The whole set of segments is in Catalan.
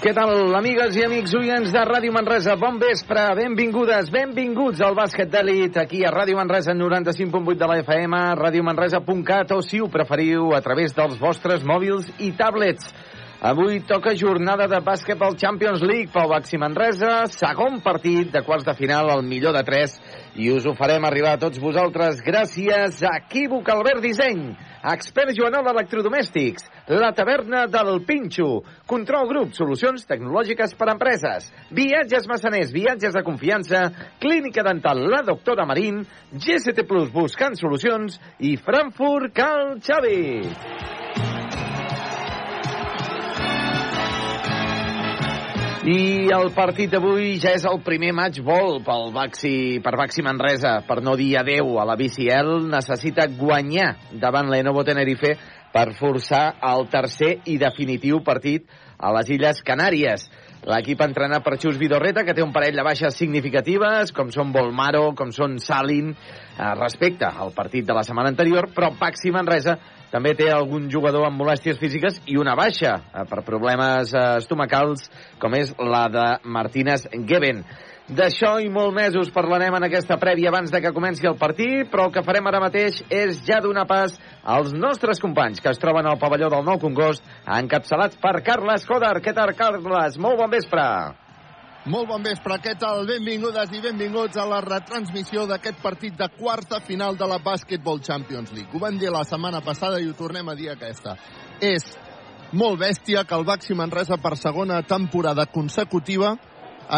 Què tal, amigues i amics oients de Ràdio Manresa? Bon vespre, benvingudes, benvinguts al bàsquet d'elit aquí a Ràdio Manresa 95.8 de la FM, radiomanresa.cat o, si ho preferiu, a través dels vostres mòbils i tablets. Avui toca jornada de bàsquet al Champions League pel Baxi Manresa, segon partit de quarts de final, el millor de tres, i us ho farem arribar a tots vosaltres gràcies a Equívoc Albert Disseny, Expert Joanol Electrodomèstics, La Taverna del Pinxo, Control Grup, solucions tecnològiques per a empreses, Viatges Massaners, viatges de confiança, Clínica Dental La Doctora Marín, GST Plus buscant solucions i Frankfurt Cal Xavi. I el partit d'avui ja és el primer match ball pel Baxi, per Baxi Manresa, per no dir adeu a la BCL, necessita guanyar davant l'Enovo Tenerife per forçar el tercer i definitiu partit a les Illes Canàries. L'equip entrenat per Xus Vidorreta, que té un parell de baixes significatives, com són Volmaro, com són Salin, eh, respecte al partit de la setmana anterior, però Baxi Manresa també té algun jugador amb molèsties físiques i una baixa eh, per problemes eh, estomacals, com és la de Martínez Geben. D'això i molt més us parlarem en aquesta prèvia abans de que comenci el partit, però el que farem ara mateix és ja donar pas als nostres companys que es troben al pavelló del Nou Congost, encapçalats per Carles Coder. Què tal, Carles? Molt bon vespre. Molt bon vespre, què tal? Benvingudes i benvinguts a la retransmissió d'aquest partit de quarta final de la Basketball Champions League. Ho vam dir la setmana passada i ho tornem a dir aquesta. És molt bèstia que el Baxi Manresa per segona temporada consecutiva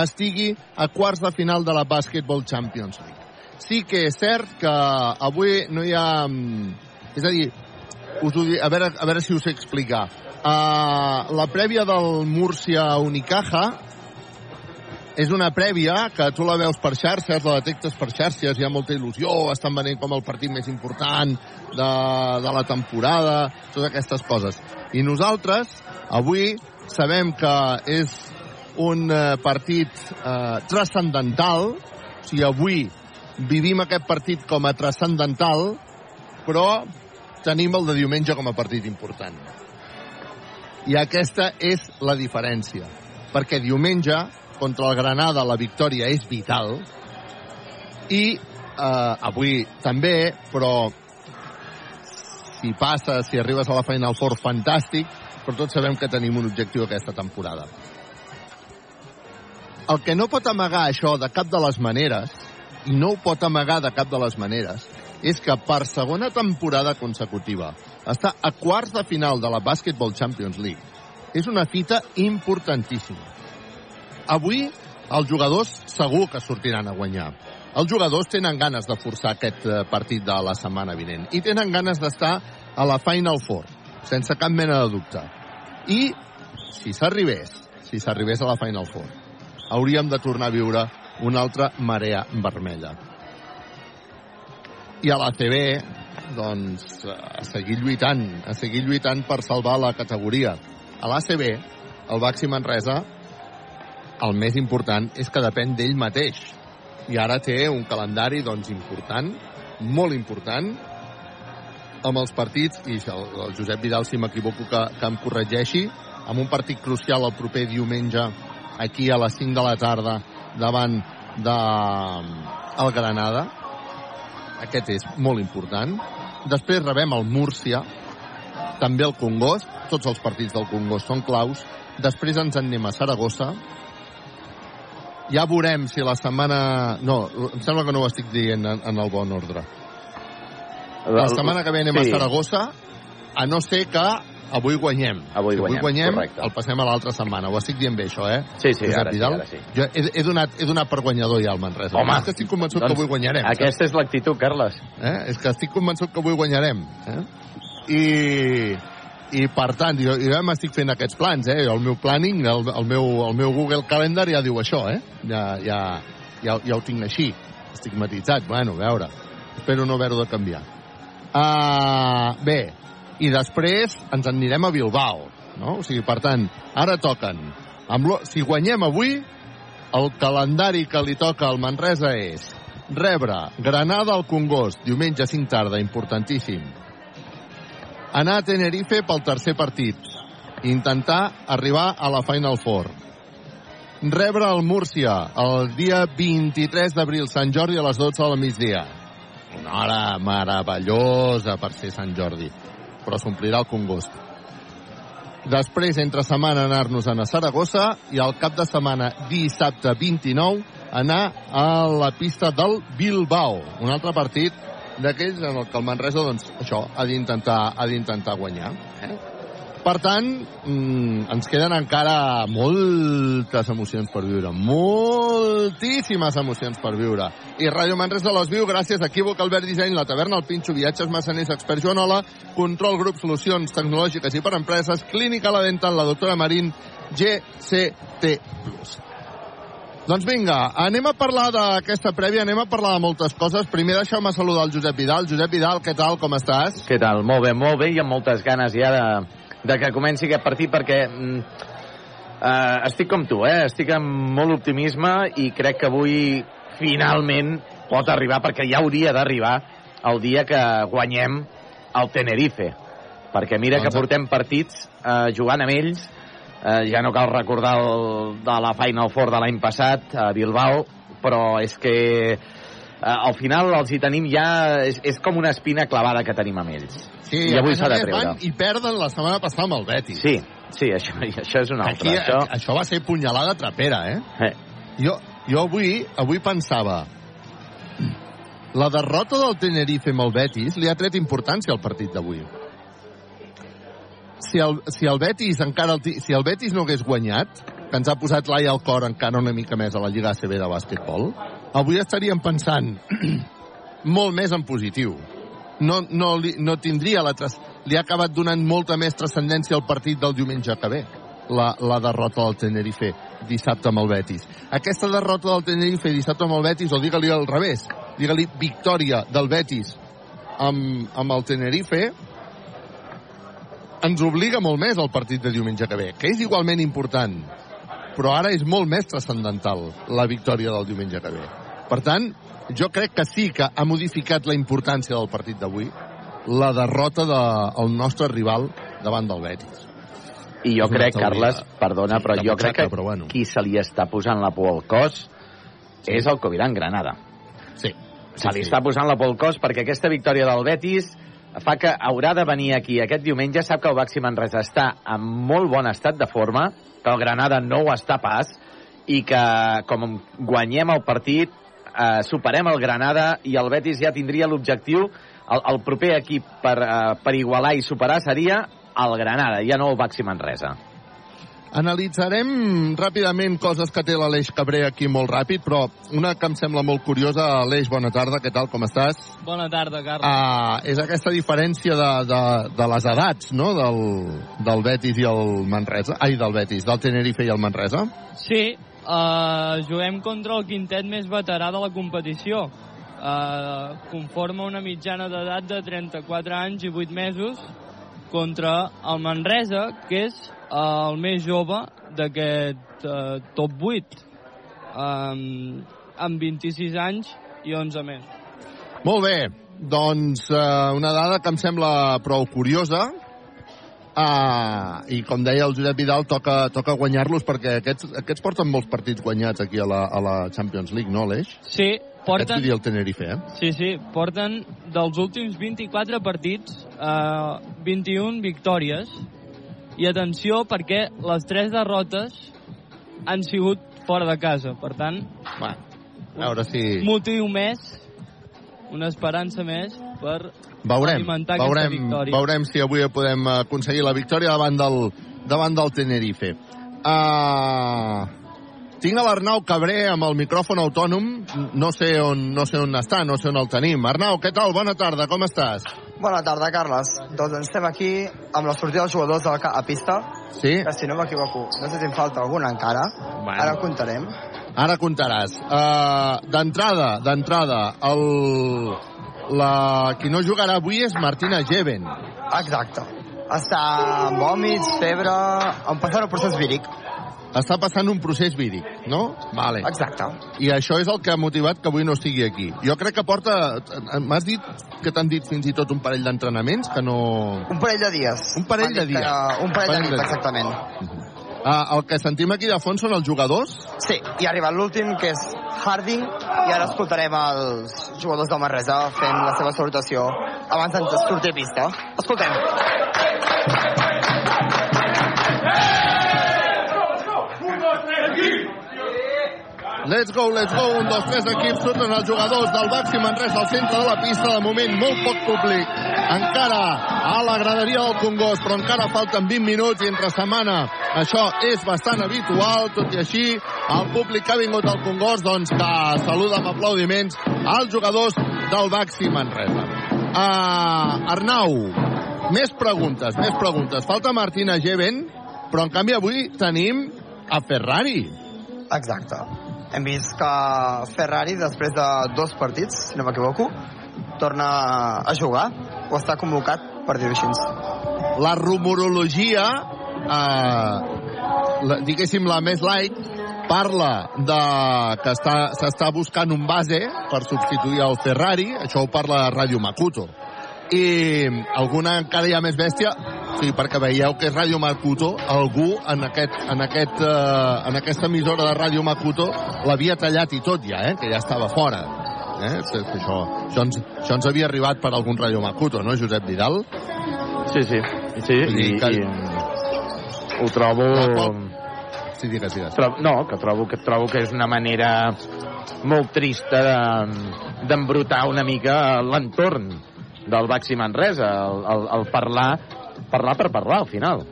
estigui a quarts de final de la Basketball Champions League. Sí que és cert que avui no hi ha... És a dir, us ho a, veure, a veure si us explicar. Uh, la prèvia del Múrcia-Unicaja és una prèvia que tu la veus per xarxes, la detectes per xarxes, hi ha molta il·lusió, estan venint com el partit més important de, de la temporada, totes aquestes coses. I nosaltres, avui, sabem que és un eh, partit eh, transcendental, o sigui, avui vivim aquest partit com a transcendental, però tenim el de diumenge com a partit important. I aquesta és la diferència, perquè diumenge contra el Granada la victòria és vital i eh, avui també, però si passa, si arribes a la Final Four, fantàstic, però tots sabem que tenim un objectiu aquesta temporada. El que no pot amagar això de cap de les maneres, i no ho pot amagar de cap de les maneres, és que per segona temporada consecutiva està a quarts de final de la Basketball Champions League. És una fita importantíssima. Avui els jugadors segur que sortiran a guanyar. Els jugadors tenen ganes de forçar aquest eh, partit de la setmana vinent i tenen ganes d'estar a la Final Four, sense cap mena de dubte. I si s'arribés, si s'arribés a la Final Four, hauríem de tornar a viure una altra marea vermella. I a la CB, doncs, a seguir lluitant, a seguir lluitant per salvar la categoria. A l'ACB, el Baxi Manresa, el més important és que depèn d'ell mateix. I ara té un calendari, doncs, important, molt important, amb els partits, i el, el Josep Vidal, si m'equivoco, que, que em corregeixi, amb un partit crucial el proper diumenge aquí a les 5 de la tarda davant de el Granada. Aquest és molt important. Després rebem el Múrcia, també el Congost. Tots els partits del Congost són claus. Després ens en anem a Saragossa. Ja veurem si la setmana... No, em sembla que no ho estic dient en, en el bon ordre. La setmana que ve anem sí. a Saragossa, a no ser que avui guanyem. Avui guanyem, avui guanyem correcte. el passem a l'altra setmana. Ho estic dient bé, això, eh? Sí, sí, Josep ara sí, Vidal? ara sí. Jo he, he, donat, he donat per guanyador ja el Manresa. Home, és que estic convençut doncs, que avui guanyarem. saps? Aquesta és l'actitud, Carles. Eh? És que estic convençut que avui guanyarem. Eh? I, I, per tant, jo, jo ja m'estic fent aquests plans, eh? El meu planning, el, el, meu, el meu Google Calendar ja diu això, eh? Ja, ja, ja, ja ho tinc així, estigmatitzat. Bueno, a veure, espero no haver-ho de canviar. Uh, bé, i després ens en anirem a Bilbao, no? O sigui, per tant, ara toquen... Amb si guanyem avui, el calendari que li toca al Manresa és rebre Granada al Congost, diumenge 5 tarda, importantíssim. Anar a Tenerife pel tercer partit. intentar arribar a la Final Four. Rebre el Múrcia el dia 23 d'abril, Sant Jordi, a les 12 del migdia. Una hora meravellosa per ser Sant Jordi, però s'omplirà el congost. Després, entre setmana, anar-nos a Saragossa i al cap de setmana, dissabte 29, anar a la pista del Bilbao. Un altre partit d'aquells en el que el Manresa, doncs, això, ha d'intentar ha d'intentar guanyar. Eh? Per tant, mm, ens queden encara moltes emocions per viure, moltíssimes emocions per viure. I Ràdio Manresa les viu gràcies a Equívoc, Albert Disseny, la taverna, el Pinxo, Viatges, Massaners, Expert Joanola, Control Grup, Solucions Tecnològiques i per Empreses, Clínica La Dental, la doctora Marín, GCT+. Doncs vinga, anem a parlar d'aquesta prèvia, anem a parlar de moltes coses. Primer deixeu-me saludar el Josep Vidal. Josep Vidal, què tal, com estàs? Què tal? Molt bé, molt bé, i amb moltes ganes ja de, de que comenci aquest partit, perquè mm, eh, estic com tu, eh? estic amb molt optimisme i crec que avui finalment pot arribar, perquè ja hauria d'arribar el dia que guanyem el Tenerife. Perquè mira doncs... que portem partits eh, jugant amb ells Eh, ja no cal recordar el, de la Final Four de l'any passat a Bilbao, però és que eh, al final els hi tenim ja... És, és com una espina clavada que tenim amb ells. Sí, I avui s'ha de treure. I perden la setmana passada amb el Betis. Sí, sí, això, això és una altra. Aquí, això... això va ser punyalada trapera, eh? eh. Jo, jo avui, avui pensava la derrota del Tenerife amb el Betis li ha tret importància al partit d'avui si el, si el Betis encara el, si el Betis no hagués guanyat, que ens ha posat l'ai al cor encara una mica més a la Lliga ACB de bàsquetbol, avui estaríem pensant molt més en positiu. No, no, li, no tindria la... Tras... Li ha acabat donant molta més transcendència al partit del diumenge que ve, la, la derrota del Tenerife dissabte amb el Betis. Aquesta derrota del Tenerife dissabte amb el Betis, o digue-li al revés, digue-li victòria del Betis amb, amb el Tenerife, ens obliga molt més al partit de diumenge que ve, que és igualment important, però ara és molt més transcendental la victòria del diumenge que ve. Per tant, jo crec que sí que ha modificat la importància del partit d'avui la derrota del de, nostre rival davant del Betis. I jo crec, Carles, perdona, sí, però jo crec que però bueno. qui se li està posant la por al cos sí. és el Coviran Granada. Sí. Se li sí. està posant la por al cos perquè aquesta victòria del Betis fa que haurà de venir aquí aquest diumenge. Sap que el Baxi Manresa està en molt bon estat de forma, que el Granada no ho està pas, i que com guanyem el partit, eh, superem el Granada i el Betis ja tindria l'objectiu, el, el proper equip per, eh, per igualar i superar seria el Granada, ja no el Baxi Manresa. Analitzarem ràpidament coses que té l'Aleix Cabré aquí molt ràpid, però una que em sembla molt curiosa. Aleix, bona tarda, què tal, com estàs? Bona tarda, Carles. Ah, és aquesta diferència de, de, de les edats, no?, del, del Betis i el Manresa. Ai, del Betis, del Tenerife i el Manresa. Sí, uh, juguem contra el quintet més veterà de la competició. Uh, conforma una mitjana d'edat de 34 anys i 8 mesos contra el Manresa, que és el més jove d'aquest uh, top 8, um, amb 26 anys i 11 més. Molt bé, doncs uh, una dada que em sembla prou curiosa, uh, i com deia el Josep Vidal, toca, toca guanyar-los perquè aquests, aquests porten molts partits guanyats aquí a la, a la Champions League, no, Aleix? Sí, porten... Aquest el Tenerife, eh? Sí, sí, porten dels últims 24 partits eh, 21 victòries i atenció perquè les tres derrotes han sigut fora de casa. Per tant, Va, a veure si... un motiu més, una esperança més per veurem, alimentar veurem, aquesta victòria. Veurem si avui podem aconseguir la victòria davant del, davant del Tenerife. Uh, tinc a l'Arnau Cabré amb el micròfon autònom. No sé, on, no sé on està, no sé on el tenim. Arnau, què tal? Bona tarda, com estàs? Bona tarda, Carles. Doncs estem aquí amb la sortida dels jugadors del, a pista. Sí. Que si no m'equivoco, no sé si em falta alguna encara. Bueno. Ara comptarem. Ara comptaràs. Uh, d'entrada, d'entrada, el... La... qui no jugarà avui és Martina Jeven. Exacte. Està amb vòmits, febre, en passar el procés víric. està passant un procés víric, no? Vale. Exacte. I això és el que ha motivat que avui no estigui aquí. Jo crec que porta... M'has dit que t'han dit fins i tot un parell d'entrenaments que no... Un parell de dies. Un parell de dies. que- Un parell de dies, exactament. Ah, el que sentim aquí de fons són els jugadors? Sí, i ha arribat l'últim, que és Harding, i ara escoltarem els jugadors del Manresa fent la seva salutació abans de sortir a pista. Escoltem. Let's go, let's go. Un, dos, tres equips. Surten els jugadors del Baxi Manresa al centre de la pista. De moment, molt poc públic. Encara a la graderia del Congost, però encara falten 20 minuts i entre setmana això és bastant habitual. Tot i així, el públic que ha vingut al Congost, doncs, que saluda amb aplaudiments als jugadors del Baxi Manresa. Uh, Arnau, més preguntes, més preguntes. Falta Martina Geven, però en canvi avui tenim a Ferrari. Exacte. Hem vist que Ferrari, després de dos partits, si no m'equivoco, torna a jugar, o està convocat, per dir-ho així. la rumorologia, eh, la, diguéssim la més light, parla de que està- s'està buscant un base per substituir el Ferrari, això ho parla Ràdio Makuto. I alguna encara hi ha més bèstia, sí, perquè veieu que és Ràdio Makuto, algú en, aquest, en, aquest, eh, en aquesta emissora de Ràdio Makuto l'havia tallat i tot ja, eh, que ja estava fora. Eh? Això, això, ens, això ens havia arribat per algun Ràdio Makuto, no, Josep Vidal? Sí, sí. sí dir i, que- i, ho trobo... Sí, digues, digues. Tro- No, que trobo que trobo que és una manera molt trista de- d'embrutar una mica l'entorn del Baxi Manresa, el, el, el parlar, parlar per parlar, al final.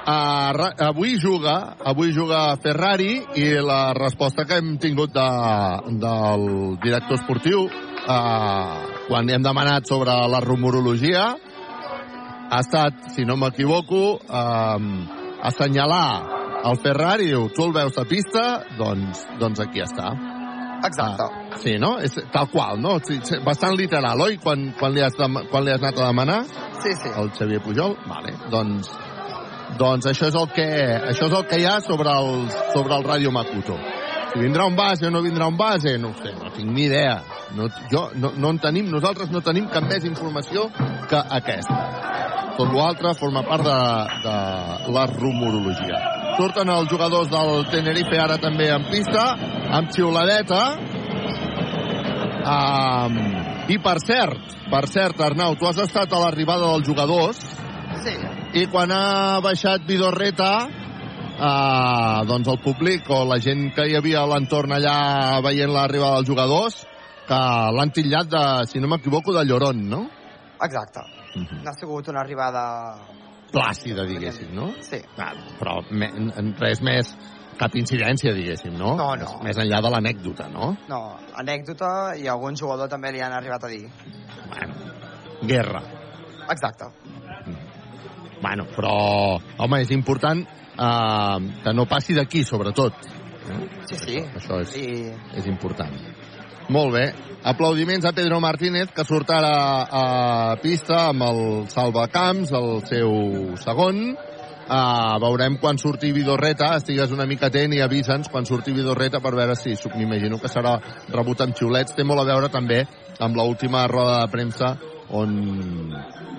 Uh, avui juga avui juga Ferrari i la resposta que hem tingut de, del director esportiu uh, quan hem demanat sobre la rumorologia ha estat, si no m'equivoco um, assenyalar el Ferrari diu, tu el veus a pista doncs, doncs aquí està Exacte. Ah, sí, no? És tal qual, no? Sí, sí, bastant literal, oi? Quan, quan, li has dem- quan li has anat a demanar Sí, sí. el Xavier Pujol? Vale, doncs, doncs això és el que, això és el que hi ha sobre el, sobre el Ràdio Makuto. Si vindrà un base o no vindrà un base, no ho sé, no tinc ni idea. No, jo, no, no en tenim, nosaltres no tenim cap més informació que aquesta. Tot l'altre forma part de, de la rumorologia. Surten els jugadors del Tenerife ara també en pista, amb xiuladeta. Um, I per cert, per cert, Arnau, tu has estat a l'arribada dels jugadors Sí. i quan ha baixat Vidorreta eh, doncs el públic o la gent que hi havia a l'entorn allà veient l'arribada dels jugadors que l'han titllat de, si no m'equivoco, de Llorón, no? Exacte. N'ha sigut una arribada... Plàcida, diguéssim, no? Sí. Ah, però me, en- res més cap incidència, diguéssim, no? No, no. Més enllà de l'anècdota, no? No, anècdota i algun jugador també li han arribat a dir. Bueno, guerra. Exacte. Bueno, però, home, és important eh, que no passi d'aquí, sobretot. Eh? Sí, sí. Això és, I és important. Molt bé. Aplaudiments a Pedro Martínez, que surt ara a pista amb el salvacamps, el seu segon. Uh, veurem quan surti Vidorreta, estigues una mica atent i avisa'ns quan surti Vidorreta per veure si, m'imagino que serà rebut amb xiulets. Té molt a veure també amb l'última roda de premsa on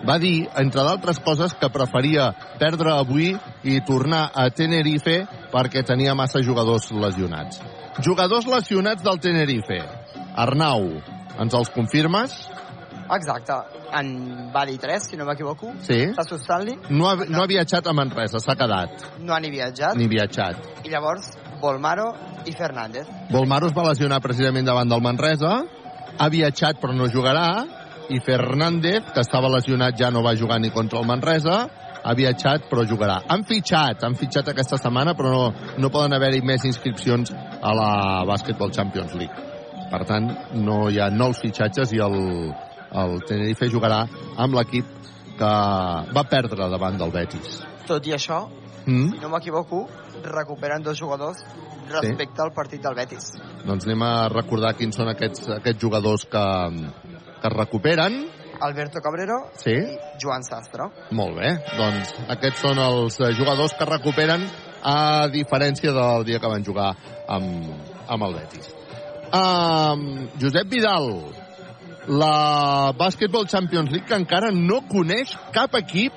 va dir, entre d'altres coses, que preferia perdre avui i tornar a Tenerife perquè tenia massa jugadors lesionats. Jugadors lesionats del Tenerife. Arnau, ens els confirmes? Exacte. En va dir tres, si no m'equivoco. Sí. Tasso Stanley No ha, no ha viatjat a Manresa, s'ha quedat, no ha ni viatjat. ni viatjat. I llavors, Volmaro i Fernández. Volmaro es va lesionar precisament davant del Manresa, ha viatjat però no jugarà, i Fernández, que estava lesionat, ja no va jugar ni contra el Manresa, ha viatjat però jugarà. Han fitxat, han fitxat aquesta setmana, però no, no poden haver-hi més inscripcions a la Basketball Champions League. Per tant, no hi ha nous fitxatges i el, el Tenerife jugarà amb l'equip que va perdre davant del Betis. Tot i això, Mm? si no m'equivoco, recuperen dos jugadors respecte al partit del Betis. Doncs anem a recordar quins són aquests, aquests jugadors que, que recuperen. Alberto Cabrero Sí. i Joan Sastre. Molt bé, doncs aquests són els eh, jugadors que recuperen a diferència del dia que van jugar amb, amb el Betis. Um, Josep Vidal, la Basketball Champions League que encara no coneix cap equip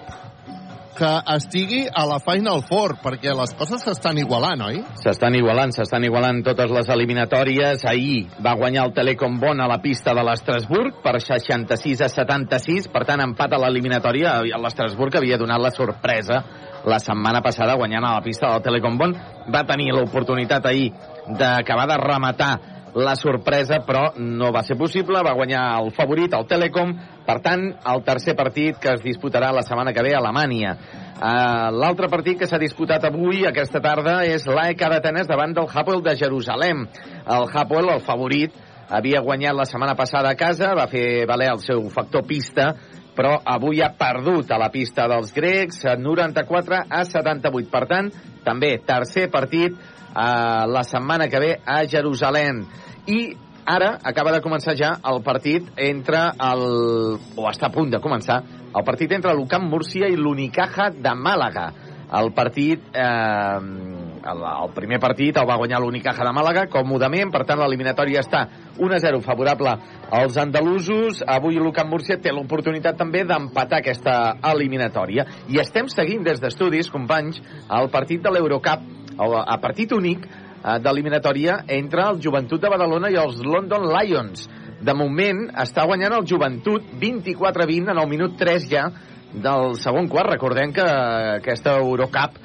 que estigui a la Final Four, perquè les coses s'estan igualant, oi? S'estan igualant, s'estan igualant totes les eliminatòries. Ahir va guanyar el Telecom Bon a la pista de l'Estrasburg per 66 a 76, per tant, empat a l'eliminatòria. L'Estrasburg havia donat la sorpresa la setmana passada guanyant a la pista del Telecom Bon. Va tenir l'oportunitat ahir d'acabar de rematar la sorpresa, però no va ser possible. Va guanyar el favorit, el Telecom. Per tant, el tercer partit que es disputarà la setmana que ve a Alemanya. Uh, L'altre partit que s'ha disputat avui, aquesta tarda, és l'AEK d'Atenes davant del Hapoel de Jerusalem. El Hapoel, el favorit, havia guanyat la setmana passada a casa, va fer valer el seu factor pista, però avui ha perdut a la pista dels grecs 94 a 78. Per tant, també tercer partit eh, la setmana que ve a Jerusalem. I ara acaba de començar ja el partit entre el... o està a punt de començar, el partit entre l'UCAM Múrcia i l'Unicaja de Màlaga. El partit, eh, el, el primer partit el va guanyar l'Unicaja de Màlaga còmodament, per tant l'eliminatòria està 1-0 favorable als andalusos. Avui l'UCAM Múrcia té l'oportunitat també d'empatar aquesta eliminatòria. I estem seguint des d'estudis, companys, el partit de l'Eurocup, a partit únic eh, d'eliminatòria entre el Joventut de Badalona i els London Lions. De moment està guanyant el Joventut 24-20 en el minut 3 ja del segon quart. Recordem que aquesta Eurocup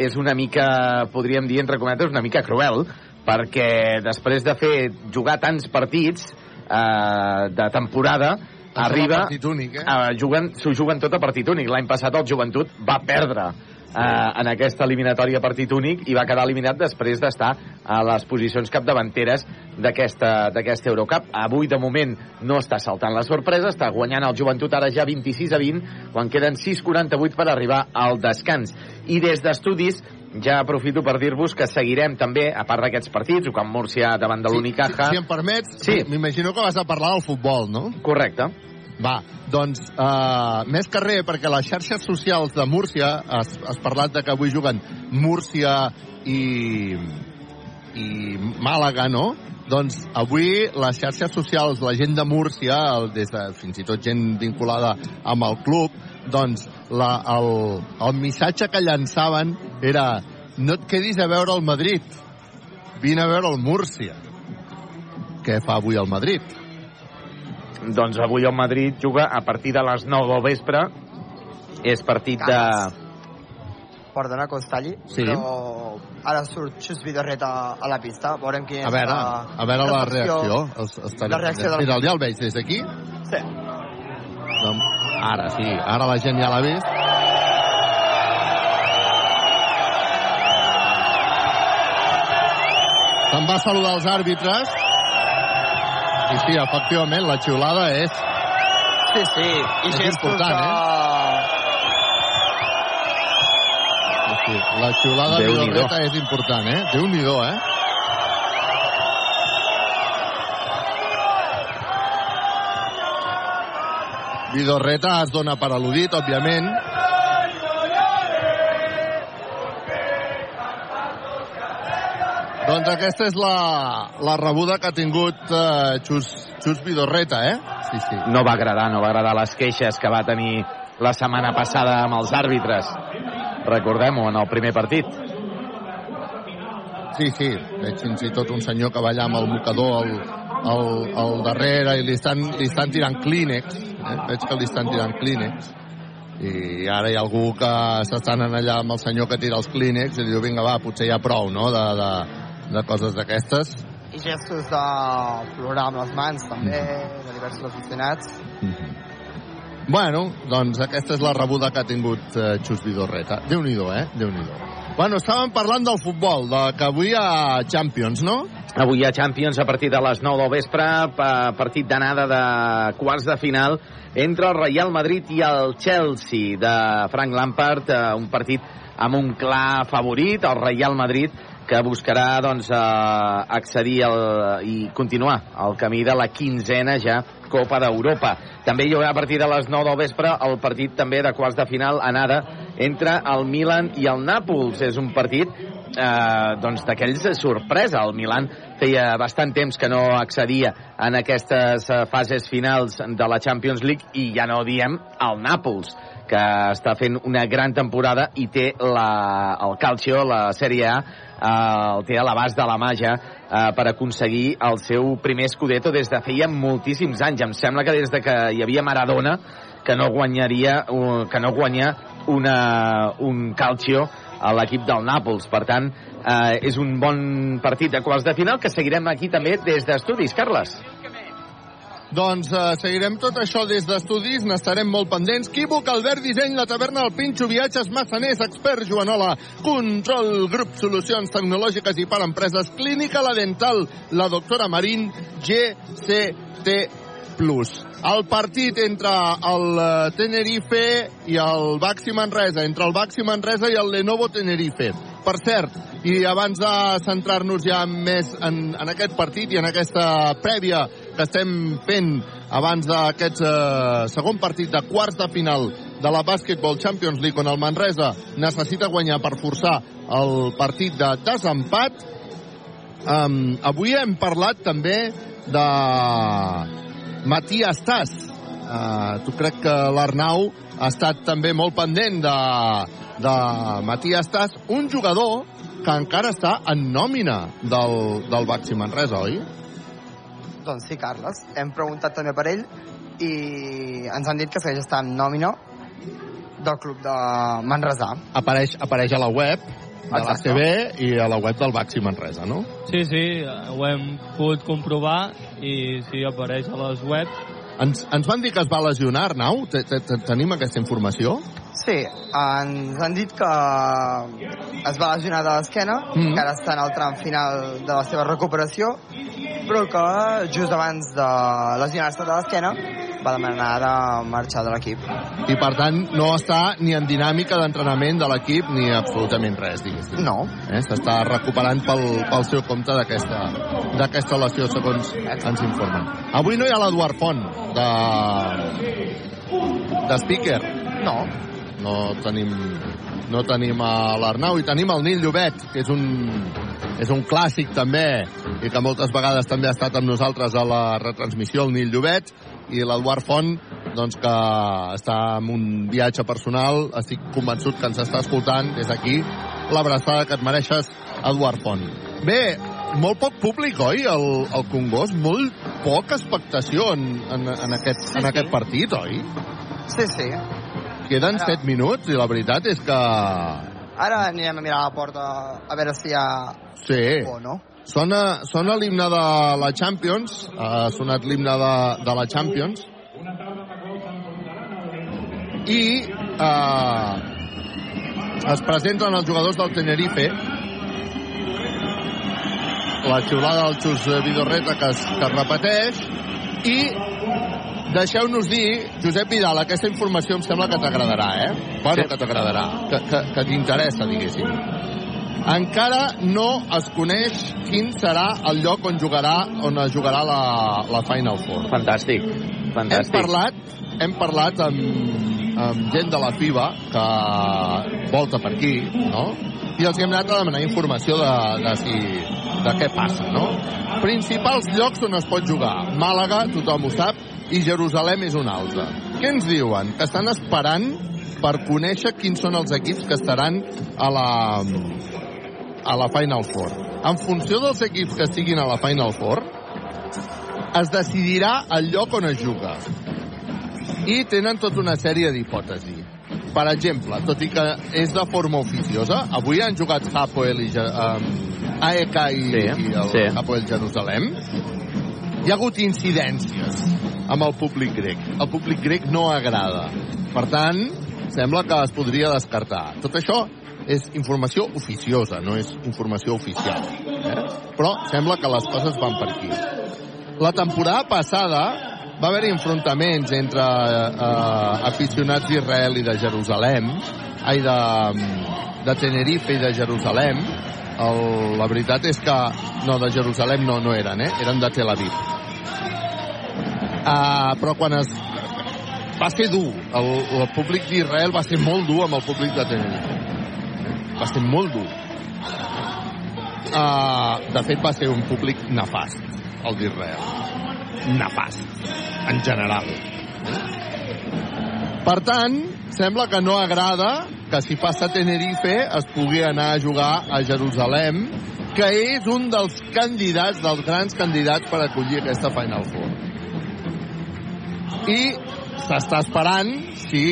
és una mica, podríem dir, entre cometes, una mica cruel, perquè després de fer jugar tants partits eh, de temporada, arriba... únic, eh? Juguen, s'ho juguen tot a partit únic. L'any passat el Joventut va perdre uh, en aquesta eliminatòria partit únic i va quedar eliminat després d'estar a les posicions capdavanteres d'aquesta Eurocup. Avui, de moment, no està saltant la sorpresa, està guanyant el Joventut ara ja 26 a 20, quan queden 6'48 per arribar al descans. I des d'estudis ja aprofito per dir-vos que seguirem també, a part d'aquests partits, Ucam Múrcia davant de l'Unicaja... Si, si em permets, Sí. m'imagino que vas a parlar del futbol, no? Correcte. Va, doncs, uh, més res, perquè les xarxes socials de Múrcia, has, has parlat de que avui juguen Múrcia i, i Màlaga, no? Doncs avui les xarxes socials, la gent de Múrcia, el, des de, fins i tot gent vinculada amb el club, doncs la, el, el missatge que llançaven era no et quedis a veure el Madrid, vine a veure el Múrcia. Què fa avui el Madrid? Doncs avui el Madrid juga a partir de les 9 del vespre. És partit de... Perdona que us talli, Sí. però ara surt Xus Vidorret a, a la pista. Veurem quina A és veure, la, a veure la reacció. reacció. Es, estaré... La reacció de la- Mira, ja el veig des d'aquí. Sí. Doncs ara sí, ara la gent ja l'ha vist. Se'n va saludar els àrbitres. I sí, efectivament, la xiulada és... Sí, sí. I És gestos important, de... Sí, la xiulada de. Vidorreta és important, eh? Déu-n'hi-do, eh? Vidorreta es dona per al·ludit, òbviament. Doncs aquesta és la, la rebuda que ha tingut eh, Xus, Xus Vidorreta, eh? Sí, sí. No va agradar, no va agradar les queixes que va tenir la setmana passada amb els àrbitres. Recordem-ho, en el primer partit. Sí, sí, veig fins i tot un senyor que va allà amb el mocador al, al, al darrere i li estan, li estan tirant clínex, eh? veig que li estan tirant clínex i ara hi ha algú que s'estan allà amb el senyor que tira els clínex i diu, vinga va, potser hi ha prou, no?, de, de, de coses d'aquestes. I gestos de plorar amb les mans, també, de diversos aficionats. Bueno, doncs aquesta és la rebuda que ha tingut eh, Xus Vidorreta. Déu-n'hi-do, eh? Déu-n'hi-do. Bueno, estàvem parlant del futbol, de que avui hi ha Champions, no? Avui hi ha Champions a partir de les 9 del vespre, pa- partit d'anada de quarts de final entre el Real Madrid i el Chelsea de Frank Lampard, eh, un partit amb un clar favorit, el Real Madrid, que buscarà doncs, eh, accedir al, i continuar el camí de la quinzena ja Copa d'Europa. També hi haurà a partir de les 9 del vespre el partit també de quarts de final anada entre el Milan i el Nàpols. És un partit eh, doncs d'aquells de sorpresa. El Milan feia bastant temps que no accedia en aquestes eh, fases finals de la Champions League i ja no diem el Nàpols que està fent una gran temporada i té la, el Calcio, la Sèrie A, eh, el té a l'abast de la màgia eh, per aconseguir el seu primer escudeto des de feia moltíssims anys. Em sembla que des de que hi havia Maradona que no guanyaria que no guanya una, un Calcio a l'equip del Nàpols. Per tant, eh, és un bon partit de quarts de final que seguirem aquí també des d'estudis. Carles. Doncs uh, seguirem tot això des d'estudis, n'estarem molt pendents. Quívoc, Albert Disseny, la taverna, el Pinxo, viatges, massaners, expert, Joanola, control, grup, solucions tecnològiques i per empreses, clínica, la dental, la doctora Marín, GCT+. El partit entre el eh, Tenerife i el Baxi Manresa, entre el Baxi Manresa i el Lenovo Tenerife. Per cert, i abans de centrar-nos ja més en, en aquest partit i en aquesta prèvia que estem fent abans d'aquest eh, segon partit de quarts de final de la Basketball Champions League on el Manresa necessita guanyar per forçar el partit de desempat um, avui hem parlat també de Matías Tas uh, tu crec que l'Arnau ha estat també molt pendent de, de Matías Tas un jugador que encara està en nòmina del, del Baxi Manresa, oi? Doncs sí, Carles. Hem preguntat també per ell i ens han dit que segueix estant en nòmina del club de Manresà. Apareix, apareix a la web de l'ACB i a la web del Baxi Manresa, no? Sí, sí, ho hem pogut comprovar i sí, apareix a les webs. Ens, ens van dir que es va lesionar, Arnau? Tenim aquesta informació? Sí, ens han dit que es va lesionar de l'esquena, mm -hmm. que ara està en el tram final de la seva recuperació, però que just abans de lesionar-se de l'esquena va demanar de marxar de l'equip. I per tant no està ni en dinàmica d'entrenament de l'equip ni absolutament res, diguéssim. No. Eh? S'està recuperant pel, pel seu compte d'aquesta lesió, segons ens informen. Avui no hi ha l'Eduard Font de, de speaker. No, no tenim, no tenim a l'Arnau i tenim el Nil Llobet, que és un, és un clàssic també i que moltes vegades també ha estat amb nosaltres a la retransmissió, el Nil Llobet, i l'Eduard Font, doncs que està en un viatge personal, estic convençut que ens està escoltant des d'aquí, l'abraçada que et mereixes, Eduard Font. Bé, molt poc públic, oi, el, el Congost? Molt poca expectació en, en, en, aquest, Sí, en aquest partit, oi? sí, sí. Queden Ara. 7 minuts i la veritat és que... Ara anirem a mirar a la porta a veure si hi ha Sí, o no. sona, sona l'himne de la Champions, ha sonat l'himne de, de la Champions, i eh, es presenten els jugadors del Tenerife, la xiulada del Xus Vidorreta que es, que es repeteix, i deixeu-nos dir, Josep Vidal, aquesta informació em sembla que t'agradarà, eh? Bueno, Sí. que t'agradarà, que, que, que t'interessa, diguéssim. Encara no es coneix quin serà el lloc on jugarà on es jugarà la, la Final Four. Fantàstic, Hem fantàstic. parlat, hem parlat amb, amb gent de la FIBA que volta per aquí, no? I els hem anat a demanar informació de, de, si, de què passa, no? Principals llocs on es pot jugar. Màlaga, tothom ho sap, i Jerusalem és un altre. Què ens diuen? Que estan esperant per conèixer quins són els equips que estaran a la, a la Final Four. En funció dels equips que estiguin a la Final Four, es decidirà el lloc on es juga. I tenen tota una sèrie d'hipòtesis. Per exemple, tot i que és de forma oficiosa, avui han jugat Hapoel i um, AEK i, Sí, i el sí. Hapoel Jerusalem. Hi ha hagut incidències amb el públic grec. El públic grec no agrada. Per tant, sembla que es podria descartar. Tot això és informació oficiosa, no és informació oficial. Eh? Però sembla que les coses van per aquí. La temporada passada va haver-hi enfrontaments entre eh, aficionats d'Israel i de Jerusalem, ai, de, de Tenerife i de Jerusalem. El, la veritat és que... No, de Jerusalem no, no eren, eh? Eren de Tel Aviv. Uh, però quan es... Va ser dur. El, el públic d'Israel va ser molt dur amb el públic de Tenerife. Va ser molt dur. uh, de fet, va ser un públic nefast, el d'Israel. Nefast, en general. Per tant, sembla que no agrada que si passa a Tenerife es pugui anar a jugar a Jerusalem, que és un dels candidats, dels grans candidats per acollir aquesta Final Four. I s'està esperant si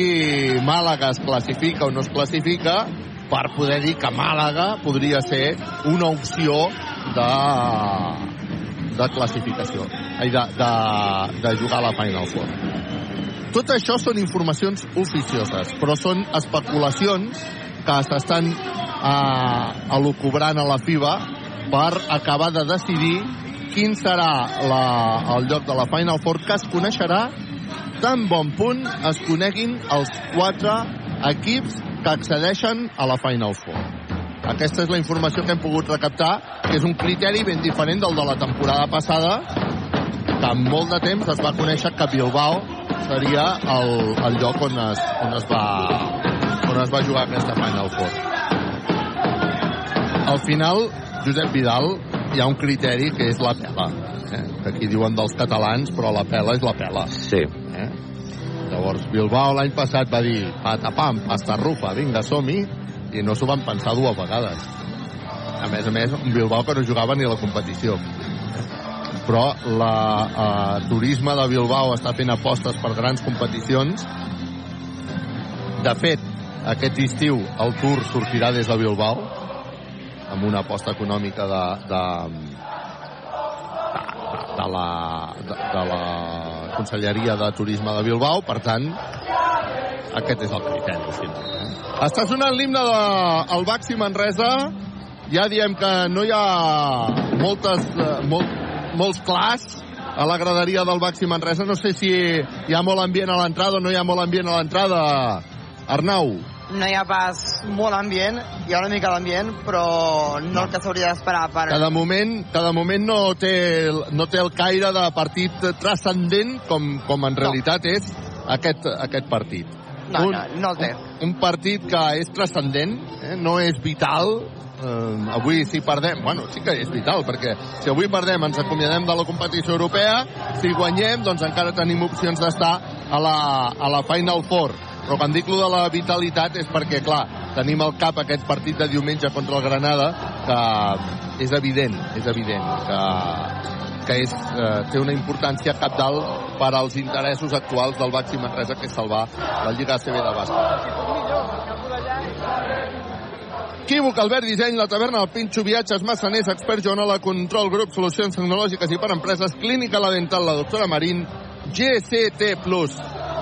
Màlaga es classifica o no es classifica per poder dir que Màlaga podria ser una opció de, de classificació, de, de, de jugar a la Final Four. Tot això són informacions oficioses, però són especulacions que s'estan eh, elucubrant a la FIBA per acabar de decidir quin serà la, el lloc de la Final Four que es coneixerà tan bon punt es coneguin els quatre equips que accedeixen a la Final Four. Aquesta és la informació que hem pogut recaptar, que és un criteri ben diferent del de la temporada passada, que en molt de temps es va conèixer que Bilbao seria el, el lloc on es, on es va on es va jugar aquesta Final Four. Al final, Josep Vidal, hi ha un criteri que és la pela. Eh? Aquí diuen dels catalans, però la pela és la pela. Sí. Llavors, Bilbao l'any passat va dir patapam, pasta rufa, vinga, som-hi, i no s'ho van pensar dues vegades. A més a més, un Bilbao que no jugava ni a la competició. Però la eh, turisme de Bilbao està fent apostes per grans competicions. De fet, aquest estiu el Tour sortirà des de Bilbao amb una aposta econòmica de, de, de, de, la, de, de la Conselleria de Turisme de Bilbao, per tant, aquest és el criteri. final, Eh? Està sonant l'himne del de, Baxi Manresa, ja diem que no hi ha moltes, eh, molt, molts clars a la graderia del Baxi Manresa. No sé si hi ha molt ambient a l'entrada o no hi ha molt ambient a l'entrada. Arnau. No hi ha pas molt ambient, hi ha una mica d'ambient, però no el que s'hauria d'esperar per... Que de moment, que de moment no, té, no té el caire de partit transcendent com, com en realitat és aquest, aquest partit. No, no, no el té. Un, un partit que és transcendent, eh? no és vital, eh, avui si perdem, bueno, sí que és vital, perquè si avui perdem ens acomiadem de la competició europea, si guanyem, doncs encara tenim opcions d'estar a la, a la Final Four. Però quan dic de la vitalitat és perquè, clar, tenim al cap aquest partit de diumenge contra el Granada, que és evident, és evident que, que és, eh, té una importància capdalt per als interessos actuals del Baxi Manresa, que és salvar la Lliga ACB de bàsquet. Equívoc, Albert Disseny, la taverna del Pinxo, viatges, massaners, expert Joanola, control, grup, solucions tecnològiques i per empreses, clínica la dental, la doctora Marín, GCT+.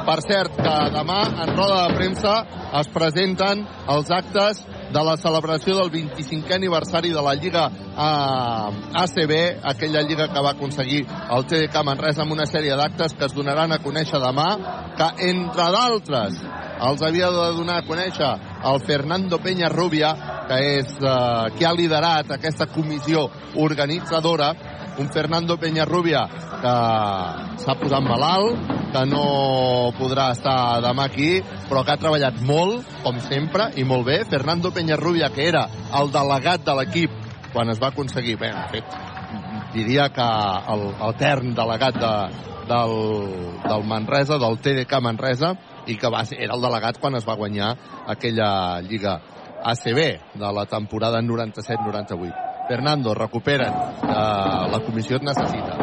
Per cert, que demà en roda de premsa es presenten els actes de la celebració del 25è aniversari de la Lliga eh, ACB, aquella lliga que va aconseguir el TDK Manresa amb una sèrie d'actes que es donaran a conèixer demà, que entre d'altres els havia de donar a conèixer el Fernando Peña Rubia, que és eh, qui ha liderat aquesta comissió organitzadora, un Fernando Peñarrubia que s'ha posat malalt, que no podrà estar demà aquí, però que ha treballat molt, com sempre, i molt bé. Fernando Peñarrubia, que era el delegat de l'equip quan es va aconseguir, bé, de fet, diria que el, el tern delegat de, del, del Manresa, del TDK Manresa, i que va era el delegat quan es va guanyar aquella Lliga ACB de la temporada 97-98. Fernando, recupera't. Uh, la comissió et necessita.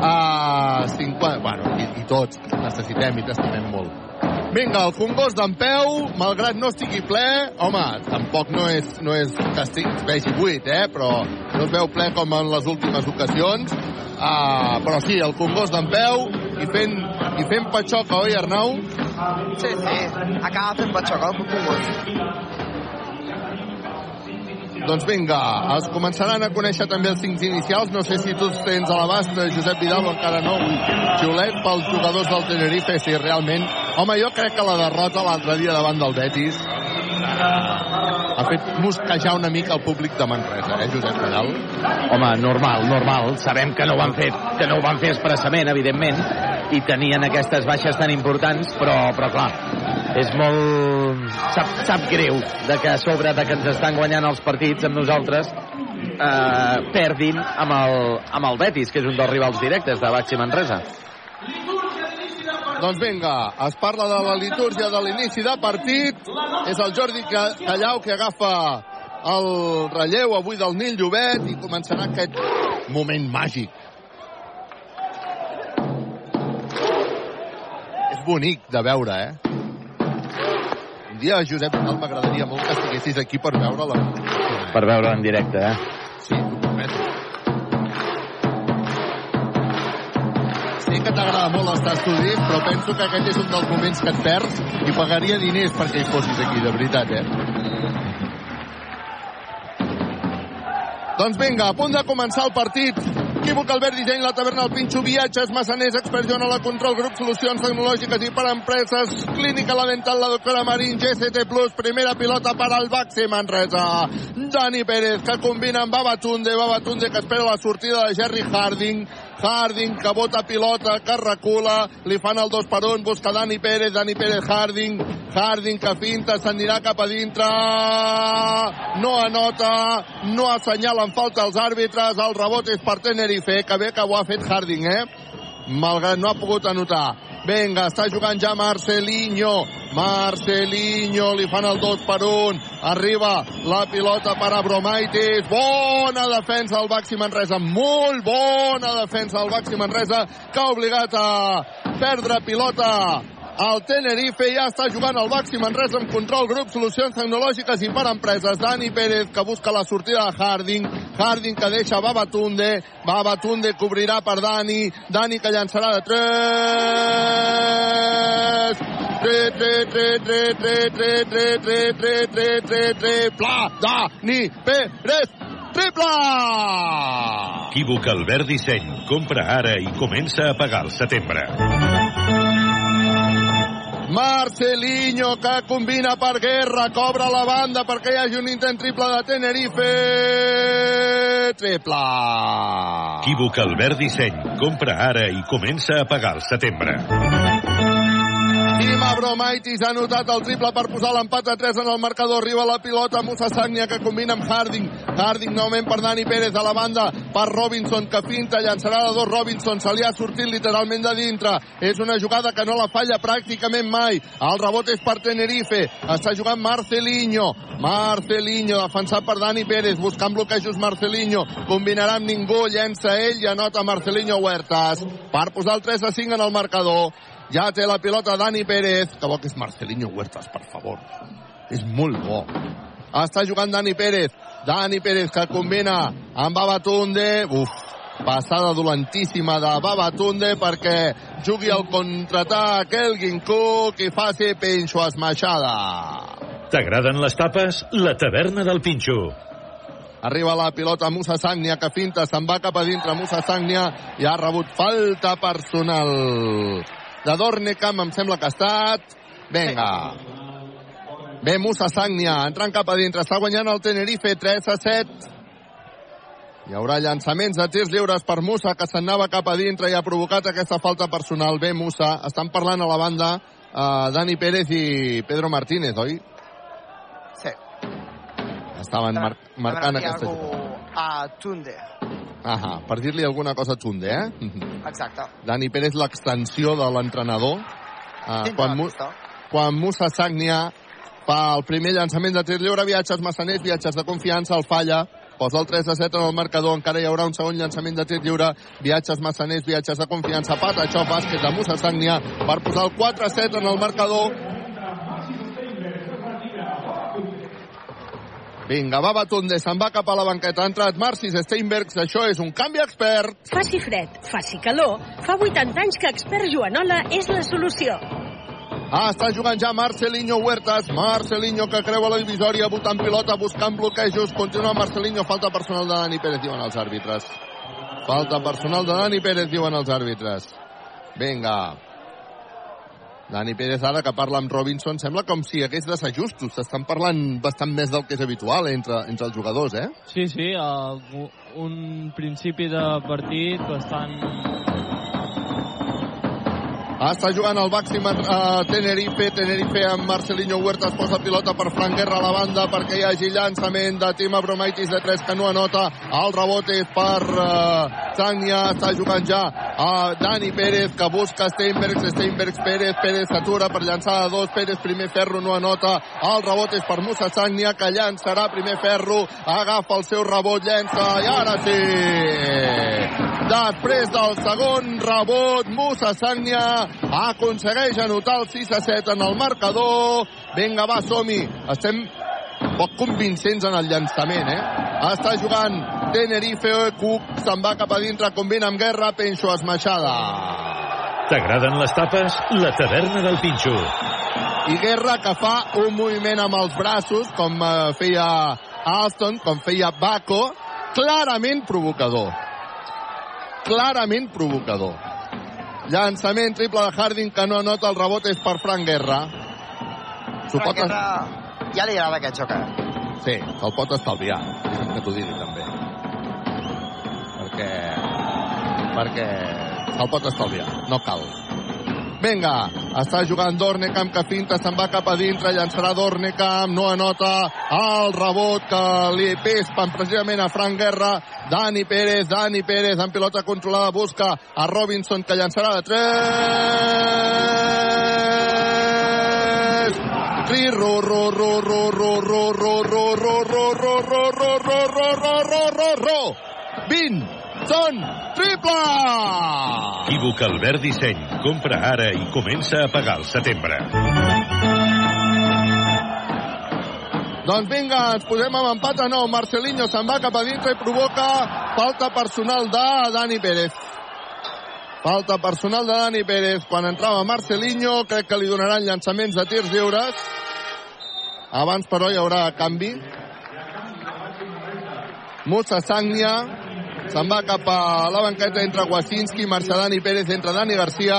Uh, 50... Bueno, i, i tots necessitem i t'estimem molt. Vinga, el Congost d'en Peu, malgrat no estigui ple, home, tampoc no és, no és que es vegi buit, eh? però no es veu ple com en les últimes ocasions. Uh, però sí, el Congost d'en Peu i fent, i fent patxoca, oi, Arnau? Sí, sí, acaba fent patxoca el Congost. Doncs vinga, es començaran a conèixer també els cinc inicials. No sé si tu tens a l'abast, eh, Josep Vidal, o encara no. Xiulet pels jugadors del Tenerife, si realment... Home, jo crec que la derrota l'altre dia davant del Betis ha fet mosquejar una mica el públic de Manresa, eh, Josep Vidal? Home, normal, normal. Sabem que no ho han fet, que no ho van fer expressament, evidentment, i tenien aquestes baixes tan importants, però, però clar, és molt... Sap, sap greu de que a sobre de que ens estan guanyant els partits amb nosaltres eh, perdin amb el, amb el Betis, que és un dels rivals directes de Baxi Manresa. Doncs vinga, es parla de la litúrgia de l'inici de partit. És el Jordi Callau que agafa el relleu avui del Nil Llobet i començarà aquest moment màgic. És bonic de veure, eh? Un dia, Josep m'agradaria molt que estiguessis aquí per veure la... Per veure en directe, eh? Sí, Sé que t'agrada molt estar estudi, però penso que aquest és un dels moments que et perds i pagaria diners perquè hi fossis aquí, de veritat, eh? Doncs vinga, a punt de començar el partit. Equívoc Albert Disseny, la taverna El Pinxo, viatges, massaners, experts la control, grup, solucions tecnològiques i per empreses, clínica la dental, la doctora Marín, GCT primera pilota per al Baxi Manresa. Dani Pérez, que combina amb Babatunde, Babatunde que espera la sortida de Jerry Harding, Harding que bota pilota, que recula, li fan el 2 per 1, busca Dani Pérez, Dani Pérez Harding, Harding que finta, s'anirà cap a dintre, no anota, no assenyalen falta els àrbitres, el rebot és per Tenerife, que bé que ho ha fet Harding, eh? Malgrat no ha pogut anotar. Vinga, està jugant ja Marcelinho. Marcelinho, li fan el 2 per 1. Arriba la pilota per Abromaitis. Bona defensa del Baxi Manresa. Molt bona defensa del Baxi Manresa, que ha obligat a perdre pilota el Tenerife ja està jugant el Baxi Manresa amb control, grup, solucions tecnològiques i per empreses. Dani Pérez que busca la sortida de Harding. Harding que deixa Babatunde. Babatunde cobrirà per Dani. Dani que llançarà de 3. 3, 3, 3, 3, 3, 3, 3, 3, 3, 3, 3, 3, pla, Dani Pérez, triple! Equívoc Albert Disseny. Compra ara i comença a pagar el setembre. Marcelinho que combina per Guerra, cobra la banda perquè hi hagi un intent triple de Tenerife. Triple. Equívoc Albert Disseny. Compra ara i comença a pagar el setembre. Tim Abromaitis ha anotat el triple per posar l'empat a 3 en el marcador. Arriba la pilota Musa Sagnia que combina amb Harding. Harding novament per Dani Pérez a la banda per Robinson que pinta, llançarà de dos Robinson. Se li ha sortit literalment de dintre. És una jugada que no la falla pràcticament mai. El rebot és per Tenerife. Està jugant Marcelinho. Marcelinho defensat per Dani Pérez buscant bloquejos Marcelinho. Combinarà amb ningú, llença ell i anota Marcelinho Huertas per posar el 3 a 5 en el marcador. Ja té la pilota Dani Pérez. Que bo que és Marcelinho Huertas, per favor. És molt bo. Està jugant Dani Pérez. Dani Pérez que combina amb Babatunde. Uf, passada dolentíssima de Babatunde perquè jugui al contraatac Elgin Cook i faci Pinxo esmaixada. T'agraden les tapes? La taverna del Pinxo. Arriba la pilota Musa Sagnia que finta, se'n va cap a dintre Musa Sagnia i ha rebut falta personal de Dornecam, em sembla que ha estat. Vinga. Bé, Musa Sagnia, entrant cap a dintre, està guanyant el Tenerife 3 a 7. Hi haurà llançaments de tirs lliures per Musa, que s'anava cap a dintre i ha provocat aquesta falta personal. Bé, Musa, estan parlant a la banda uh, Dani Pérez i Pedro Martínez, oi? Sí. Estaven mar marcant aquesta jugada. a Tunde. Ahà, per dir-li alguna cosa a Tunde, eh? Exacte. Dani Pérez, l'extensió de l'entrenador. Uh, quan, Mu quan Musa Sagnia fa el primer llançament de tir lliure, viatges massaners, viatges de confiança, el falla, posa el 3 a 7 en el marcador, encara hi haurà un segon llançament de tir lliure, viatges massaners, viatges de confiança, pata, això, bàsquet de Musa Sagnia, per posar el 4 a 7 en el marcador. Vinga, va Batunde, se'n va cap a la banqueta. Ha entrat Marcis Steinbergs, això és un canvi expert. Faci fred, faci calor, fa 80 anys que Expert Joanola és la solució. Ah, està jugant ja Marcelinho Huertas. Marcelinho que creua la divisòria, votant pilota, buscant bloquejos. Continua Marcelinho, falta personal de Dani Pérez, diuen els àrbitres. Falta personal de Dani Pérez, diuen els àrbitres. Vinga. Dani Pérez ara que parla amb Robinson, sembla com si hi hagués desajustos. S'estan parlant bastant més del que és habitual entre, entre els jugadors, eh? Sí, sí, uh, un principi de partit bastant Està jugant el Baxi uh, Tenerife. Tenerife amb Marcelinho Huertas posa pilota per Fran Guerra a la banda perquè hi hagi llançament de Tima Bromaitis de 3 que no anota. El rebot és per uh, Sagnia. Està jugant ja a uh, Dani Pérez que busca Steinbergs. Steinbergs Pérez. Pérez s'atura per llançar a dos. Pérez primer ferro no anota. El rebot és per Musa Sagnia que llançarà primer ferro. Agafa el seu rebot, llença i ara sí! Després del segon rebot, Musa Sagnia aconsegueix anotar el 6 a 7 en el marcador. Vinga, va, som-hi. Estem poc convincents en el llançament, eh? Està jugant Tenerife, Cook se'n va cap a dintre, combina amb Guerra, Pencho esmaixada. T'agraden les tapes? La taverna del Pinxo. I Guerra que fa un moviment amb els braços, com eh, feia Alston, com feia Baco, clarament provocador. Clarament provocador. Llançament triple de Harding que no anota el rebot és per Frank Guerra. S'ho pot... Guerra ja li agrada aquest joc, eh? Sí, se'l pot estalviar. Que t'ho digui també. Perquè... Perquè se'l pot estalviar. No cal. Vinga, està jugant Dornecamp que finta, se'n va cap a dintre, llançarà Dornecamp, no anota el rebot que li pespen precisament a Frank Guerra, Dani Pérez, Dani Pérez en pilota controlada, busca a Robinson que llançarà de 3 Cri, ro, ro, ro, ro, ro, ro, ro, ro, ro, ro, ro, ro, ro, ro, ro, ro, ro, ro, ro. 20 són triple! Equívoc Albert Disseny. Compra ara i comença a pagar al setembre. Doncs vinga, ens posem amb empat a nou. Marcelinho se'n va cap a dintre i provoca falta personal de Dani Pérez. Falta personal de Dani Pérez. Quan entrava Marcelinho, crec que li donaran llançaments de tirs lliures. Abans, però, hi haurà canvi. Musa Sagnia se'n va cap a la banqueta entre Wasinski, marxa Dani Pérez, entre Dani Garcia.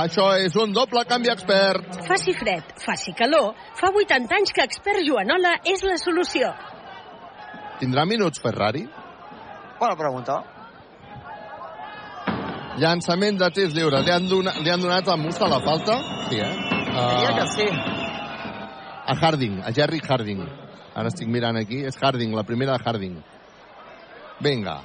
Això és un doble canvi expert. Faci fred, faci calor, fa 80 anys que expert Joanola és la solució. Tindrà minuts Ferrari? Bona pregunta. Llançament de tirs lliures. Li han, donat, li han donat a Musa la falta? Sí, eh? Diria que sí. A Harding, a Jerry Harding. Ara estic mirant aquí, és Harding, la primera de Harding. Vinga.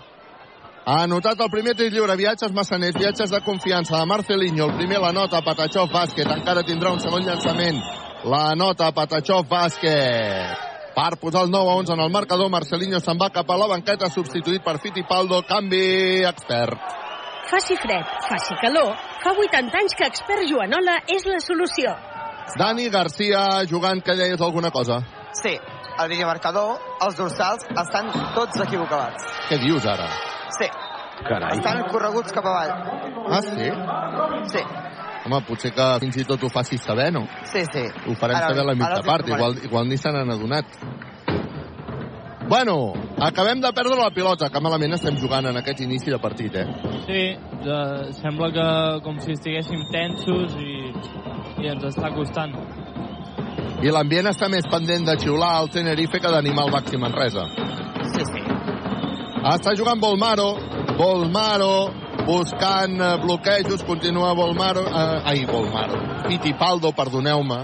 Ha anotat el primer tir lliure, viatges massaners, viatges de confiança de Marcelinho, el primer la nota Patachov Bàsquet, encara tindrà un segon llançament. La nota Patachov Bàsquet. Per posar el 9 a 11 en el marcador, Marcelinho se'n va cap a la banqueta, substituït per Fittipaldo, canvi expert. Faci fred, faci calor, fa 80 anys que expert Joanola és la solució. Dani Garcia jugant, que deies alguna cosa? Sí, el videomarcador, els dorsals estan tots equivocats. Què dius ara? Sí, Carai. estan correguts cap avall. Ah, sí? Sí, Home, potser que fins i tot ho facis saber, no? sí, sí. Ho farem Ara- saber a la mitja part, igual, igual ni se n'han adonat. Bueno, acabem de perdre la pilota, que malament estem jugant en aquest inici de partit, eh? Sí, de, sembla que com si estiguéssim tensos i, i ens està costant. I l'ambient està més pendent de xiular al Tenerife que d'animar el Baxi Manresa. Sí, sí. Està jugant Volmaro, Volmaro, buscant eh, bloquejos, continua Volmaro, eh, ai, Volmaro, Fittipaldo, perdoneu-me,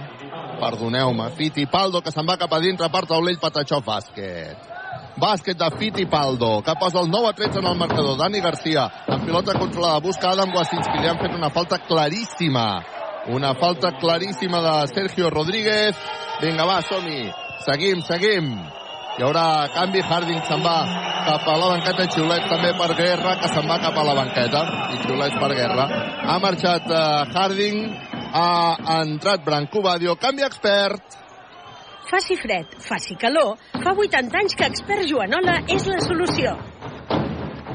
perdoneu-me, Fittipaldo que se'n va cap a dintre per taulell Patachó bàsquet. Bàsquet de Fittipaldo, que posa el 9 a 13 en el marcador. Dani Garcia, amb pilota controlada, busca Adam Wasinski, li han fet una falta claríssima. Una falta claríssima de Sergio Rodríguez. Vinga, va, som-hi. Seguim, seguim. Hi haurà canvi, Harding se'n va cap a la banqueta, xiulets també per Guerra, que se'n va cap a la banqueta, i xiulets per Guerra. Ha marxat uh, Harding, ha entrat Branco Badio, canvi expert. Faci fred, faci calor, fa 80 anys que expert Joanola és la solució.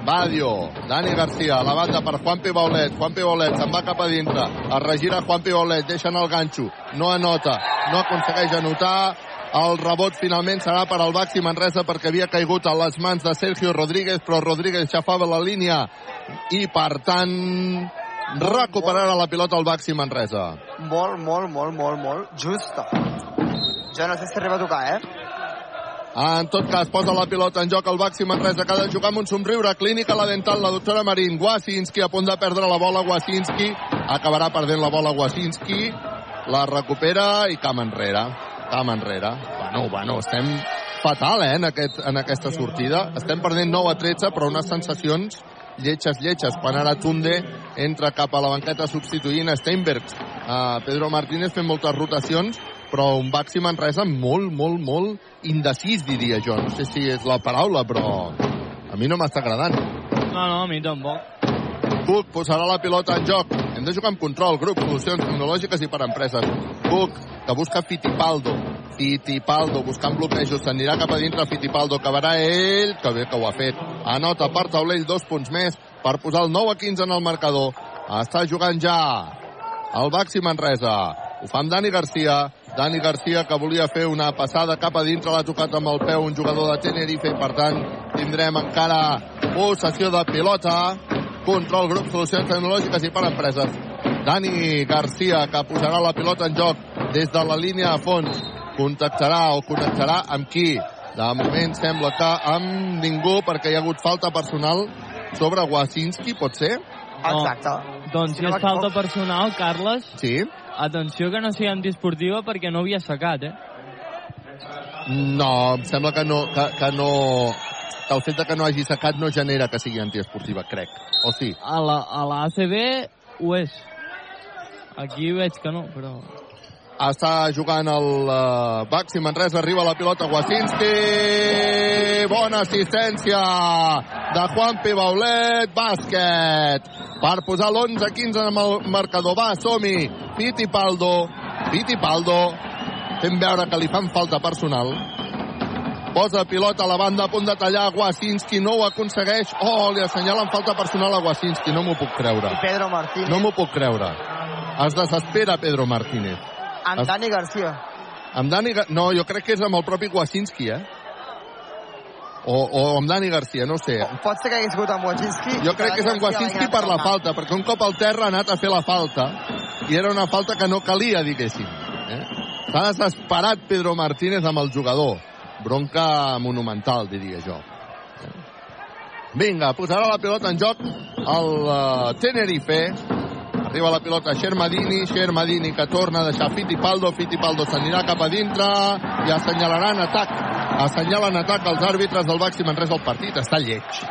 Badio, Dani Garcia, a la banda per Juanpi Baulet. Juanpi Baulet se'n va cap a dintre. Es regira Juanpi Baulet, deixen el ganxo. No anota, no aconsegueix anotar. El rebot finalment serà per al Baxi Manresa perquè havia caigut a les mans de Sergio Rodríguez, però Rodríguez xafava la línia i, per tant, recuperarà la pilota al Baxi Manresa. Molt, molt, molt, molt, molt justa. Jo no sé si arriba a tocar, eh? En tot cas, posa la pilota en joc el Baxi Manresa, que ha de jugar amb un somriure. Clínica la dental, la doctora Marín. Wasinski a punt de perdre la bola. Wasinski acabarà perdent la bola Wasinski, la recupera i cam enrere. Cam enrere. Bueno, bueno, estem fatal, eh, en, aquest, en aquesta sortida. Estem perdent 9 a 13, però unes sensacions lletges, lletges. Quan ara Tunde entra cap a la banqueta substituint a Steinbergs. Uh, Pedro Martínez fent moltes rotacions, però un Baxi Manresa molt, molt, molt indecis, diria jo. No sé si és la paraula, però a mi no m'està agradant. No, no, a mi tampoc. Cook posarà la pilota en joc. Hem de jugar amb control, grup, solucions tecnològiques i per empreses. Cook, que busca Fittipaldo. Fittipaldo buscant bloquejos, s'anirà cap a dintre Fittipaldo, acabarà ell, que bé que ho ha fet. Anota per taulell dos punts més per posar el 9 a 15 en el marcador. Està jugant ja el Baxi Manresa. Ho fa amb Dani Garcia. Dani Garcia que volia fer una passada cap a dintre, l'ha tocat amb el peu un jugador de Tenerife i per tant tindrem encara possessió de pilota. Control, grup, solucions tecnològiques i per empreses. Dani Garcia que posarà la pilota en joc des de la línia a fons. Contactarà o connectarà amb qui? De moment sembla que amb ningú perquè hi ha hagut falta personal sobre Wasinski, pot ser? Exacte. Doncs si no és falta personal, Carles, Sí. atenció que no sigui antiesportiva perquè no havia sacat, eh? No, em sembla que no, que, que no, que el fet de que no hagi sacat no genera que sigui antiesportiva, crec. O sí? A la, a la ACB ho és. Aquí veig que no, però... Està jugant el uh, Baxi Manresa, arriba la pilota Wasinski, bona assistència de Juan Pibaulet, bàsquet, per posar l'11-15 en el marcador, va, som-hi, Fittipaldo, Fittipaldo, fent veure que li fan falta personal, posa pilota a la banda, a punt de tallar Wasinski, no ho aconsegueix, oh, li assenyalen falta personal a Wasinski, no m'ho puc creure, I Pedro Martínez. no m'ho puc creure, es desespera Pedro Martínez. amb Es- Dani Garcia. Amb Dani... No, jo crec que és amb el propi Wasinski, eh? O, o amb Dani Garcia, no sé. Pot ser que hagués sigut amb Wojcicki. Jo crec que és amb Wasinski per la falta, perquè un cop al terra ha anat a fer la falta, i era una falta que no calia, diguéssim. Eh? S'ha desesperat Pedro Martínez amb el jugador. Bronca monumental, diria jo. Vinga, posarà la pilota en joc el uh, Tenerife. Arriba la pilota Xermadini, Xermadini que torna a deixar Fittipaldo, Fittipaldo s'anirà cap a dintre i assenyalaran atac. Assenyalen atac els àrbitres del Baxi Manresa. El partit està lleig.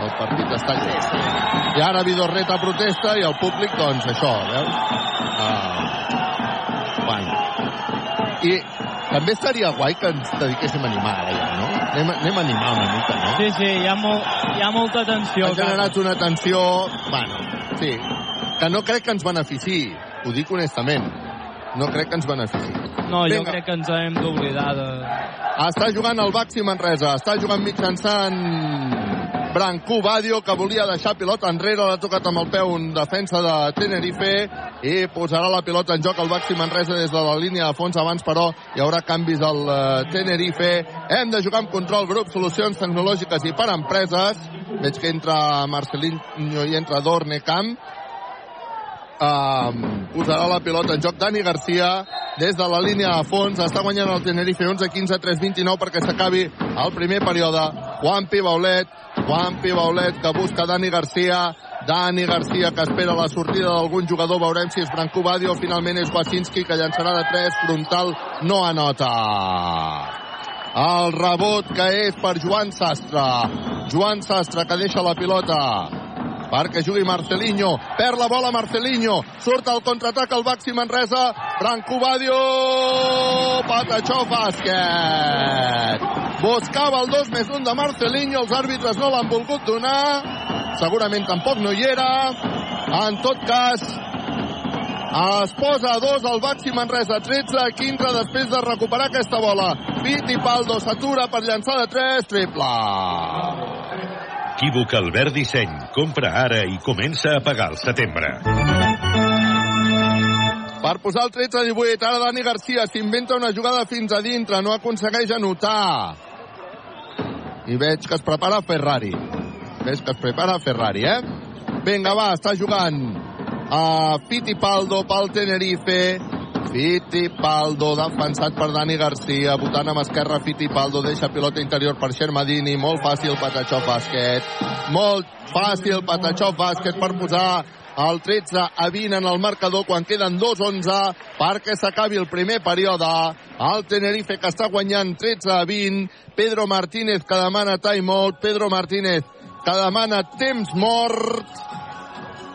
El partit està lleig. I ara Vidorreta protesta i el públic, doncs, això, veus? Ah. Bueno. I també estaria guai que ens dediquéssim a animar ara ja, no? Anem, anem a animar una mica, no? Sí, sí, hi ha, molt, hi ha molta tensió. ha generat una tensió... Bueno, sí, que no crec que ens benefici, ho dic honestament. No crec que ens benefici. No, jo Vinga. crec que ens hem d'oblidar de... Està jugant el Baxi Manresa, està jugant mitjançant Brancú Badio, que volia deixar pilota enrere, l'ha tocat amb el peu un defensa de Tenerife i posarà la pilota en joc el Baxi Manresa des de la línia de fons. Abans, però, hi haurà canvis al eh, Tenerife. Hem de jugar amb control grup, solucions tecnològiques i per empreses. Veig que entra Marcelinho i entra Dorne Camp. Um, posarà la pilota en joc Dani Garcia des de la línia de fons està guanyant el Tenerife 11 15 3 29 perquè s'acabi el primer període Juan Pibaulet Juan Pibaulet que busca Dani Garcia. Dani Garcia que espera la sortida d'algun jugador. Veurem si és Branco Badio. O finalment és Wasinski que llançarà de 3 frontal no anota. El rebot que és per Joan Sastre. Joan Sastre que deixa la pilota perquè jugui Marcelinho, perd la bola Marcelinho, surt al contraatac el Baxi Manresa, Branco Badio, Patachó bàsquet. Buscava el 2 més 1 de Marcelinho, els àrbitres no l'han volgut donar, segurament tampoc no hi era, en tot cas, es posa a dos el Baxi Manresa, 13 a 15 després de recuperar aquesta bola. Fittipaldo s'atura per llançar de 3, triple. Equívoc Albert Disseny. Compra ara i comença a pagar al setembre. Per posar el 13 a 18, ara Dani Garcia s'inventa una jugada fins a dintre, no aconsegueix anotar. I veig que es prepara Ferrari. Veig que es prepara Ferrari, eh? Vinga, va, està jugant a Fittipaldo pel Tenerife. Fittipaldo, defensat per Dani Garcia, votant amb esquerra Fittipaldo, deixa pilota interior per Xermadini, molt fàcil Patachó bàsquet, molt fàcil Patachó bàsquet per posar el 13 a 20 en el marcador quan queden 2-11 perquè s'acabi el primer període. El Tenerife que està guanyant 13 a 20. Pedro Martínez que demana timeout. Pedro Martínez que demana temps mort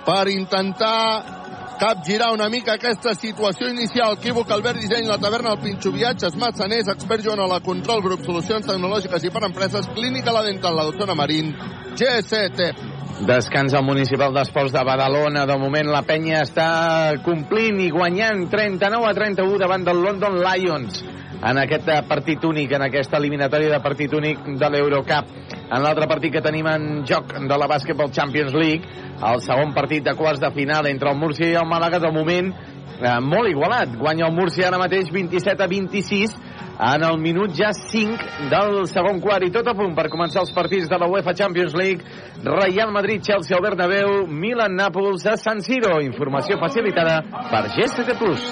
per intentar capgirar una mica aquesta situació inicial. Equívoc, Albert Disseny, la taverna, el Pinxo Viatges, Massaners, expert Joanola, control, grup, solucions tecnològiques i per empreses, clínica la dental, la doctora Marín, GST. Descans al Municipal d'Esports de Badalona. De moment la penya està complint i guanyant 39 a 31 davant del London Lions en aquest partit únic, en aquesta eliminatòria de partit únic de l'Eurocup. En l'altre partit que tenim en joc de la Basketball Champions League, el segon partit de quarts de final entre el Múrcia i el Màlaga, de moment eh, molt igualat. Guanya el Múrcia ara mateix 27 a 26 en el minut ja 5 del segon quart i tot a punt per començar els partits de la UEFA Champions League Real Madrid, Chelsea, el Bernabéu Milan, Nàpols, a San Siro informació facilitada per GST Plus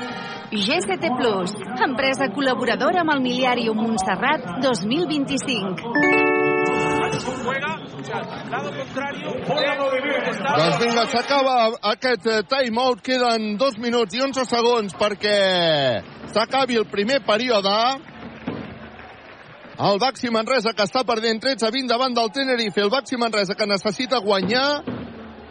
GCT Plus, empresa col·laboradora amb el Miliàrium Montserrat 2025. Doncs vinga, s'acaba aquest eh, timeout. Queden dos minuts i 11 segons perquè s'acabi el primer període. El Baxi Manresa que està perdent 13 a 20 davant del Tenerife. El Baxi Manresa que necessita guanyar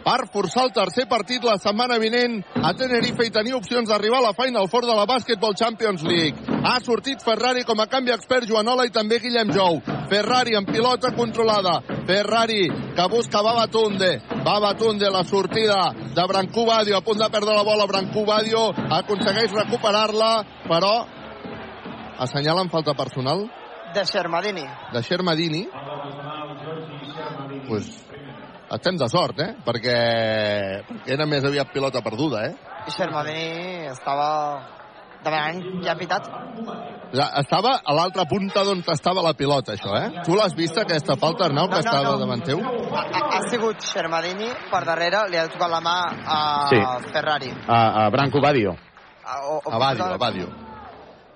per forçar el tercer partit la setmana vinent a Tenerife i tenir opcions d'arribar a la Final Four de la Basketball Champions League. Ha sortit Ferrari com a canvi expert Joanola i també Guillem Jou. Ferrari en pilota controlada. Ferrari que busca Babatunde. Babatunde la sortida de Brancú Badio. A punt de perdre la bola Brancú Badio. Aconsegueix recuperar-la, però assenyalen falta personal De Xermadini. de Xermadini. Pues estem de sort, eh? Perquè era més aviat pilota perduda, eh? I Xermadini estava demanant ja pitat. Ja, estava a l'altra punta d'on estava la pilota, això, eh? Tu l'has vist, aquesta falta, Arnau, que No, no, estava no. davant teu? Ha, ha, ha sigut Xermadini per darrere, li ha tocat la mà a Sí. Ferrari. a, a Branco Badio A, o, o, A Badio, a Badio.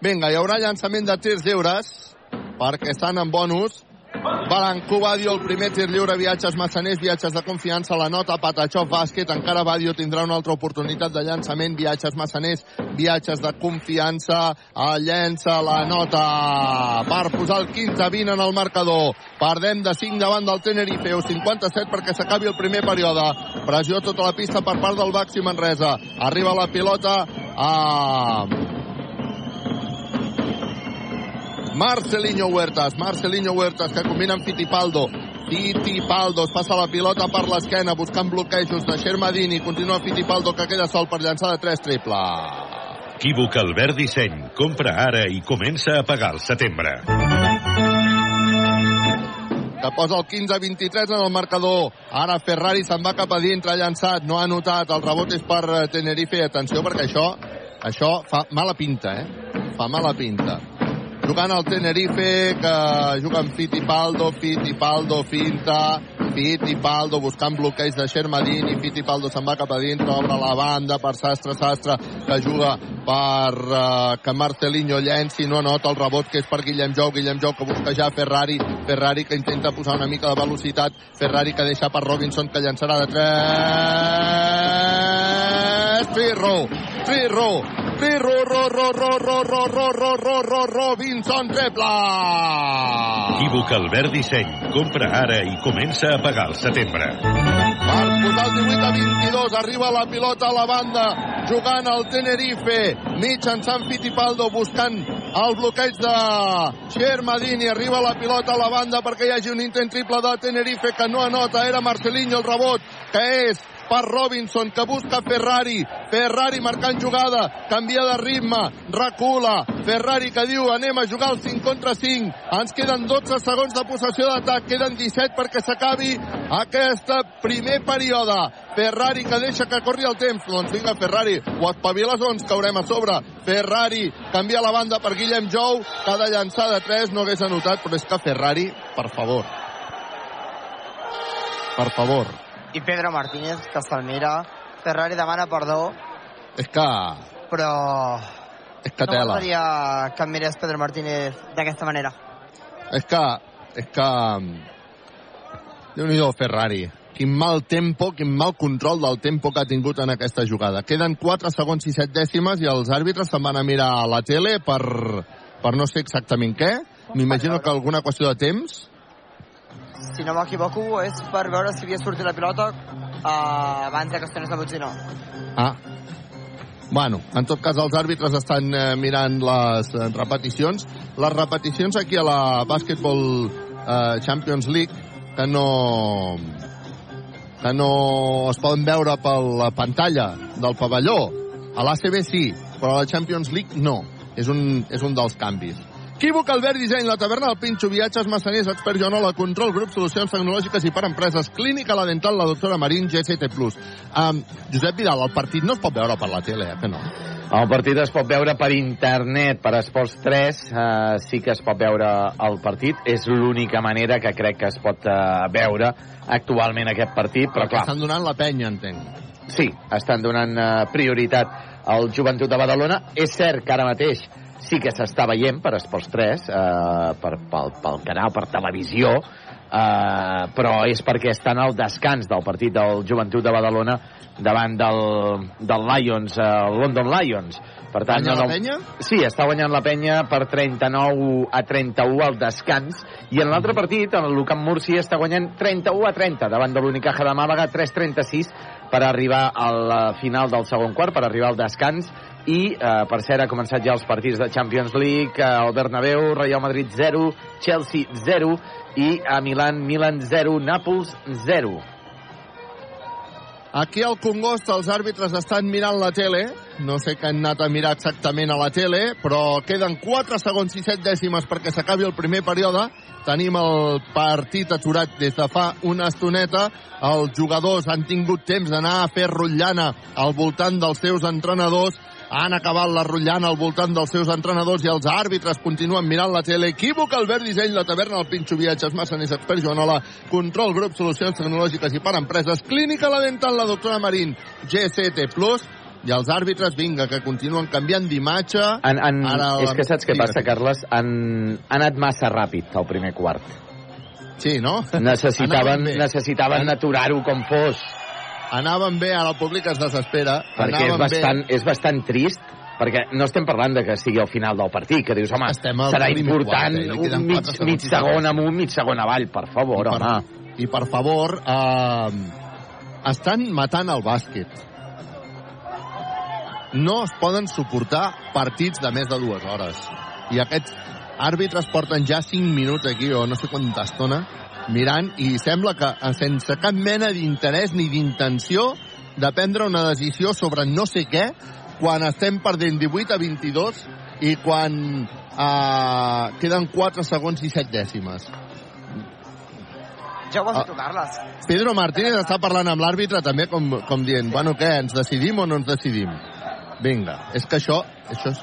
Vinga, hi haurà llançament de tirs lliures perquè estan en bonus. Balancú Badio, el primer tir lliure, viatges massaners, viatges de confiança, la nota, Patachov, bàsquet, encara Badio tindrà una altra oportunitat de llançament, viatges massaners, viatges de confiança, llença, la nota, per posar el 15-20 en el marcador. Perdem de 5 davant del Tenerife, o 57 perquè s'acabi el primer període. Pressió tota la pista per part del Baxi Manresa. Arriba la pilota a Marcelinho Huertas, Marcelinho Huertas que combina amb Fittipaldo. Fittipaldo es passa la pilota per l'esquena buscant bloquejos de Xermadini. Continua Fittipaldo que queda sol per llançar de 3 triple. Equívoc Albert Disseny. Compra ara i comença a pagar al setembre. que posa el 15-23 en el marcador. Ara Ferrari se'n va cap a dintre, ha llançat, no ha anotat, el rebot és per Tenerife. Atenció perquè això, això fa mala pinta, eh? Fa mala pinta. Jugant al Tenerife, que juga amb Fittipaldo, Fittipaldo finta, Fittipaldo buscant bloqueig de Xermadini, Fittipaldo se'n va cap a dintre, obre la banda per Sastre, Sastre, que juga per uh, que Marcelinho llenci, no anota el rebot que és per Guillem Jou, Guillem Jou que busca ja Ferrari, Ferrari que intenta posar una mica de velocitat, Ferrari que deixa per Robinson que llançarà de 3 Pirro, Pirro, Pirro, ro, ro, ro, ro, ro, ro, ro, ro, ro, Robinson triple! Equívoc Albert Disseny. Compra ara i comença a pagar al setembre. Per posar el 18 a 22, arriba la pilota a la banda, jugant al Tenerife, mitjançant Fittipaldo, buscant el bloqueig de Xermadini, arriba la pilota a la banda perquè hi hagi un intent triple de Tenerife que no anota, era Marcelinho el rebot, que és per Robinson, que busca Ferrari. Ferrari marcant jugada, canvia de ritme, recula. Ferrari que diu anem a jugar el 5 contra 5. Ens queden 12 segons de possessió d'atac, queden 17 perquè s'acabi aquest primer període. Ferrari que deixa que corri el temps. Doncs vinga, Ferrari, o espaviles o caurem a sobre. Ferrari canvia la banda per Guillem Jou, que ha de llançar de 3, no hagués anotat, però és que Ferrari, per favor. Per favor. I Pedro Martínez, que se'l mira. Ferrari demana perdó, És que... però És que no tela. m'agradaria que em mirés Pedro Martínez d'aquesta manera. És que... És que... déu nhi Ferrari. quin mal tempo, quin mal control del tempo que ha tingut en aquesta jugada. Queden 4 segons i 7 dècimes i els àrbitres se'n van a mirar a la tele per, per no sé exactament què. M'imagino que alguna qüestió de temps. Si no m'equivoco, és per veure si havia sortit la pilota uh, abans de que es tornés a botzina. Ah. Bueno, en tot cas, els àrbitres estan eh, mirant les eh, repeticions. Les repeticions aquí a la Basketball eh, Champions League, que no, que no es poden veure per la pantalla del pavelló. A l'ACB sí, però a la Champions League no. És un, és un dels canvis. Equívoc, Albert Disseny, la taverna del Pinxo, viatges, massaners, expert Joanola, control, grup, solucions tecnològiques i per empreses, clínica, la dental, la doctora Marín, GCT+. Um, Josep Vidal, el partit no es pot veure per la tele, eh, que no? El partit es pot veure per internet, per Esports 3, eh, sí que es pot veure el partit. És l'única manera que crec que es pot eh, veure actualment aquest partit, però clar... Estan donant la penya, entenc. Sí, estan donant eh, prioritat al Joventut de Badalona. És cert que ara mateix sí que s'està veient per Esports 3, eh, per, pel, pel canal, per televisió, eh, però és perquè estan al descans del partit del Joventut de Badalona davant del, del Lions, eh, London Lions. Per tant, Guanya no, la penya? Sí, està guanyant la penya per 39 a 31 al descans. I en l'altre partit, el Lucan Murci està guanyant 31 a 30 davant de l'Unicaja de Màlaga, 3-36 per arribar a la final del segon quart, per arribar al descans. I, eh, per cert, ha començat ja els partits de Champions League, eh, el Bernabéu, Real Madrid 0, Chelsea 0 i a Milan, Milan 0, Nàpols 0. Aquí al Congost els àrbitres estan mirant la tele. No sé què han anat a mirar exactament a la tele, però queden 4 segons i 7 dècimes perquè s'acabi el primer període. Tenim el partit aturat des de fa una estoneta. Els jugadors han tingut temps d'anar a fer rotllana al voltant dels seus entrenadors han acabat la rotllana al voltant dels seus entrenadors i els àrbitres continuen mirant la tele. Equívoc, Albert Disseny, la taverna, el Pinxo Viatges, Massaners, Expert Joanola, Control Grup, Solucions Tecnològiques i per Empreses, Clínica La Dental, la doctora Marín, GCT+, i els àrbitres, vinga, que continuen canviant d'imatge. Ara és que saps què passa, Carles? Han, han anat massa ràpid al primer quart. Sí, no? Necessitaven, necessitaven aturar-ho com fos. Anaven bé, ara el públic es desespera. perquè és bastant, bé. és bastant trist perquè no estem parlant de que sigui al final del partit, que dius, home, Estem serà important quart, eh? Li queden un mig, mig segon amunt, mig segon avall, per favor, I per, home. I per favor, eh, estan matant el bàsquet. No es poden suportar partits de més de dues hores. I aquests àrbitres porten ja 5 minuts aquí, o no sé quanta estona, mirant, i sembla que eh, sense cap mena d'interès ni d'intenció de prendre una decisió sobre no sé què, quan estem perdent 18 a 22 i quan eh, queden 4 segons i 7 dècimes. Ja ho has Ah. dit, Carles. Pedro Martínez està parlant amb l'àrbitre també com, com dient, bueno, què, ens decidim o no ens decidim? Vinga, és que això, això és,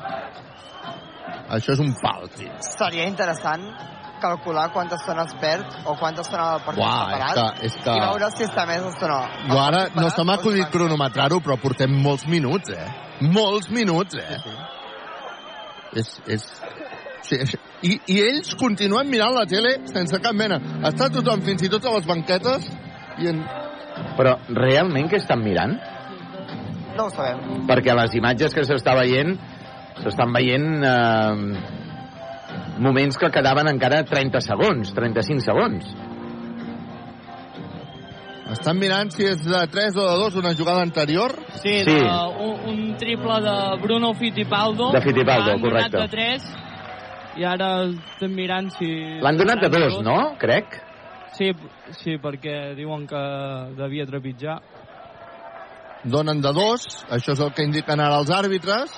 això és un pal, tio. Seria interessant calcular quanta estona es perd o quanta estona el partit Uah, està és que- és que- i veure si està més estona. Jo ara no se m'ha si acudit cronometrar-ho, però portem molts minuts, eh? Molts minuts, eh? És, és... Sí, és- I, I ells continuen mirant la tele sense cap mena. Està tothom, fins i tot a les banquetes, i en... Però realment què estan mirant? No ho sabem. Perquè les imatges que s'està veient s'estan veient eh, moments que quedaven encara 30 segons, 35 segons. Estan mirant si és de 3 o de 2 una jugada anterior. Sí, Sí. De, un, un triple de Bruno Fittipaldo. De Fittipaldo, L'han donat correcte. de 3 i ara estem mirant si... L'han donat de seran dos, no? Crec. Sí, sí, perquè diuen que devia trepitjar. donen de dos, això és el que indiquen ara els àrbitres,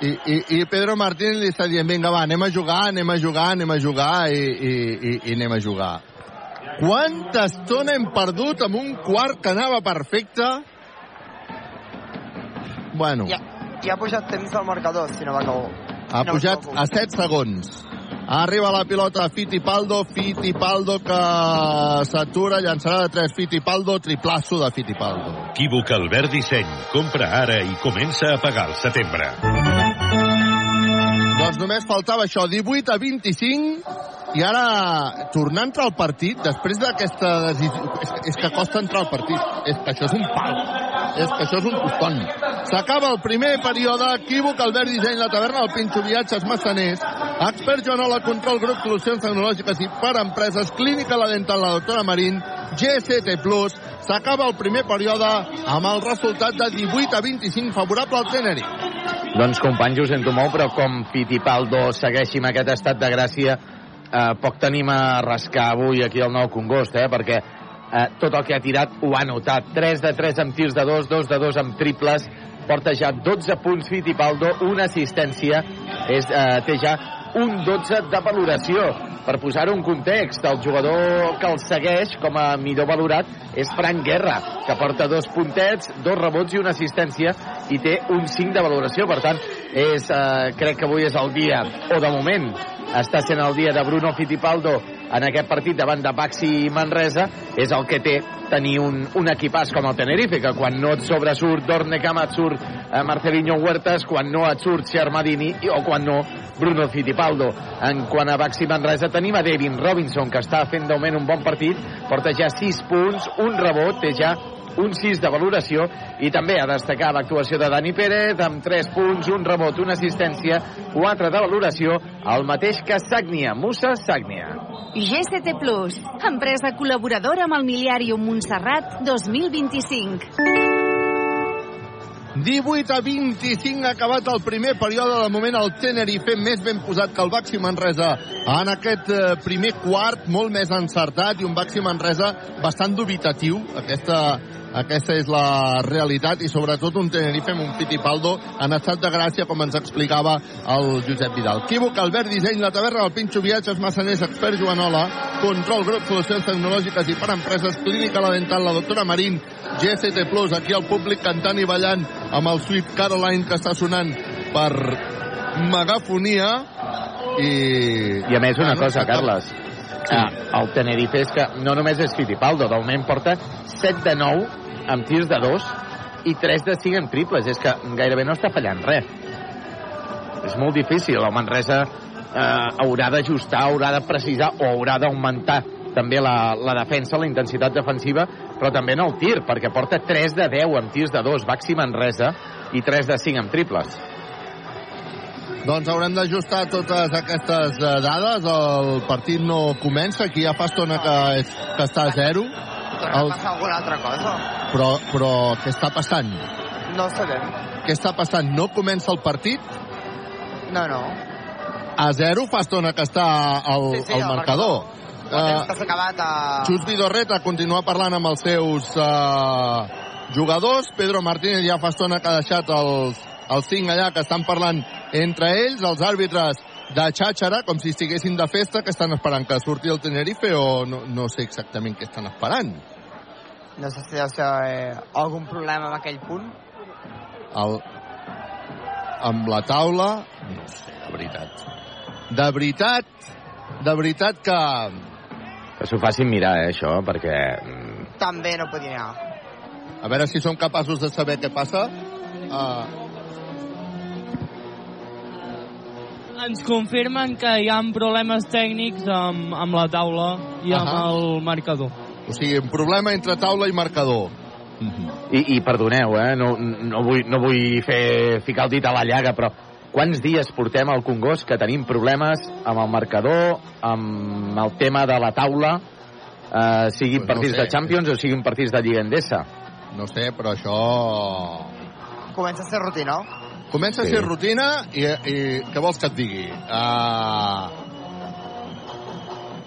i, i, i Pedro Martínez li està dient, vinga, va, anem a jugar, anem a jugar, anem a jugar, i, i, i, i anem a jugar. Quanta estona hem perdut amb un quart que anava perfecte? Bueno, Ja, ja ha pujat temps del marcador, si no m'equivoco. ha no pujat a 7 segons. Arriba la pilota Fittipaldo, Fittipaldo que s'atura, llançarà de 3 Fittipaldo, triplasso de Fittipaldo. Equívoc Albert Disseny. Compra ara i comença a pagar al setembre. Doncs només faltava això, 18 a 25, i ara, tornar a entrar al partit, després d'aquesta decisió... És, és que costa entrar al partit. És que això és un pal. És que això és un coston. S'acaba el primer període. Equívoc, Albert Disseny, la taverna del Pinxo, viatges massaners. Expert Joanola, control, grup, solucions tecnològiques i per empreses. Clínica La Dental, la doctora Marín. GCT Plus. S'acaba el primer període amb el resultat de 18 a 25 favorable al Tenerife. Doncs companys, ho sento molt, però com Fittipaldo segueixi amb aquest estat de gràcia, eh, poc tenim a rascar avui aquí al nou Congost, eh, perquè eh, tot el que ha tirat ho ha notat. 3 de 3 amb tirs de 2, 2 de 2 amb triples, porta ja 12 punts Fittipaldo, una assistència, és, eh, té ja un 12 de valoració. Per posar-ho en context, el jugador que el segueix com a millor valorat és Frank Guerra, que porta dos puntets, dos rebots i una assistència i té un 5 de valoració. Per tant, és, eh, crec que avui és el dia, o de moment, està sent el dia de Bruno Fittipaldo en aquest partit davant de Baxi i Manresa és el que té tenir un, un equipàs com el Tenerife, que quan no et sobresurt Dorne Cama et surt eh, Marcelinho Huertas, quan no et surt Xermadini o quan no Bruno Fittipaldo. En quant a Baxi Manresa tenim a Devin Robinson, que està fent d'augment un bon partit, porta ja 6 punts, un rebot, té ja un 6 de valoració i també a destacar l'actuació de Dani Pérez amb 3 punts, un rebot, una assistència, 4 de valoració, el mateix que Sagnia, Musa Sagnia. GCT Plus, empresa col·laboradora amb el Miliàrium Montserrat 2025. 18 a 25 ha acabat el primer període. De moment el Tenerife més ben posat que el Baxi Manresa en aquest eh, primer quart, molt més encertat i un Baxi Manresa bastant dubitatiu. Aquesta, aquesta és la realitat i sobretot un Tenerife amb un Fittipaldo en estat de gràcia, com ens explicava el Josep Vidal. Quívoc, Albert Disseny, la taverna del Pinxo Viatges, Massaners, expert Joanola, control, grup, solucions tecnològiques i per empreses, clínica la dental, la doctora Marín, GCT Plus, aquí el públic cantant i ballant amb el Sweet Caroline que està sonant per megafonia i... I a més una Bueno, cosa. Carles. Sí. El Tenerife és que no només és Fittipaldo, de moment porta 7 de 9 amb tirs de dos i 3 de cinc amb triples. És que gairebé no està fallant res. És molt difícil. El Manresa eh, haurà d'ajustar, haurà de precisar o haurà d'augmentar també la, la defensa, la intensitat defensiva, però també en el tir, perquè porta 3 de 10 amb tirs de 2, Baxi Manresa, i 3 de 5 amb triples. Doncs haurem d'ajustar totes aquestes eh, dades. El partit no comença, aquí ja fa estona que, és, que està a 0 el- a passar alguna altra cosa. Però, però què està passant? No sabem. Què està passant? No comença el partit? No, no. A zero fa estona que està al, Sí, sí, al al marcador. El temps que Uh, s'ha acabat a... Xus Vidorreta continua parlant amb els seus uh, jugadors. Pedro Martínez ja fa estona que ha deixat els, els cinc allà que estan parlant entre ells. Els àrbitres de xàxara, com si estiguessin de festa, que estan esperant que surti el Tenerife o no, no sé exactament què estan esperant. No sé si deu ser eh, algun problema amb aquell punt. El, amb la taula... No sé, de veritat. De veritat, de veritat que... Que s'ho facin mirar, eh, això, perquè... mm, També no podia anar. A veure si som capaços de saber què passa. Uh, Ens confirmen que hi ha problemes tècnics amb, amb la taula i amb Ahà. el marcador. O sigui, un problema entre taula i marcador. Mm -hmm. I, I perdoneu, eh? No, no, vull, no vull fer, ficar el dit a la llaga, però quants dies portem al Congost que tenim problemes amb el marcador, amb el tema de la taula, eh, siguin Pues no partits sé. de Champions o siguin partits de Lliga Endesa? No sé, però això... Comença a ser rutina. Comença Sí. a ser rutina i, i què vols que et digui? Uh,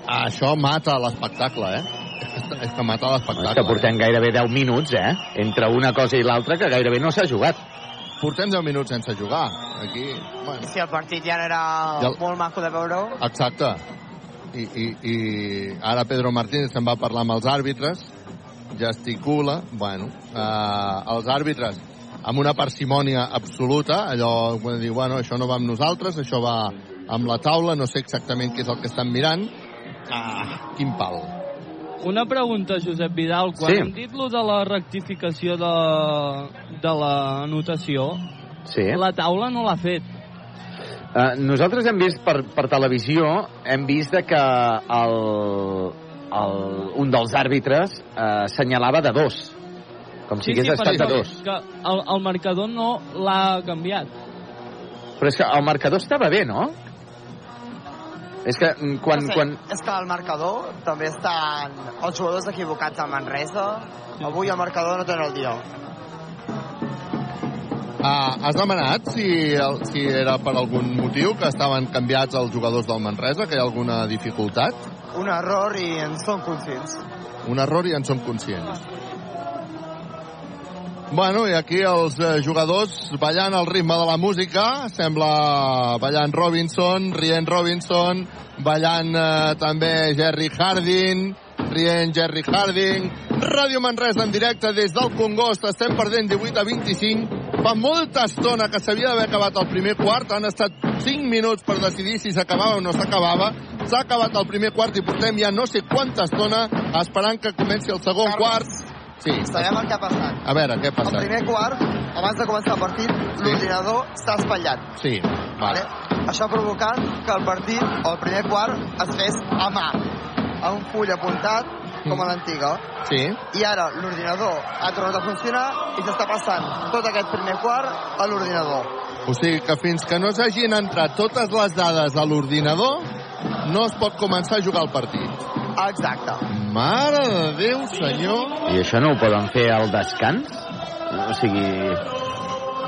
això mata l'espectacle, eh? És que, és que mata És l'espectacle. que portem gairebé 10 minuts, eh? Entre una cosa i l'altra, que gairebé no s'ha jugat. Eh? Portem 10 minuts sense jugar. Aquí, bueno, Si el partit ja era I el- molt maco de veure exacte. I, i, I ara Pedro Martínez se'n va parlar amb els àrbitres, gesticula, bueno, eh, els àrbitres amb una parsimònia absoluta, allò, quan diu, bueno, això no va amb nosaltres, això va amb la taula, no sé exactament què és el que estan mirant. Ah, quin pal. Una pregunta, Josep Vidal. Quan Sí. hem dit lo de la rectificació de, de la notació, Sí. la taula no l'ha fet. Uh, nosaltres hem vist per, per televisió, hem vist de que el, el, un dels àrbitres uh, senyalava de dos, com si hagués estat de dos. Que el, el marcador no l'ha canviat. Però és que el marcador estava bé, no? És que mm, quan... no sé, quan... És que el marcador també estan els jugadors equivocats a Manresa. Avui el marcador no té el dia. Ah, has demanat si, el, si era per algun motiu que estaven canviats els jugadors del Manresa, que hi ha alguna dificultat? Un error i en som conscients. Un error i en som conscients. Bueno, i aquí els eh, jugadors ballant al ritme de la música, sembla ballant Robinson, rient Robinson, ballant eh, també Jerry Harding, rient Jerry Harding. Ràdio Manresa en directe des del Congost, estem perdent 18 a 25. Fa molta estona que s'havia d'haver acabat el primer quart, han estat 5 minuts per decidir si s'acabava o no s'acabava. S'ha acabat el primer quart i portem ja no sé quanta estona esperant que comenci el segon Carles. quart. Sí, Sabem el que ha passat. a veure, què ha Al passat? primer quart, abans de començar el partit, l'ordinador s'ha espatllat. Sí, Vale? vale. Això ha provocat que el partit, o el primer quart, es fes a mà, a un full apuntat, com a l'antiga. Sí, I ara l'ordinador ha tornat a funcionar i s'està passant tot aquest primer quart a l'ordinador. o sigui que fins que no s'hagin entrat totes les dades a l'ordinador, no es pot començar a jugar el partit. Exacte. Mare de Déu, senyor! I això no ho poden fer al descans? O sigui...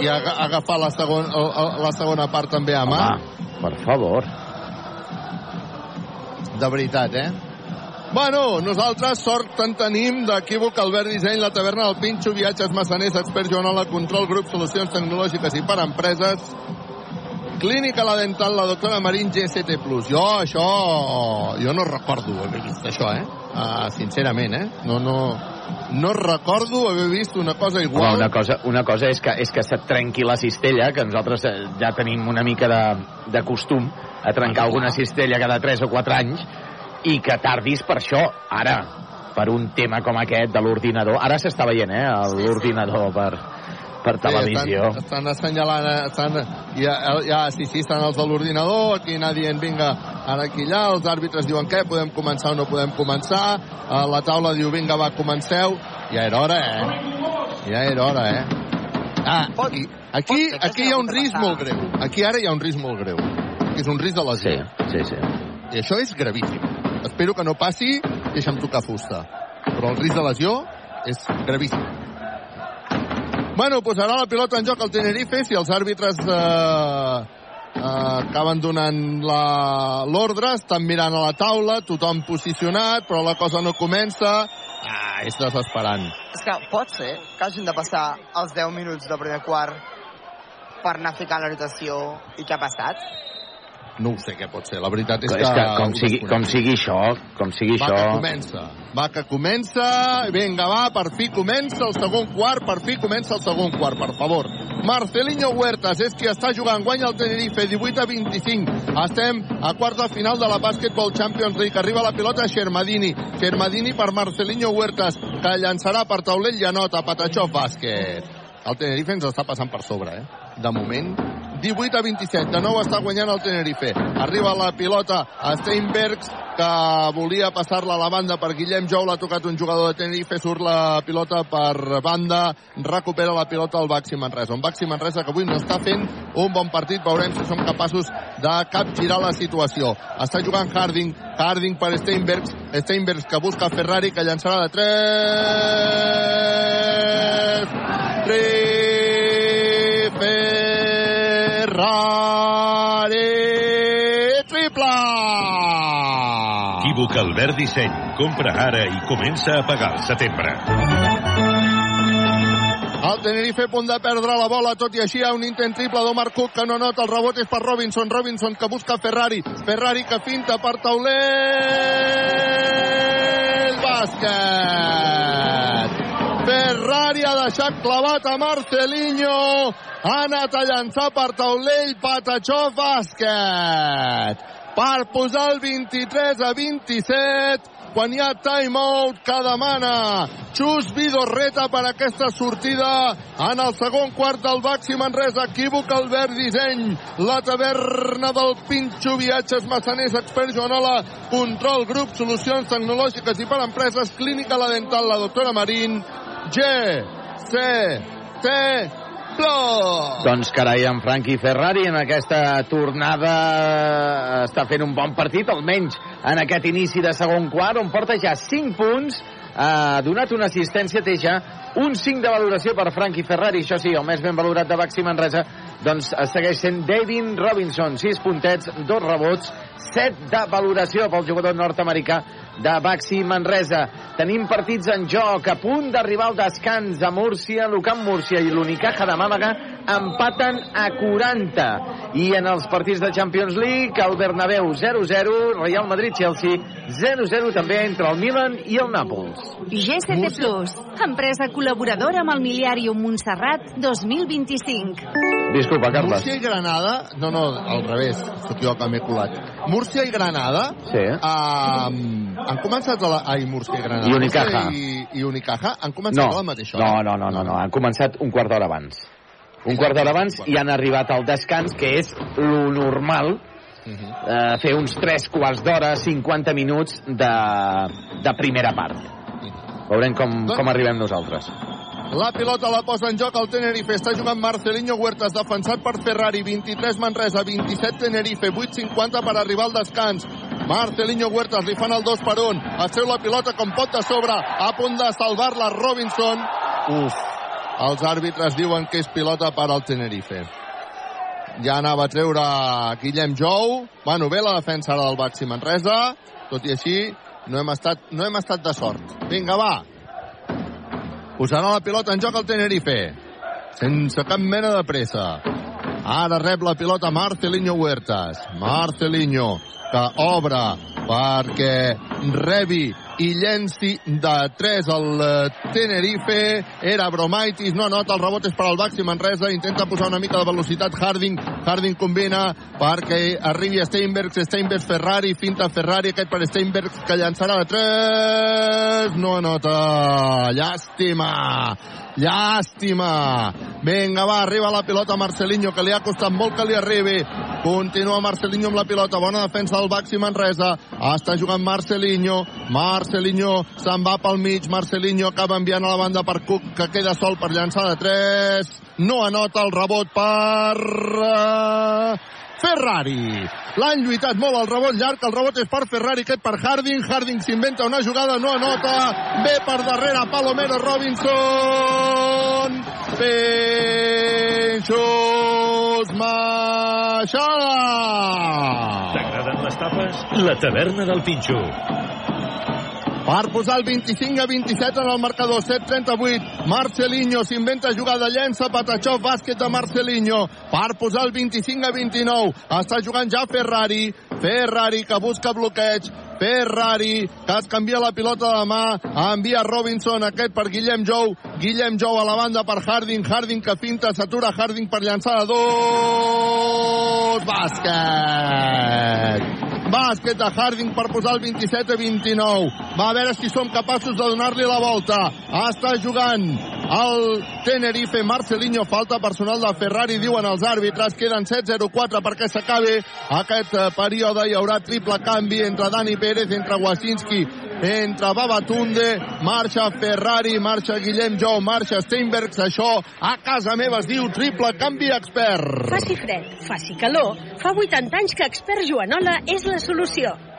I aga agafar la, segon, la segona part també a mà. Home, per favor. De veritat, eh? Bueno, nosaltres sort en tenim d'equívoc Albert Disseny, la taverna del Pinxo, viatges massaners, expert Joanola, control, grup, solucions tecnològiques i per empreses, Clínica La Dental, la doctora Marín, GST+. Jo, això... Jo no recordo haver vist això, eh? Uh, sincerament, eh? No, no... No recordo haver vist una cosa Home, igual. una cosa, una cosa és que, és que se't trenqui la cistella, que nosaltres eh, ja tenim una mica de, de costum a trencar alguna cistella cada 3 o 4 anys, i que tardis per això. Ara, per un tema com aquest de l'ordinador, ara s'està veient, eh, l'ordinador per, per televisió. Sí, estan, estan assenyalant, eh, estan, ja, ja, sí, sí, estan els de l'ordinador, aquí anar dient, vinga, ara aquí allà, els àrbitres diuen què, podem començar o no podem començar, eh, la taula diu, vinga, va, comenceu, ja era hora, eh? Ja era hora, eh? Ah, aquí, aquí, aquí hi ha un risc molt greu. Aquí ara hi ha un risc molt greu. Que és un risc de Sí, lesió. sí, sí. I això és gravíssim. Espero que no passi, deixa'm tocar fusta. Però el risc de lesió és gravíssim. Bueno, posarà la pilota en joc al Tenerife si els àrbitres eh, eh, acaben donant l'ordre, estan mirant a la taula, tothom posicionat, però la cosa no comença. Ah, és desesperant. És que pot ser que hagin de passar els 10 minuts del primer quart per anar ficant la rotació i què ha passat? No ho sé què pot ser, la veritat és, És que com sigui, com sigui això, com sigui Va que això... comença, va que comença, vinga va, per fi comença el segon quart, per fi comença el segon quart, per favor. Marcelinho Huertas és qui està jugant, guanya el Tenerife, 18 a 25. Estem a quarta final de la Basketball Champions League, arriba la pilota Xermadini, Xermadini per Marcelinho Huertas, que llançarà per taulell i anota, Patachó bàsquet. El Tenerife ens està passant per sobre, eh? De moment, 18 a 27. De nou està guanyant el Tenerife. Arriba la pilota a Steinbergs, que volia passar-la a la banda per Guillem Jou. L'ha tocat un jugador de Tenerife. Surt la pilota per banda. Recupera la pilota el Baxi Manresa. Un Baxi Manresa que avui no està fent un bon partit. Veurem si som capaços de capgirar la situació. Està jugant Harding. Harding per Steinbergs. Steinbergs que busca Ferrari, que llançarà de 3. Tri Ferrari triple! Equívoc Albert Disseny. Compra ara i comença a pagar al setembre. El Tenerife a punt de perdre la bola, tot i així hi ha un intent triple d'Omar Cook que no nota, el rebot és per Robinson, Robinson que busca Ferrari, Ferrari que finta per taulell, bàsquet! Ferrari ha deixat clavat a Marcelinho, ha anat a llançar per taulell, Patachó, bàsquet! per posar el 23 a 27 quan hi ha timeout que demana Xus Vidorreta per aquesta sortida en el segon quart del Baxi Manresa. Equívoc Albert Disseny, la taverna del Pinxo Viatges Massaners, Expert Joanola, Control Grup, Solucions Tecnològiques i per Empreses, Clínica La Dental, la doctora Marín, G, C, T, Plus. Doncs carai, en Franqui Ferrari en aquesta tornada està fent un bon partit, almenys en aquest inici de segon quart, on porta ja 5 punts, ha donat una assistència, té ja un 5 de valoració per Franqui Ferrari, això sí, el més ben valorat de Baxi Manresa, doncs segueix sent David Robinson, 6 puntets, 2 rebots, 7 de valoració pel jugador nord-americà de Baxi Manresa. Tenim partits en joc, a punt d'arribar al descans a Múrcia, l'Ucamp Múrcia i l'Unicaja de Màlaga empaten a 40. I en els partits de Champions League, el Bernabéu 0-0, Real Madrid-Chelsea 0-0 també entre el Milan i el Nàpols. GCT Plus, empresa col·laboradora amb el Miliàrium Montserrat 2025. Disculpa, Carles. Múrcia i Granada... No, no, al revés. Sóc jo que m'he colat. Múrcia i Granada... Sí. Um, han començat a la... Ai, Múrcia i Granada. I Unicaja. Múrcia I, I Unicaja han començat No, a la mateixa hora. no, no, no, no, no, han començat un quart d'hora abans. Un quart d'hora abans i han arribat al descans, que és lo normal, Mhm. eh, fer uns 3 quarts d'hora, 50 minuts de, de primera part. Veurem com, com arribem nosaltres. La pilota la posa en joc el Tenerife. Està jugant Marcelinho Huertas, defensat per Ferrari. 23 Manresa, 27 Tenerife, 8.50 per arribar al descans. Marcelinho Huertas li fan el 2 per 1. Es treu la pilota com pot de sobre. A punt de salvar-la Robinson. Uf. Els àrbitres diuen que és pilota per al Tenerife. Ja anava a treure Guillem Jou. Bueno, bé la defensa ara del Baxi Manresa. Tot i així, no hem estat, no hem estat de sort. Vinga, va. Posarà la pilota en joc el Tenerife. Sense cap mena de pressa. Ara rep la pilota Marcelinho Huertas. Marcelinho, que obre perquè rebi i llenci de 3 el eh, Tenerife. Era Bromaitis, no nota, el rebot és per al Baxi Manresa. Intenta posar una mica de velocitat Harding. Harding combina perquè arribi a Steinbergs. Steinbergs Ferrari, finta Ferrari, aquest per Steinbergs que llançarà de 3. No anota. Llàstima. Llàstima. Vinga, va, arriba la pilota Marcelinho, que li ha costat molt que li arribi. Continua Marcelinho amb la pilota. Bona defensa del Baxi Manresa. Està jugant Marcelinho. Marcelinho se'n va pel mig. Marcelinho acaba enviant a la banda per Cook, que queda sol per llançar de 3. No anota el rebot per... Ferrari. L'han lluitat molt el rebot llarg, el rebot és per Ferrari, aquest per Harding. Harding s'inventa una jugada, no anota. Ve per darrere Palomero Robinson. Penxos Maixada. T'agraden les tapes? La taverna del Pinxo. Per posar el 25 a 27 en el marcador, 7-38. Marcelinho s'inventa jugada, llença Patachó, bàsquet de Marcelinho. Per posar el 25 a 29. Està jugant ja Ferrari. Ferrari que busca bloqueig. Ferrari que es canvia la pilota de mà. Envia Robinson, aquest per Guillem Jou. Guillem Jou a la banda per Harding. Harding que finta, s'atura Harding per llançar de dos. Bàsquet. Bàsquet de Harding per posar el 27 a 29. Va a veure si som capaços de donar-li la volta. Està jugant el Tenerife. Marcelinho, falta personal de Ferrari, diuen els àrbitres. Queden 7-0-4 perquè s'acabi aquest eh, període. Hi haurà triple canvi entre Dani Pérez, entre Wasinski, entre Babatunde. Marxa Ferrari, marxa Guillem Jou, marxa Steinbergs. Això a casa meva es diu triple canvi expert. Faci fred, faci calor, fa 80 anys que Expert Joanola és la solució.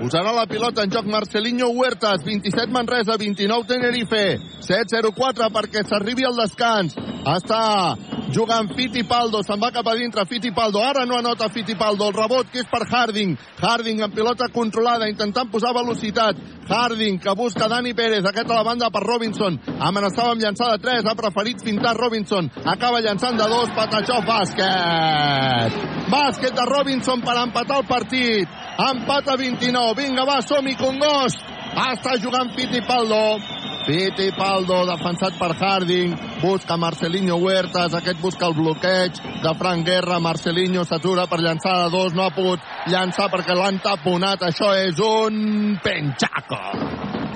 Posarà la pilota en joc Marcelinho Huertas, 27 Manresa, 29 Tenerife, 7-0-4 perquè s'arribi al descans. Està jugant Fittipaldo, se'n va cap a dintre Fittipaldo, ara no anota Fittipaldo, el rebot que és per Harding, Harding amb pilota controlada, intentant posar velocitat, Harding que busca Dani Pérez, aquest a la banda per Robinson, amenaçava amb llançar de 3, ha preferit fintar Robinson, acaba llançant de 2, Patachó, bàsquet! Bàsquet de Robinson per empatar el partit, empat a 29, vinga va, som-hi, Congost! Està jugant Fittipaldo, Fittipaldo, defensat per Harding, busca Marcelinho Huertas, aquest busca el bloqueig de Frank Guerra, Marcelinho s'atura per llançar de dos, no ha pogut llançar perquè l'han taponat, això és un penxaco.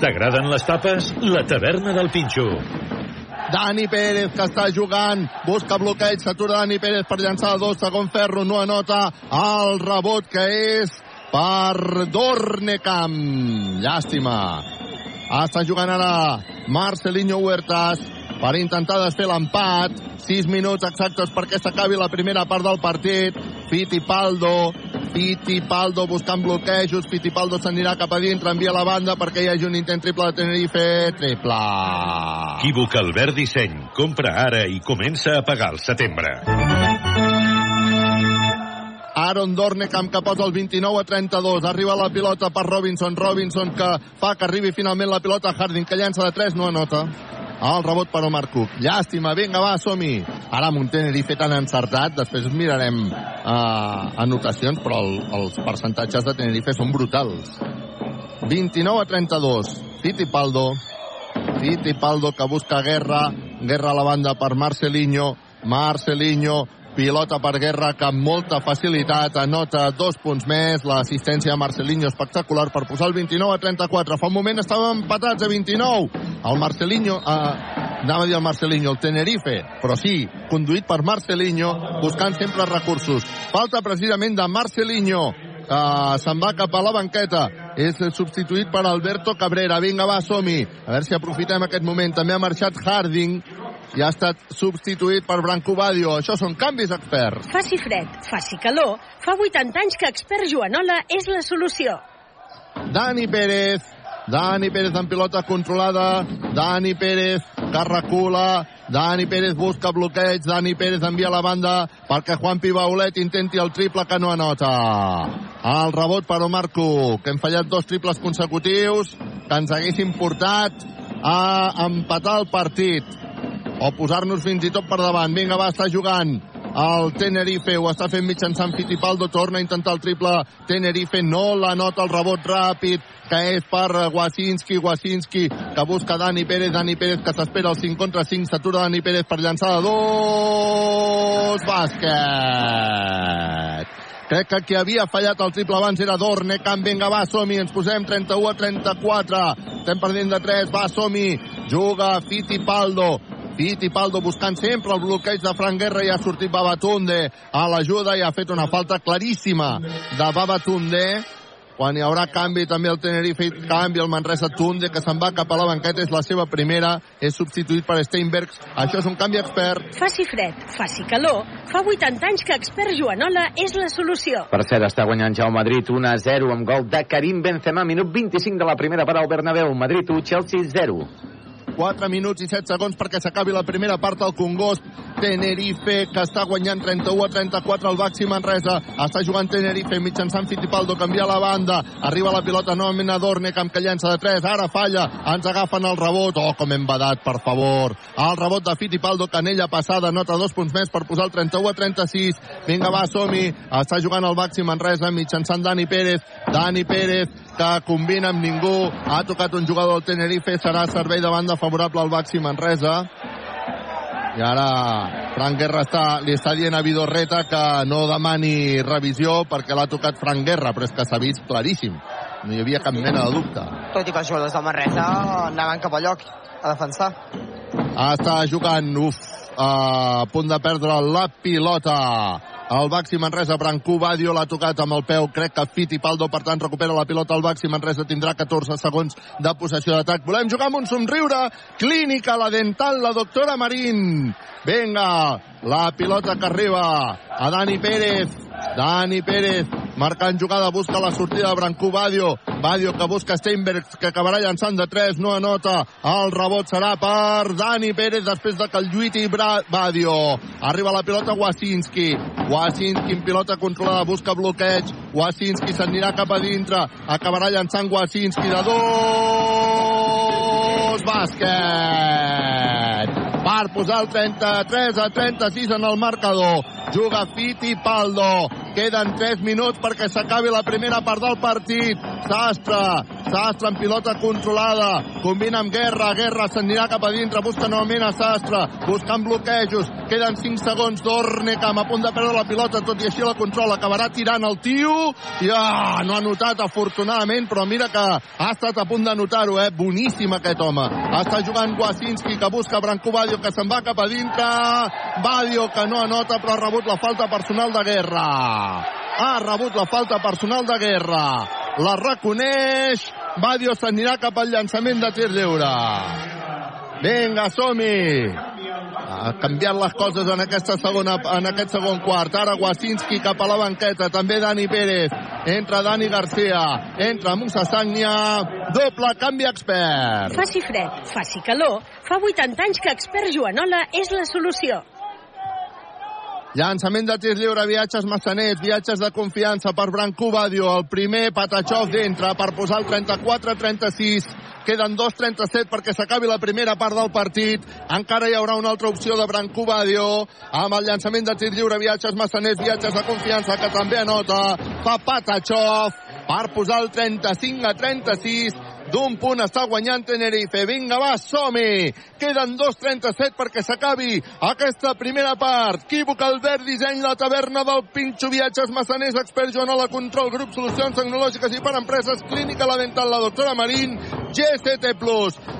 T'agraden les tapes? La taverna del Pinxo. Dani Pérez, que està jugant, busca bloqueig, s'atura Dani Pérez per llançar dos, segon ferro, no anota el rebot que és per Dornecamp. Llàstima. Està jugant ara Marcelinho Huertas per intentar desfer l'empat. 6 minuts exactes perquè s'acabi la primera part del partit. Fittipaldo, Fittipaldo buscant bloquejos. Fittipaldo s'anirà cap a dintre, envia la banda perquè hi hagi un intent triple de Tenerife. Triple. Equívoc Albert Disseny. Compra ara i comença a pagar al setembre. Aaron Dornecamp que posa el 29 a 32. Arriba la pilota per Robinson. Robinson que fa que arribi finalment la pilota a Harding, que llança de 3, no anota. El rebot per Omar Cook. Llàstima, vinga, va, som-hi. Ara amb un tan encertat, després mirarem uh, anotacions, però el, els percentatges de Tenerife són brutals. 29 a 32. Fittipaldo. Fittipaldo que busca Guerra. Guerra a la banda per Marcelinho. Marcelinho pilota per Guerra que amb molta facilitat anota dos punts més, l'assistència de Marcelinho espectacular per posar el 29 a 34 fa un moment estàvem empatats a 29 el Marcelinho eh, anava a dir el Marcelinho, el Tenerife però sí, conduït per Marcelinho buscant sempre recursos. Falta precisament de Marcelinho. Que se'n va cap a la banqueta. És substituït per Alberto Cabrera. Vinga va, som -hi. a veure si aprofitem aquest moment. També ha marxat Harding i ha estat substituït per Branco Badio. Això són canvis experts. Faci fred, faci calor, fa 80 anys que expert Joanola és la solució. Dani Pérez, Dani Pérez en pilota controlada, Dani Pérez que recula, Dani Pérez busca bloqueig, Dani Pérez envia la banda perquè Juan Pibaulet intenti el triple que no anota. El rebot per Omar Cook, que hem fallat dos triples consecutius que ens haguessin portat a empatar el partit o posar-nos fins i tot per davant. Vinga, va, està jugant el Tenerife, ho està fent mitjançant Fittipaldo, torna a intentar el triple Tenerife, no la nota el rebot ràpid, que és per Wasinski, Wasinski, que busca Dani Pérez, Dani Pérez que s'espera el 5 contra 5, s'atura Dani Pérez per llançar de dos, bàsquet. Crec que qui havia fallat el triple abans era Dorne. Camp, vinga, va, som -hi. Ens posem 31 a 34. Estem perdent de 3, va, som -hi. Juga Fittipaldo. Fittipaldo buscant sempre el bloqueig de Frank Guerra i ha sortit Babatunde a l'ajuda i ha fet una falta claríssima de Babatunde quan hi haurà canvi també el Tenerife canvi el Manresa Tunde que se'n va cap a la banqueta és la seva primera és substituït per Steinbergs això és un canvi expert Faci fred, faci calor, fa 80 anys que expert Joanola és la solució. Per cert, està guanyant ja el Madrid 1 a 0 amb gol de Karim Benzema, minut 25 de la primera part al Bernabéu. Madrid 1, Chelsea 0. 4 minuts i 7 segons perquè s'acabi la primera part al Congost. Tenerife, que està guanyant 31 a 34 al Baxi Manresa. Està jugant Tenerife mitjançant Fittipaldo, canvia la banda. Arriba la pilota novament a Dorne, que llença de 3. Ara falla, ens agafen el rebot. Oh, com hem badat, per favor. El rebot de Fittipaldo, canella passada, nota dos punts més per posar el 31 a 36. Vinga, va, som-hi. Està jugant el Baxi Manresa mitjançant Dani Pérez. Dani Pérez, que combina amb ningú. Ha tocat un jugador del Tenerife, serà servei de banda favorable al Baxi Manresa. I ara Frank Guerra està, li està dient a Vidorreta que no demani revisió perquè l'ha tocat Frank Guerra, però és que s'ha vist claríssim. No hi havia cap mena de dubte. Tot i que els jugadors del Manresa anaven cap a lloc a defensar. Està jugant, uf, a punt de perdre la pilota. El Baxi Manresa, Brancú Badio l'ha tocat amb el peu, crec que Fittipaldo, per tant, recupera la pilota. El Baxi Manresa tindrà 14 segons de possessió d'atac. Volem jugar amb un somriure. Clínica, la dental, la doctora Marín. Vinga, la pilota que arriba a Dani Pérez. Dani Pérez marcant jugada, busca la sortida de Brancú Badio. Badio que busca Steinbergs, que acabarà llançant de 3, no anota. El rebot serà per Dani Pérez després de que el lluiti Bra Badio. Arriba la pilota Wasinski. Wasinski en pilota controlada, busca bloqueig. Wasinski s'anirà cap a dintre. Acabarà llançant Wasinski de dos. Bàsquet per posar el 33 a 36 en el marcador. Juga Fittipaldo. Queden 3 minuts perquè s'acabi la primera part del partit. Sastre, Sastre en pilota controlada. Combina amb Guerra, Guerra s'anirà cap a dintre, busca novament a Sastre, buscant bloquejos. Queden 5 segons d'Ornecam a punt de perdre la pilota, tot i així la controla. Acabarà tirant el tio. I ah, no ha notat, afortunadament, però mira que ha estat a punt de notar-ho, eh? Boníssim aquest home. Està jugant Wasinski, que busca Branco Badio, que se'n va cap a dintre. Badio, que no anota, però ha rebut la falta personal de Guerra. Ha rebut la falta personal de Guerra. La reconeix. Badio s'anirà cap al llançament de tir lliure. Vinga, som-hi! Ha canviat les coses en, aquesta segona, en aquest segon quart. Ara Wasinski cap a la banqueta. També Dani Pérez. Entra Dani Garcia. Entra Musa Sagnia. Doble canvi expert. Faci fred, faci calor. Fa 80 anys que expert Joanola és la solució. Llançament de tir lliure, viatges massaners, viatges de confiança per Branco Badio. El primer, Patachov d'entre per posar el 34-36. Queden 2.37 perquè s'acabi la primera part del partit. Encara hi haurà una altra opció de Branco Badio amb el llançament de tir lliure, viatges massaners, viatges de confiança que també anota. Fa Patachov per posar el 35 a 36 d'un punt està guanyant Tenerife. Vinga, va, som-hi! Queden 2.37 perquè s'acabi aquesta primera part. Quívoc, Albert, disseny, la taverna del Pinxo, viatges massaners, expert Joanola, control, grup, solucions tecnològiques i per empreses, clínica, la dental, la doctora Marín, GST+.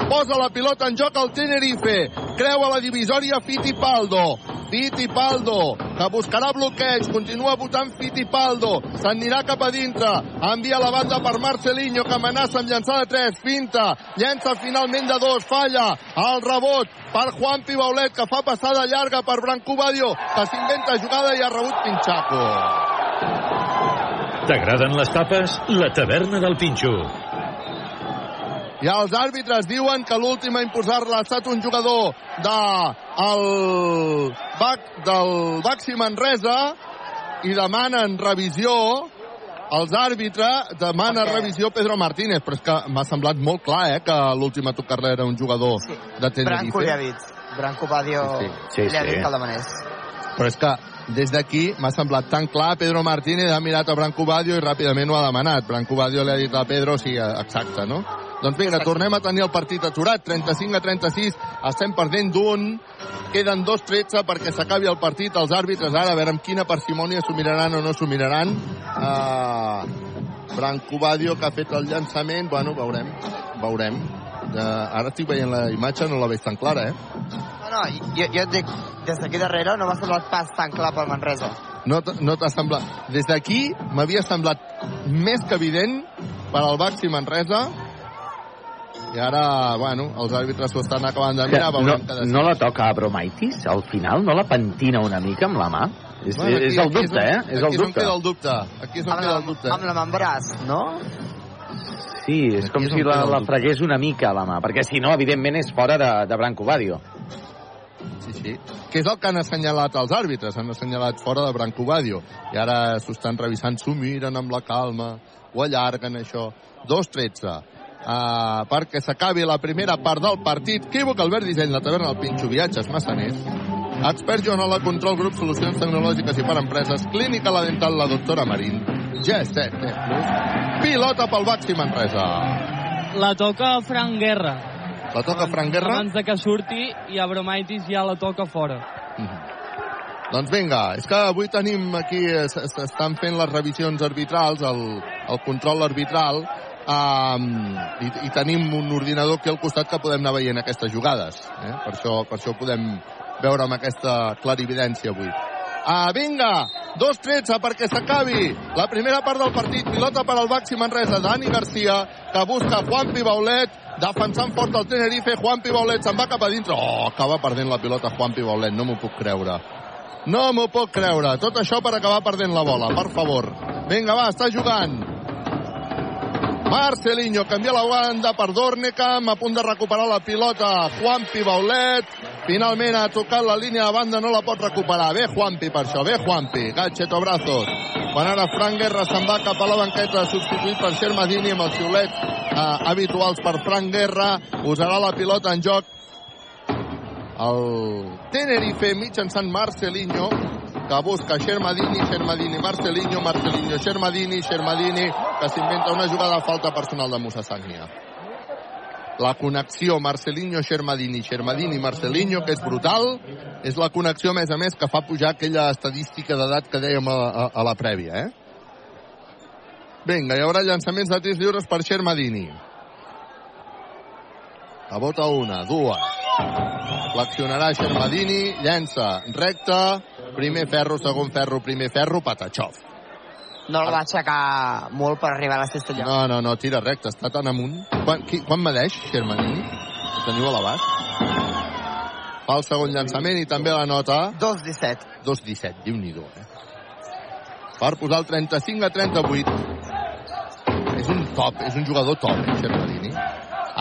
Posa la pilota en joc al Tenerife. Creua la divisòria Fittipaldo. Fittipaldo, que buscarà bloqueig, continua votant Fittipaldo, s'anirà cap a dintre, envia la banda per Marcelinho, que amenaça amb llançar de 3, finta, llença finalment de 2, falla, el rebot per Juan Pibaulet, que fa passada llarga per Branco Badio, que s'inventa jugada i ha rebut Pinchaco. T'agraden les tapes? La taverna del Pinxo. I els àrbitres diuen que l'últim a imposar-la ha estat un jugador de el bac, del Baxi Manresa i demanen revisió els àrbitres demana revisió Pedro Martínez, però és que m'ha semblat molt clar eh, que l'últim a tocar-la era un jugador Sí. de Tenerife. Branco li ha dit. Branco Badio Sí, sí, li ha sí. dit que el demanés. Però és que des d'aquí m'ha semblat tan clar, Pedro Martínez ha mirat a Branco Badio i ràpidament ho ha demanat. Branco Badio li ha dit a Pedro, sí, exacte, no? Doncs vinga, tornem a tenir el partit aturat, 35 a 36, estem perdent d'un, queden 2-13 perquè s'acabi el partit, els àrbitres ara, a veure amb quina parsimònia s'ho miraran o no s'ho miraran. Uh, Branco Badio que ha fet el llançament, bueno, veurem, veurem. Uh, ara estic veient la imatge, no la veig tan clara, eh? No, no, jo, jo et dic, des d'aquí darrere no m'ha semblat pas tan clar pel Manresa. No, no t'ha semblat... Des d'aquí m'havia semblat més que evident per al Baxi Manresa i ara, bueno, els àrbitres s'ho estan acabant de mirar, no, decideix. no la toca a Bromaitis al final? No la pentina una mica amb la mà? És, Bueno, aquí- és el aquí dubte, on- eh? És el Aquí és on dubte. queda el dubte. Aquí és on Amb queda la, el dubte. amb la mà en braç, no? Sí, és Aquí com és si la, la fregués una mica a la mà, perquè si no, evidentment, és fora de, de Branco Badio. Sí, sí. Que és el que han assenyalat els àrbitres. Han assenyalat fora de Branco Badio. I ara s'ho estan revisant, s'ho miren amb la calma, ho allarguen, això. 2-13. Uh, perquè s'acabi la primera part del partit. Equívoc, Albert Disseny, la taverna del Pinxo, viatges massaners. Expert Joanola, control, grup, solucions tecnològiques i per empreses. Clínica La Dental, la doctora Marín. G7 Plus. Pilota pel Baxi Manresa. La toca Frank Guerra. La toca Frank Guerra. Abans de que surti i a Bromaitis ja la toca fora. Doncs vinga, és que avui tenim aquí, eh, s'estan fent les revisions arbitrals, el, el control arbitral, um, i, i tenim un ordinador aquí al costat que podem anar veient aquestes jugades. Eh? Per, això, per això ho podem veure amb aquesta clarividència avui. Ah, vinga, 2-13 perquè s'acabi la primera part del partit. Pilota per al Baxi Manresa, Dani Garcia, que busca Juan Pibaulet, defensant fort el Tenerife. Juan Pibaulet se'n va cap a dintre. Oh, acaba perdent la pilota Juan Pibaulet, no m'ho puc creure. No m'ho puc creure. Tot això per acabar perdent la bola, per favor. Vinga, va, està jugant. Marcelinho canvia la banda per Dornecam, a punt de recuperar la pilota Juan Pibaulet. Finalment ha tocat la línia de banda, no la pot recuperar. Bé Juanpi per això, bé Juanpi. Gatcheto brazos. Quan ara Frank Guerra se'n va cap a la banqueta, substituït per Xermadini amb els xiulets eh, habituals per Frank Guerra. Usarà la pilota en joc el Tenerife mitjançant Marcelinho que busca Xermadini, Xermadini, Marcelinho, Marcelinho, Xermadini, Xermadini, que s'inventa una jugada de falta personal de Musa Sagnia. La connexió Marcelinho, Xermadini, Xermadini, Marcelinho, que és brutal, és la connexió, a més a més, que fa pujar aquella estadística d'edat que dèiem a, a, a la prèvia, eh? Vinga, hi haurà llançaments de tirs lliures per Xermadini. La bota una, dues. Fleccionarà Xermadini, llença, recta, primer ferro, segon ferro, primer ferro, Patachov. No el va aixecar molt per arribar a la cesta allò. No, no, no, tira recta, està tan amunt. Quan, qui, quan medeix Xermadini? Ho teniu a l'abast? Fa el segon llançament i també la nota 2-17. 2-17, diu nhi eh? Per posar el 35 a 38. És un top, és un jugador top, eh, Xermadini.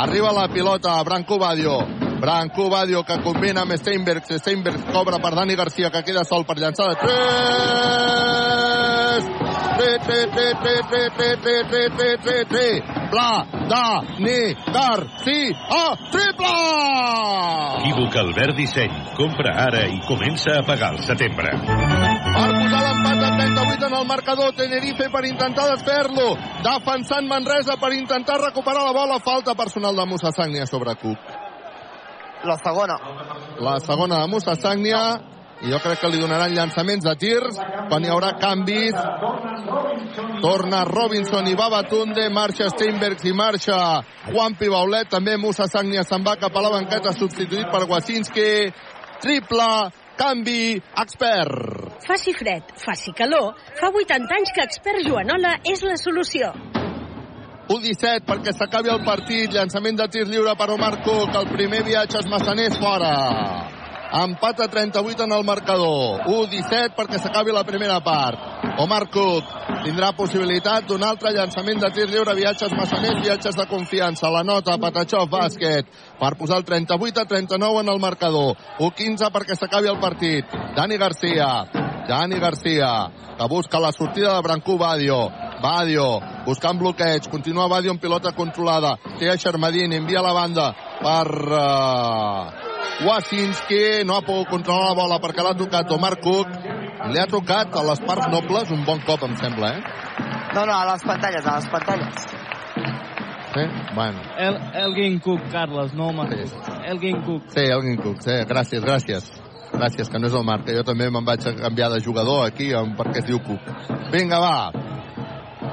Arriba la pilota Branco Badio. Branco Badio que combina amb Steinberg. Steinberg cobra per Dani Garcia que queda sol per llançar de 3. 3, 3, 3, 3, 3, 3, 3, 3, 3, 3. Bla, da, ni, Garcia. Triple! Equívoc Albert Disseny. Compra ara i comença a pagar el setembre. Per posar l'empat a 38 en el marcador, Tenerife per intentar desfer-lo. Defensant Manresa per intentar recuperar la bola. Falta personal de Musa Sagnia sobre Cook. La segona. La segona de Musa Sagnia. I jo crec que li donaran llançaments de tirs quan hi haurà canvis. Torna Robinson i va Batunde, marxa Steinbergs i marxa Juan Pibaulet. També Musa Sagnia se'n va cap a la banqueta substituït per Wasinski. Triple, canvi, expert. Faci fred, faci calor, fa 80 anys que expert Joanola és la solució. 1-17 perquè s'acabi el partit. Llançament de tir lliure per Omar Cook. El primer viatge es massaners fora. Empat a 38 en el marcador. 1-17 perquè s'acabi la primera part. Omar Cook tindrà possibilitat d'un altre llançament de tir lliure. Viatges massaners, viatges de confiança. La nota, Patachov, bàsquet. Per posar el 38 a 39 en el marcador. 1-15 perquè s'acabi el partit. Dani Garcia. Dani Garcia, que busca la sortida de Brancú Badio. Badio, buscant bloqueig, continua Badio en pilota controlada. Té a Xermadini, envia a la banda per uh, Wasinski. No ha pogut controlar la bola perquè l'ha tocat Omar Cook. Li ha tocat a les parts nobles un bon cop, em sembla, eh? No, no, a les pantalles, a les pantalles. Sí? Bueno. El, Elgin Cook, Carles, no home. Sí. Elgin Cook. Sí, Elgin Cook, sí. Gràcies, gràcies. Gràcies, que no és el Marc, que jo també me'n vaig a canviar de jugador aquí perquè es diu Cook. Vinga, va.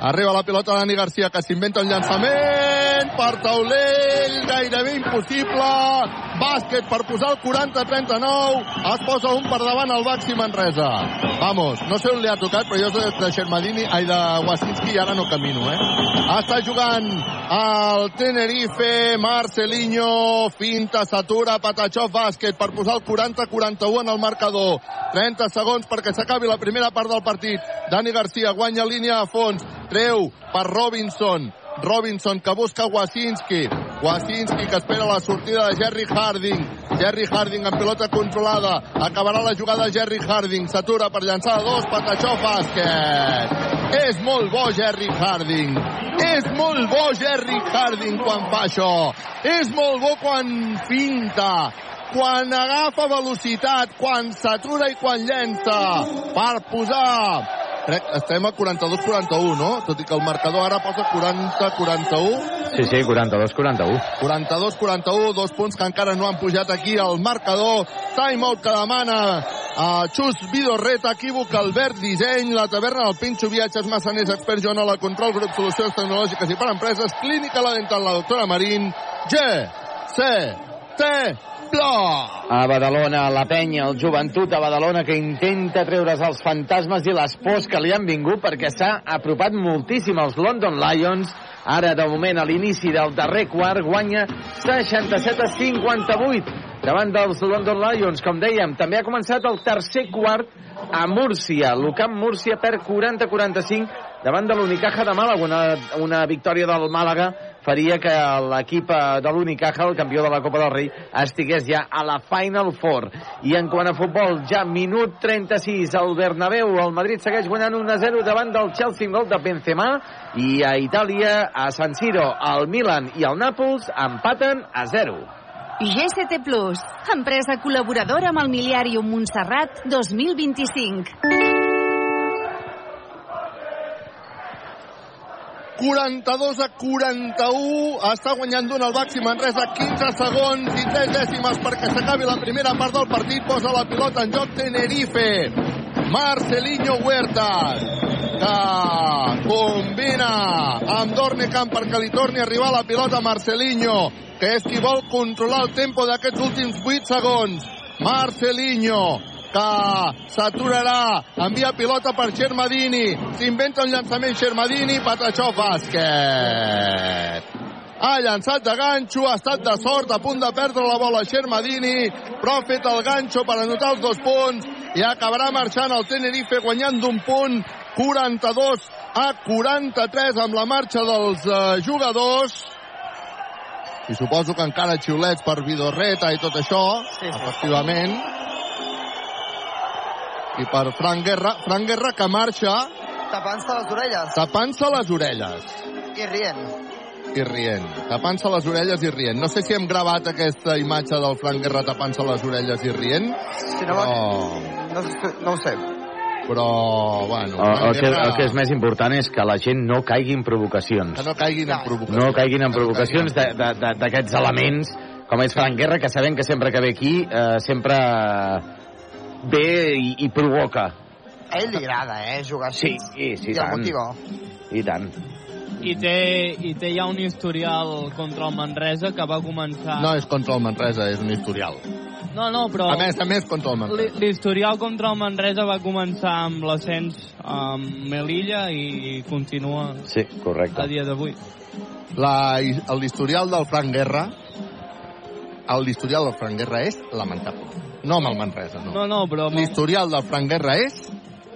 Arriba la pilota Dani Garcia, que s'inventa un llançament per taulell, gairebé impossible. Bàsquet per posar el 40-39. Es posa un per davant el Baxi Manresa. Vamos, no sé on li ha tocat, però jo soc de Xermadini, ai, de Wasinski, i ara no camino, eh? Està jugant el Tenerife, Marcelinho, finta, s'atura, Patachov, bàsquet per posar el 40-41 en el marcador. 30 segons perquè s'acabi la primera part del partit. Dani Garcia guanya línia a fons, treu per Robinson. Robinson que busca Wasinski. Wasinski que espera la sortida de Jerry Harding. Jerry Harding en pilota controlada. Acabarà la jugada Jerry Harding. S'atura per llançar dos. Patachó bàsquet. És molt bo Jerry Harding. És molt bo Jerry Harding quan fa això. És molt bo quan finta quan agafa velocitat, quan s'atura i quan llença per posar crec estem a 42-41, no? Tot i que el marcador ara posa 40-41. Sí, sí, 42-41. 42-41, dos punts que encara no han pujat aquí al marcador. Timeout que demana a Xus Vidorreta, equívoc Albert Disseny, la taverna del Pinxo, viatges massaners, expert Joan la control, grup solucions tecnològiques i per empreses, clínica la dental, la doctora Marín, G, C, T, Bla. A Badalona, la penya, el joventut a Badalona que intenta treure's els fantasmes i les pors que li han vingut perquè s'ha apropat moltíssim als London Lions. Ara, de moment, a l'inici del darrer quart, guanya 67 a 58 davant dels London Lions. Com dèiem, també ha començat el tercer quart a Múrcia. L'Ucamp Múrcia per 40-45 davant de l'Unicaja de Màlaga. Una, una victòria del Màlaga faria que l'equip de l'Unicaja, el campió de la Copa del Rei, estigués ja a la Final Four. I en quant a futbol, ja minut 36 al Bernabéu, el Madrid segueix guanyant 1-0 davant del Chelsea, gol de Benzema, i a Itàlia, a San Siro, el Milan i el Nàpols empaten a 0. GCT Plus, empresa col·laboradora amb el Miliàrium Montserrat 2025. 42 a 41, està guanyant d'un el Baxi Manresa, 15 segons i 3 dècimes perquè s'acabi la primera part del partit, posa la pilota en joc Tenerife. Marcelinho Huertas, que combina amb Dornecamp perquè li torni a arribar la pilota Marcelinho, que és qui vol controlar el tempo d'aquests últims 8 segons. Marcelinho, que s'aturarà, envia pilota per Xermadini, s'inventa un llançament Xermadini, Patachó bàsquet. Ha llançat de ganxo, ha estat de sort, a punt de perdre la bola Xermadini, però ha fet el ganxo per anotar els dos punts i acabarà marxant el Tenerife guanyant d'un punt 42 a 43 amb la marxa dels uh, jugadors i suposo que encara xiulets per Vidorreta i tot això, sí, sí. efectivament i per Fran Guerra, Fran Guerra que marxa tapant-se les orelles tapant-se les orelles i rient i rient, tapant-se les orelles i rient. No sé si hem gravat aquesta imatge del Fran Guerra tapant-se les orelles i rient, si no, però... no, no ho sé. Però, bueno... El, el, que, el que és més important és que la gent no caigui en provocacions. Que no caiguin en provocacions. No caiguin en provocacions d'aquests elements, com és Fran Guerra, que sabem que sempre que ve aquí, eh, sempre ve i, i provoca. A ell li agrada, eh, jugar així. Sí, sí, sí, I motiva. I tant i té, i té ja un historial contra el Manresa que va començar... No és contra el Manresa, és un historial. No, no, però... A més, a més, contra el Manresa. L'historial contra el Manresa va començar amb l'ascens amb Melilla i continua sí, correcte. a dia d'avui. L'historial del Frank Guerra l'historial del Frank Guerra és lamentable. No amb el Manresa, no. No, no, però... L'historial del Frank Guerra és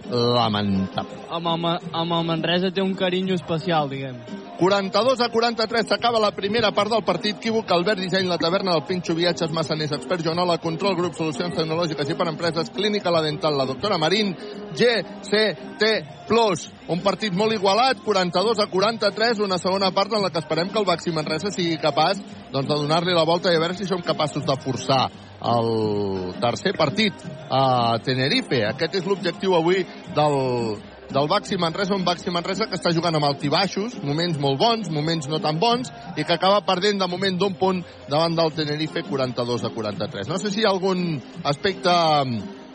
lamentable. Amb el, amb el Manresa té un carinyo especial, diguem. 42 a 43 s'acaba la primera part del partit. Equívoc, Albert Disseny, la taverna del Pinxo, viatges, massaners, expert Joanola, control, grup, solucions tecnològiques i per empreses, clínica, la dental, la doctora Marín, GCT Plus. Un partit molt igualat, 42 a 43, una segona part en la que esperem que el Baxi Manresa sigui capaç doncs, de donar-li la volta i a veure si som capaços de forçar el tercer partit a Tenerife. Aquest és l'objectiu avui del, del Baxi Manresa, un Baxi Manresa que està jugant amb altibaixos, moments molt bons, moments no tan bons, i que acaba perdent de moment d'un punt davant del Tenerife 42 a 43. No sé si hi ha algun aspecte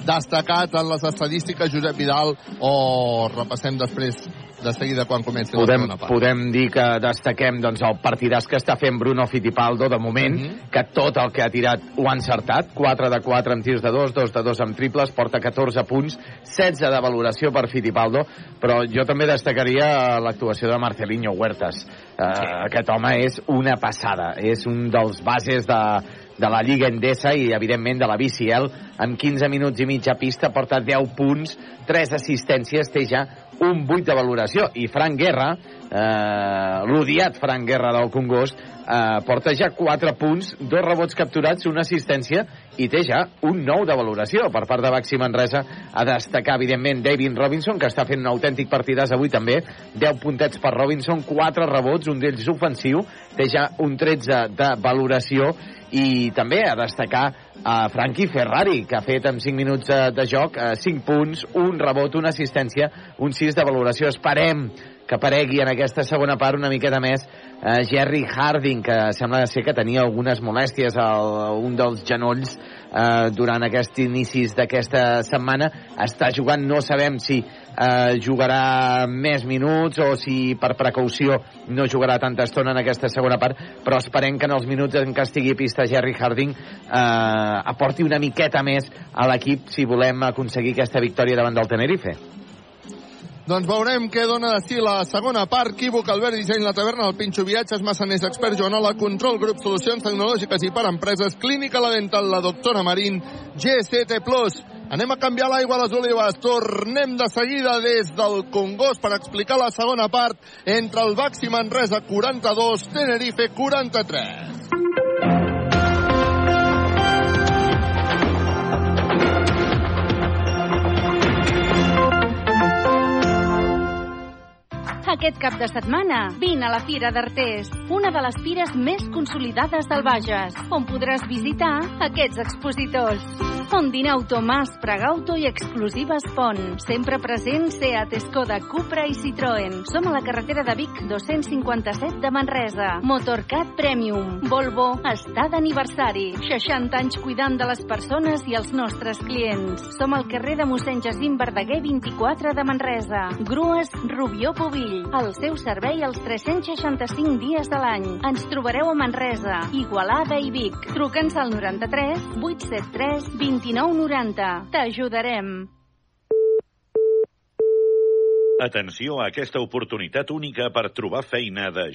destacat en les estadístiques Josep Vidal o repassem després de seguida quan comenci podem, la segona part. Podem dir que destaquem doncs, el partidàs que està fent Bruno Fittipaldo de moment, mm -hmm. que tot el que ha tirat ho ha encertat, 4 de 4 amb tirs de 2, 2 de 2 amb triples, porta 14 punts, 16 de valoració per Fittipaldo, però jo també destacaria l'actuació de Marcelinho Huertas. Uh, sí. Aquest home és una passada, és un dels bases de, de la Lliga Endesa i, evidentment, de la BCL. En 15 minuts i mitja pista porta 10 punts, 3 assistències, té ja un 8 de valoració. I Frank Guerra, eh, l'odiat Frank Guerra del Congost, eh, porta ja 4 punts, dos rebots capturats, una assistència i té ja un 9 de valoració per part de Baxi Manresa. A destacar, evidentment, David Robinson, que està fent un autèntic partidàs avui també. 10 puntets per Robinson, 4 rebots, un d'ells ofensiu, té ja un 13 de valoració i també a destacar a Frankie Ferrari, que ha fet en 5 minuts de joc 5 eh, punts, un rebot, una assistència, un 6 de valoració. Esperem que aparegui en aquesta segona part una miqueta més eh, Jerry Harding, que sembla ser que tenia algunes molèsties a un dels genolls eh, durant aquests inicis d'aquesta setmana. Està jugant, no sabem si eh, jugarà més minuts o si per precaució no jugarà tanta estona en aquesta segona part, però esperem que en els minuts en què estigui pista Jerry Harding eh, aporti una miqueta més a l'equip si volem aconseguir aquesta victòria davant del Tenerife. Doncs veurem què dona de si la segona part. Quívoc, Albert Disseny, La Taverna, el Pinxo Viatges, Massaners, Expert, Joanola, Control, Grup, Solucions Tecnològiques i per Empreses, Clínica La Dental, La Doctora Marín, GCT+, Anem a canviar l'aigua a les olives. Tornem de seguida des del Congost per explicar la segona part entre el Baxi Manresa 42, Tenerife 43. Aquest cap de setmana, vine a la Fira d'Artés, una de les fires més consolidades del Bages, on podràs visitar aquests expositors. Ondinau Tomàs Pregauto i Exclusives Pont. Sempre present Seat, Skoda, Cupra i Citroën. Som a la carretera de Vic 257 de Manresa. Motorcat Premium. Volvo està d'aniversari. 60 anys cuidant de les persones i els nostres clients. Som al carrer de mossèn Jacint Verdaguer 24 de Manresa. Grues Rubió Pubill. El seu servei els 365 dies de l'any. Ens trobareu a Manresa, Igualada i Vic. Truca'ns al 93 873 2990. T'ajudarem. Atenció a aquesta oportunitat única per trobar feina de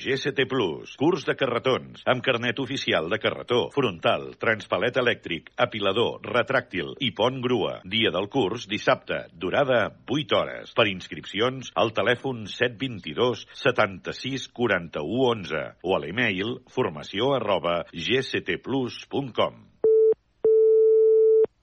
Plus. Curs de carretons, amb carnet oficial de carretó, frontal, transpalet elèctric, apilador, retràctil i pont grua. Dia del curs, dissabte, durada 8 hores. Per inscripcions, al telèfon 722 76 41 11 o a l'email formació arroba gstplus.com.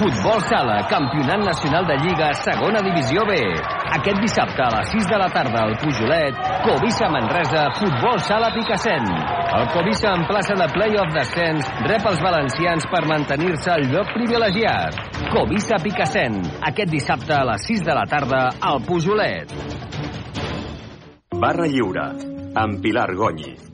Futbol Sala, Campionat Nacional de Lliga, segona divisió B. Aquest dissabte a les 6 de la tarda al Pujolet, Covisa Manresa, Futbol Sala Picassent. El Covisa en plaça de play-off descens rep els valencians per mantenir-se al lloc privilegiat. Covisa Picassent, aquest dissabte a les 6 de la tarda al Pujolet. Barra Lliure, amb Pilar Gonyi.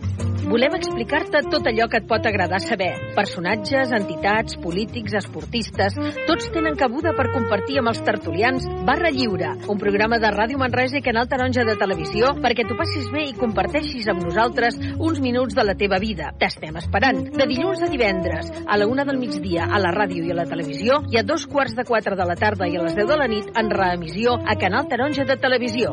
Volem explicar-te tot allò que et pot agradar saber. Personatges, entitats, polítics, esportistes, tots tenen cabuda per compartir amb els tertulians Barra Lliure, un programa de Ràdio Manresa i Canal Taronja de Televisió perquè t'ho passis bé i comparteixis amb nosaltres uns minuts de la teva vida. T'estem esperant. De dilluns a divendres, a la una del migdia, a la ràdio i a la televisió, i a dos quarts de quatre de la tarda i a les deu de la nit en reemissió a Canal Taronja de Televisió.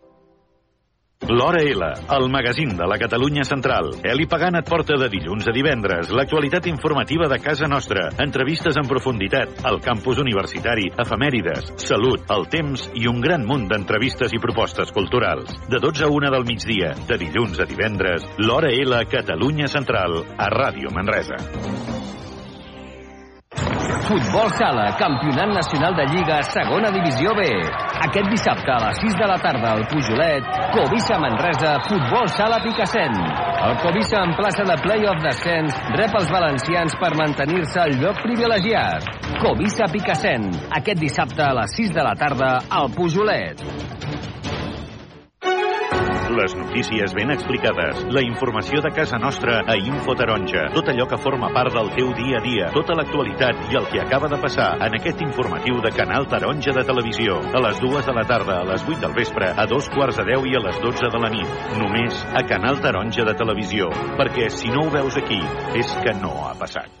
L'Hora L, el magazín de la Catalunya Central. Eli Pagant et porta de dilluns a divendres l'actualitat informativa de casa nostra, entrevistes en profunditat, el campus universitari, efemèrides, salut, el temps i un gran munt d'entrevistes i propostes culturals. De 12 a 1 del migdia, de dilluns a divendres, l'Hora L, Catalunya Central, a Ràdio Manresa. Futbol Sala, Campionat Nacional de Lliga, segona divisió B. Aquest dissabte a les 6 de la tarda al Pujolet, Covisa Manresa, Futbol Sala Picassent. El Covisa en plaça de play-off descens rep els valencians per mantenir-se al lloc privilegiat. Covisa Picassent, aquest dissabte a les 6 de la tarda al Pujolet. Les notícies ben explicades, la informació de casa nostra a Info Taronja, tot allò que forma part del teu dia a dia, tota l'actualitat i el que acaba de passar en aquest informatiu de Canal Taronja de Televisió. A les dues de la tarda, a les 8 del vespre, a dos quarts de 10 i a les 12 de la nit. Només a Canal Taronja de Televisió, perquè si no ho veus aquí, és que no ha passat.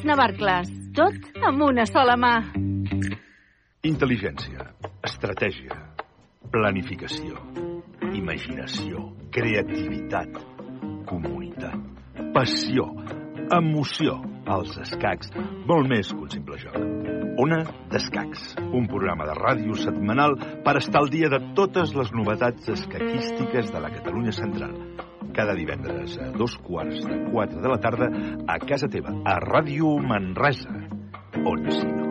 Navarcles. Tot amb una sola mà. Intel·ligència, estratègia, planificació, imaginació, creativitat, comunitat, passió, emoció, els escacs, molt més que un simple joc. Ona d'Escacs, un programa de ràdio setmanal per estar al dia de totes les novetats escaquístiques de la Catalunya Central. Cada divendres a dos quarts de quatre de la tarda a casa teva, a Ràdio Manresa. On si no.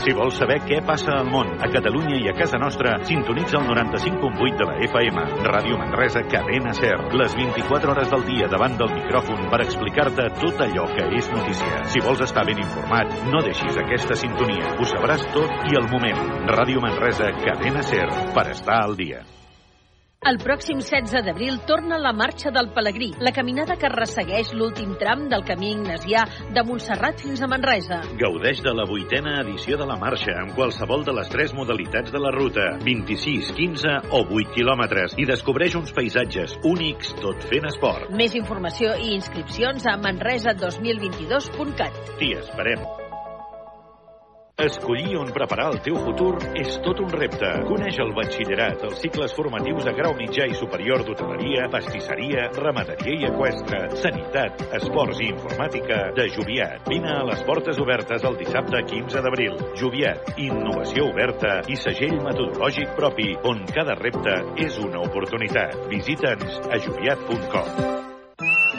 Si vols saber què passa al món, a Catalunya i a casa nostra, sintonitza el 95.8 de la FM. Ràdio Manresa, cadena SER. Les 24 hores del dia davant del micròfon per explicar-te tot allò que és notícia. Si vols estar ben informat, no deixis aquesta sintonia. Ho sabràs tot i al moment. Ràdio Manresa, cadena SER, per estar al dia. El pròxim 16 d'abril torna la Marxa del Pelegrí, la caminada que ressegueix l'últim tram del camí ignasià de Montserrat fins a Manresa. Gaudeix de la vuitena edició de la marxa amb qualsevol de les tres modalitats de la ruta, 26, 15 o 8 quilòmetres, i descobreix uns paisatges únics tot fent esport. Més informació i inscripcions a manresa2022.cat. T'hi esperem. Escollir on preparar el teu futur és tot un repte. Coneix el batxillerat, els cicles formatius de grau mitjà i superior d'hoteleria, pastisseria, ramaderia i equestre, sanitat, esports i informàtica de Joviat. Vine a les portes obertes el dissabte 15 d'abril. Joviat, innovació oberta i segell metodològic propi, on cada repte és una oportunitat. Visita'ns a joviat.com.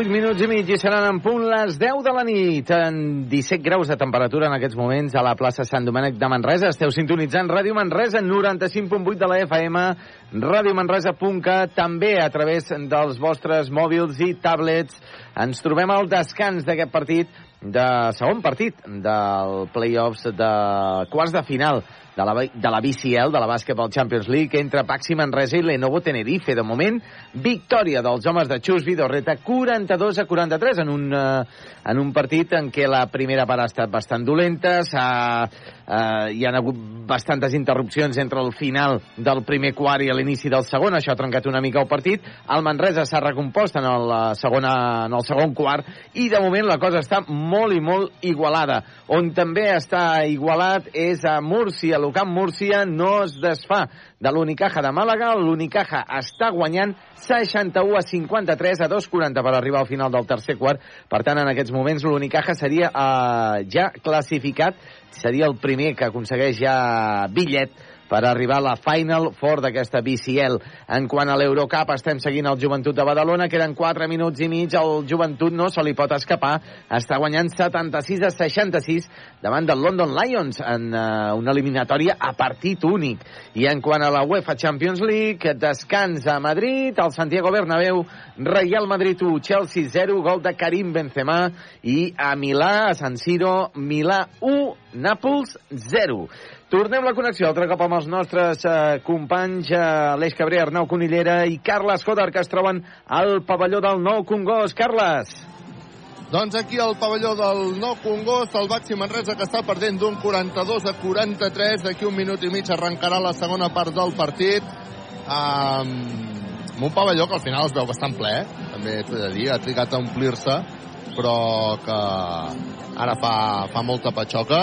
Vuit minuts i mig i seran en punt les 10 de la nit. En 17 graus de temperatura en aquests moments a la plaça Sant Domènec de Manresa. Esteu sintonitzant Ràdio Manresa 95.8 de la FM, radiomanresa.cat, també a través dels vostres mòbils i tablets. Ens trobem al descans d'aquest partit, de segon partit del play-offs de quarts de final de la, de la BCL, de la Basketball Champions League, entre Paxi Manresa i Lenovo Tenerife. De moment, victòria dels homes de Xus Vidorreta, 42 a 43, en un, eh, en un partit en què la primera part ha estat bastant dolenta, s'ha, eh, hi han hagut bastantes interrupcions entre el final del primer quart i l'inici del segon, això ha trencat una mica el partit. El Manresa s'ha recompost en el, eh, segona, en el segon quart i de moment la cosa està molt i molt igualada. On també està igualat és a Múrcia, l'Ucamp Múrcia no es desfà de l'Unicaja de Màlaga. L'Unicaja està guanyant 61 a 53 a 2,40 per arribar al final del tercer quart. Per tant, en aquests moments l'Unicaja seria eh, ja classificat, seria el primer que aconsegueix ja bitllet per arribar a la Final Four d'aquesta BCL. En quant a l'Eurocup, estem seguint el Joventut de Badalona, queden 4 minuts i mig, el Joventut no se li pot escapar, està guanyant 76 a 66 davant del London Lions en uh, una eliminatòria a partit únic. I en quant a la UEFA Champions League, descans a Madrid, al Santiago Bernabéu, Real Madrid 1, Chelsea 0, gol de Karim Benzema, i a Milà, a San Siro, Milà 1, Nàpols 0. Tornem la connexió altre cop amb els nostres eh, companys eh, Aleix Cabré, Arnau Conillera i Carles Joder, que es troben al pavelló del Nou Congost. Carles! Doncs aquí al pavelló del Nou Congost, el Baxi Manresa que està perdent d'un 42 a 43. D'aquí un minut i mig arrencarà la segona part del partit. Um, amb un pavelló que al final es veu bastant ple, eh? també t'ho he de dir, ha trigat a omplir-se, però que ara fa, fa molta patxoca.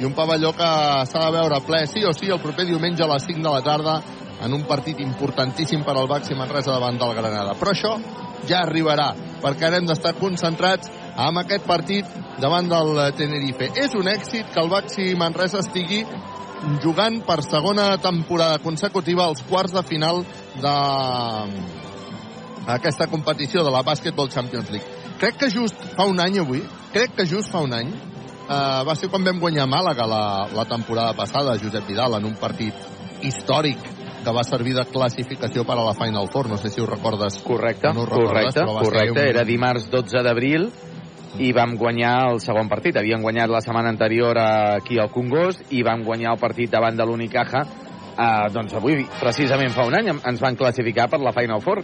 I un pavelló que s'ha de veure ple sí o sí el proper diumenge a les 5 de la tarda en un partit importantíssim per al Baxi Manresa davant del Granada. Però això ja arribarà, perquè ara hem d'estar concentrats amb aquest partit davant del Tenerife. És un èxit que el Baxi Manresa estigui jugant per segona temporada consecutiva als quarts de final de aquesta competició de la Basketball Champions League. Crec que just fa un any avui, crec que just fa un any, eh, va ser quan vam guanyar Màlaga la, la temporada passada, Josep Vidal, en un partit històric que va servir de classificació per a la Final Four. No sé si ho recordes. Correcte, no ho recordes, correcte, correcte. un- Era dimarts 12 d'abril i vam guanyar el segon partit. Havien guanyat la setmana anterior aquí al Congost i vam guanyar el partit davant de l'Unicaja eh, doncs avui, precisament fa un any, ens van classificar per la Final Four.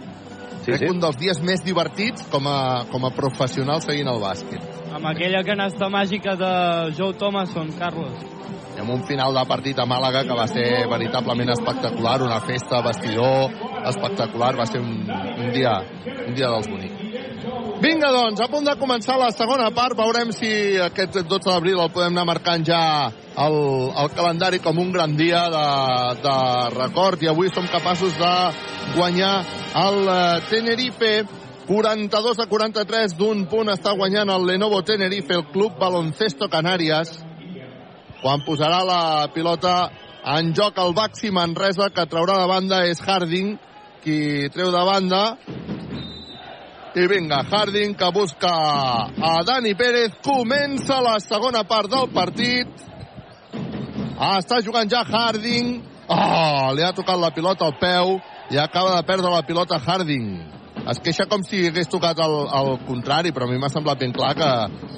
Sí, crec sí. un dels dies més divertits com a, com a professional seguint el bàsquet. Amb aquella canasta màgica de Joe Thomason, Carlos. I amb un final de partit a Màlaga que va ser veritablement espectacular, una festa, vestidor espectacular, va ser un, un dia un dia dels bonics. Vinga, doncs, a punt de començar la segona part. Veurem si aquest 12 d'abril el podem anar marcant ja el, el calendari com un gran dia de, de record. I avui som capaços de guanyar el eh, Tenerife 42 a 43 d'un punt està guanyant el Lenovo Tenerife, el Club Baloncesto Canàries quan posarà la pilota en joc el Baxi Manresa, que traurà de banda és Harding, qui treu de banda. I vinga, Harding que busca a Dani Pérez. Comença la segona part del partit. Ah, està jugant ja Harding. Oh, li ha tocat la pilota al peu i acaba de perdre la pilota Harding. Es queixa com si hagués tocat el, el contrari, però a mi m'ha semblat ben clar que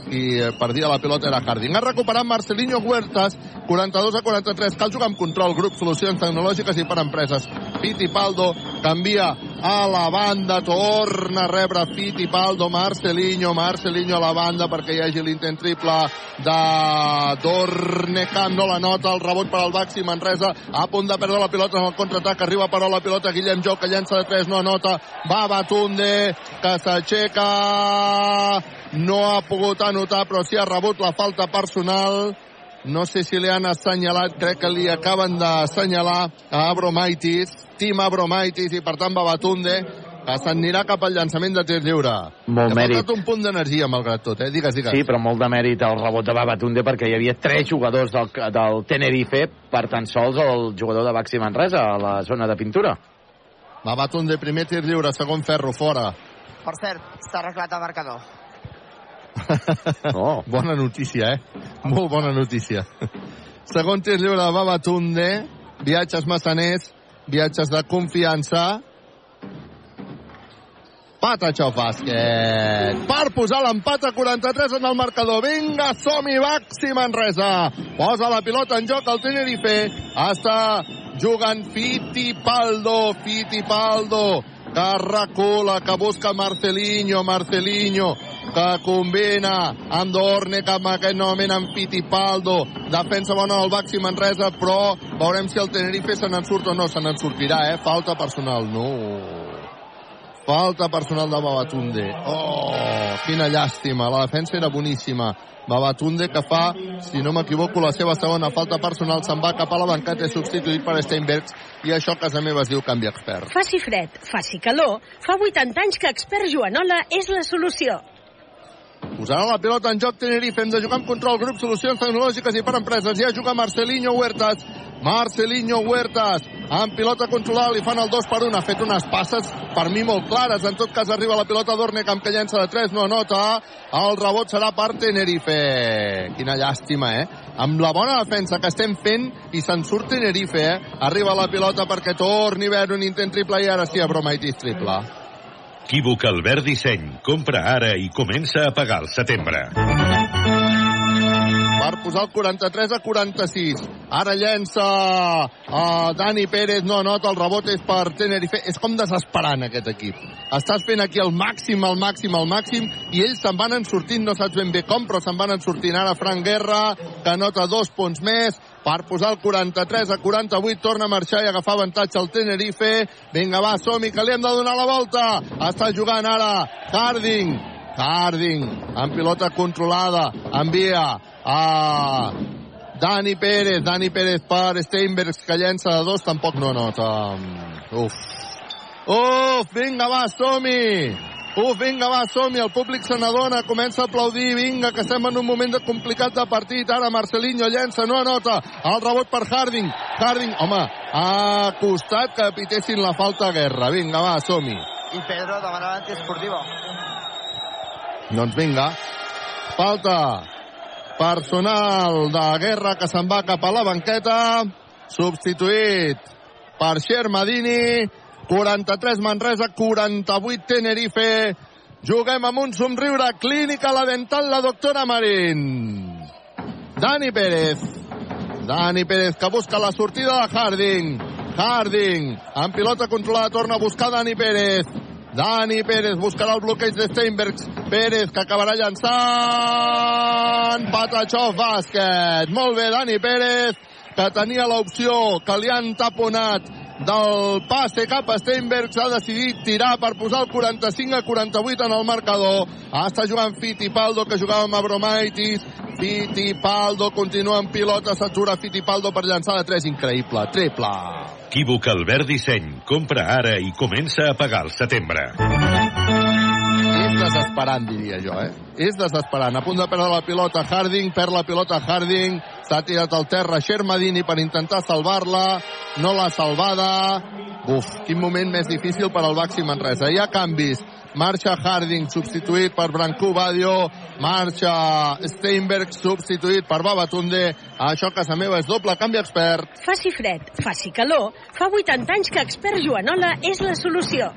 qui perdia la pilota era Harding. Ha recuperat Marcelinho Huertas, 42 a 43. Cal jugar amb control, grup, solucions tecnològiques i per empreses. Fittipaldo canvia a la banda, torna a rebre Fittipaldo, Marcelinho, Marcelinho a la banda perquè hi hagi l'intent triple de Dornecam, no la nota, el rebot per al Baxi Manresa, a punt de perdre la pilota en el contraatac, arriba però la pilota Guillem Jou, que llença de 3, no anota, va Batunde, que s'aixeca, no ha pogut anotar, però sí ha rebut la falta personal, no sé si li han assenyalat, crec que li acaben d'assenyalar a Abromaitis, Tim Abromaitis, i per tant va Batunde, que s'anirà cap al llançament de tir lliure. Molt ha mèrit. un punt d'energia, malgrat tot, eh? Digues, digues. Sí, però molt de mèrit el rebot de Babatunde perquè hi havia tres jugadors del, del Tenerife per tan sols el jugador de Baxi Manresa a la zona de pintura. Va Batunde, primer tir lliure, segon ferro, fora. Per cert, s'ha arreglat el marcador. Oh. Bona notícia, eh? Molt bona notícia. Segon tir lliure de Babatunde, viatges massaners, viatges de confiança. Patachó bàsquet. Per posar l'empat a 43 en el marcador. Vinga, som-hi, Baxi Manresa. Posa la pilota en joc el Tenerife. Està jugant Fittipaldo, Fittipaldo, que recula, que busca Marcelinho, Marcelinho, que combina amb cap en aquest moment amb Fittipaldo defensa bona del Baxi Manresa però veurem si el Tenerife se n'en surt o no se n'en sortirà, eh? falta personal no falta personal de Babatunde oh, quina llàstima la defensa era boníssima Babatunde que fa, si no m'equivoco, la seva segona falta personal se'n va cap a la banqueta i substituït per Steinbergs i això a casa meva es diu canvi expert. Faci fred, faci calor, fa 80 anys que Expert Joanola és la solució. Posarà la pilota en joc Tenerife, hem de jugar amb control, grup, solucions tecnològiques i per empreses. Ja juga Marcelinho Huertas. Marcelinho Huertas, amb pilota controlada, li fan el 2 per 1. Ha fet unes passes, per mi, molt clares. En tot cas, arriba la pilota d'Ornecam, que llença de 3, no anota. El rebot serà per Tenerife. Quina llàstima, eh? Amb la bona defensa que estem fent i se'n surt Tenerife, eh? Arriba la pilota perquè torni a haver un intent triple i ara sí, a Bromaitis triple. Equívoc Albert Disseny. Compra ara i comença a pagar al setembre. per posar el 43 a 46. Ara llença a Dani Pérez, no anota, el rebot és per Tenerife. És com desesperant aquest equip. Estàs fent aquí el màxim, el màxim, el màxim, i ells se'n van en sortint, no saps ben bé com, però se'n van en sortint. Ara Frank Guerra, que anota dos punts més, per posar el 43 a 48, torna a marxar i agafar avantatge el Tenerife. Vinga, va, som que li hem de donar la volta. Està jugant ara Harding, Harding, amb pilota controlada, envia a Dani Pérez, Dani Pérez per Steinbergs, que llença de dos, tampoc no nota. Uf. Uf, vinga, va, som-hi! Uf, vinga, va, som -hi. El públic se n'adona, comença a aplaudir. Vinga, que estem en un moment de complicat de partit. Ara Marcelinho llença, no anota. El rebot per Harding. Harding, home, ha costat que pitessin la falta a guerra. Vinga, va, som -hi. I Pedro demanava antiesportiva. Doncs vinga. Falta personal de guerra que se'n va cap a la banqueta. Substituït per Xermadini. 43 Manresa, 48 Tenerife. Juguem amb un somriure. Clínica La Dental, la doctora Marín. Dani Pérez. Dani Pérez que busca la sortida de Harding. Harding, amb pilota controlada, torna a buscar Dani Pérez. Dani Pérez buscarà el bloqueig de Steinbergs. Pérez que acabarà llançant. Patachov bàsquet. Molt bé, Dani Pérez, que tenia l'opció que li han taponat del passe cap a Steinberg s'ha decidit tirar per posar el 45 a 48 en el marcador està jugant Fittipaldo que jugava amb Abromaitis Fittipaldo continua en pilota s'atura Fittipaldo per llançar de 3 increïble, triple Equívoc Albert Disseny. Compra ara i comença a pagar al setembre. és desesperant diria jo eh? és desesperant, a punt de perdre la pilota Harding, perd la pilota Harding s'ha tirat al terra Shermadini per intentar salvar-la, no l'ha salvada. Uf, quin moment més difícil per al Baxi Manresa, hi ha canvis. Marxa Harding substituït per Brancú Badio. Marxa Steinberg substituït per Babatunde. Això a casa meva és doble canvi expert. Faci fred, faci calor, fa 80 anys que Expert Joanola és la solució.